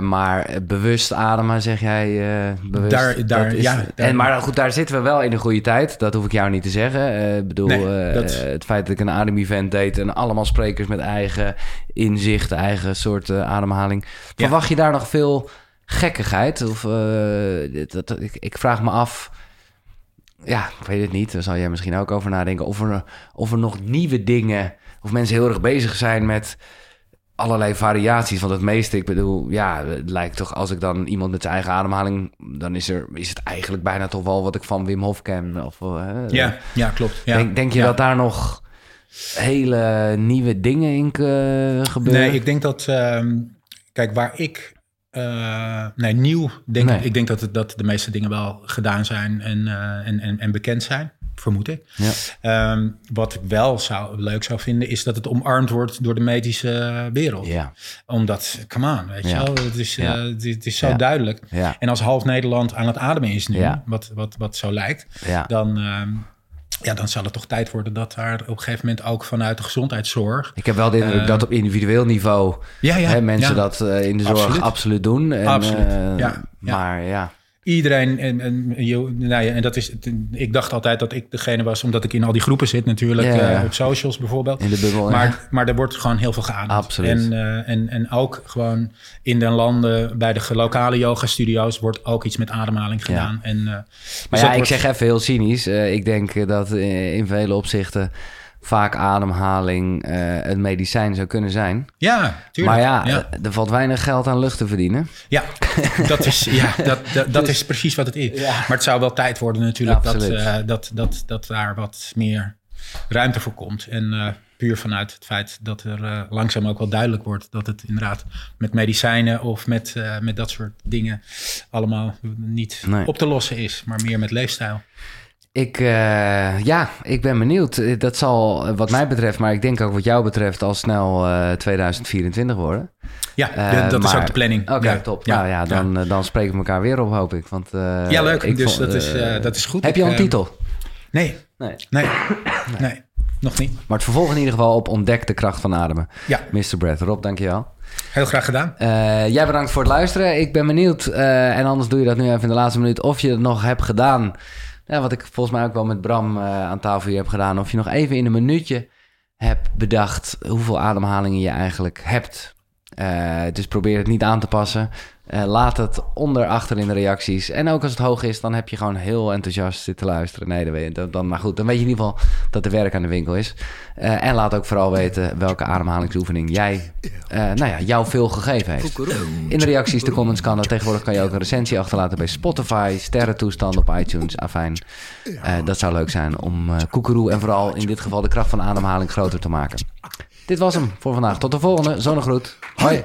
Maar bewust ademen, zeg jij, bewust. Daar- daar- is- ja, daar- en, maar goed, daar zitten we wel in een goede tijd. Dat hoef ik jou niet te zeggen. Ik bedoel, Nee, dat- het feit dat ik een ademevent deed en allemaal sprekers met eigen inzicht, eigen soort eh, ademhaling. Verwacht je daar nog veel gekkigheid? Of, dit- dat, ik, ik vraag me af... Ja, ik weet het niet. Daar zal jij misschien ook over nadenken. Of er, of er nog nieuwe dingen... Of mensen heel erg bezig zijn met allerlei variaties. Want het meeste, ik bedoel... Ja, het lijkt toch... Als ik dan iemand met zijn eigen ademhaling... Dan is, er, is het eigenlijk bijna toch wel wat ik van Wim Hof ken. Of, eh, Ja, ja, klopt. Ja. denk, denk je Ja. dat daar nog hele nieuwe dingen in eh, gebeuren? Nee, ik denk dat, ehm, kijk, waar ik, eh, nee, nieuw, denk Nee. ik, ik denk dat, het, dat de meeste dingen wel gedaan zijn en, eh, en, en, en bekend zijn, vermoed ik. Ja. Ehm, wat ik wel zou, leuk zou vinden, is dat het omarmd wordt door de medische wereld. Ja, Omdat, come on, weet Ja. je wel, het is, het, het is zo duidelijk. En als half Nederland aan het ademen is nu, wat, wat, wat zo lijkt, dan, ehm, ja, dan zal het toch tijd worden dat daar op een gegeven moment ook vanuit de gezondheidszorg Ik heb wel de indruk Eh, dat op individueel niveau ja, ja, hè, mensen ja. dat eh, in de zorg absoluut, Absoluut. doen. En, Absoluut, eh, ja. Maar ja, Iedereen, en, nou ja, en dat is, ik dacht altijd dat ik degene was, omdat ik in al die groepen zit natuurlijk, Ja, ja. eh, op socials bijvoorbeeld. in de bubbel. ja. Maar, maar er wordt gewoon heel veel geademd. Absoluut. En, eh, en, en ook gewoon in de landen, bij de lokale yoga-studio's, wordt ook iets met ademhaling gedaan. En, eh, dus Maar dat ja, ik wordt- zeg even heel cynisch. ik denk dat in vele opzichten vaak ademhaling uh, het medicijn zou kunnen zijn. Ja, tuurlijk. Maar ja, ja, er valt weinig geld aan lucht te verdienen. Ja, dat is, ja, dat, dat, dat dus- is precies wat het is. Ja. Maar het zou wel tijd worden natuurlijk dat, uh, dat, dat, dat daar wat meer ruimte voor komt. En uh, puur vanuit het feit dat er langzaam ook wel duidelijk wordt dat het inderdaad met medicijnen of met, met dat soort dingen allemaal niet nee. op te lossen is, maar meer met leefstijl. Ik, uh, ja, ik ben benieuwd. Dat zal wat mij betreft, maar ik denk ook wat jou betreft, al snel 2024 worden. Ja, de, dat maar, is ook de planning. Oké, okay, ja. top. Ja, nou ja, dan, ja. dan spreken we elkaar weer op, hoop ik. Want, ja, leuk. dus vond, dat, is, dat is goed. Heb je al een titel? Nee. Nee. Nee. nee. Nog niet. Maar het vervolg in ieder geval op Ontdek de kracht van ademen. Ja. Mr. Brett. Rob, dankjewel. Heel graag gedaan. Uh, jij bedankt voor het luisteren. Ik ben benieuwd, uh, en anders doe je dat nu even in de laatste minuut, of je het nog hebt gedaan. Wat ik volgens mij ook wel met Bram uh, aan tafel hier heb gedaan. Of je nog even in een minuutje hebt bedacht hoeveel ademhalingen je eigenlijk hebt. dus probeer het niet aan te passen. Uh, laat het onder achter in de reacties. En ook als het hoog is, dan heb je gewoon heel enthousiast zitten luisteren. Nee, dan, je, dan, maar goed, dan weet je in ieder geval dat er werk aan de winkel is. Uh, en laat ook vooral weten welke ademhalingsoefening jij, uh, nou ja, jou veel gegeven heeft. In de reacties, de comments kan dat. Tegenwoordig kan je ook een recensie achterlaten bij Spotify, sterrentoestand op iTunes, afijn. dat zou leuk zijn om koekeroe en vooral in dit geval de kracht van ademhaling groter te maken. Dit was hem voor vandaag. Tot de volgende. Zonnegroet. Hoi.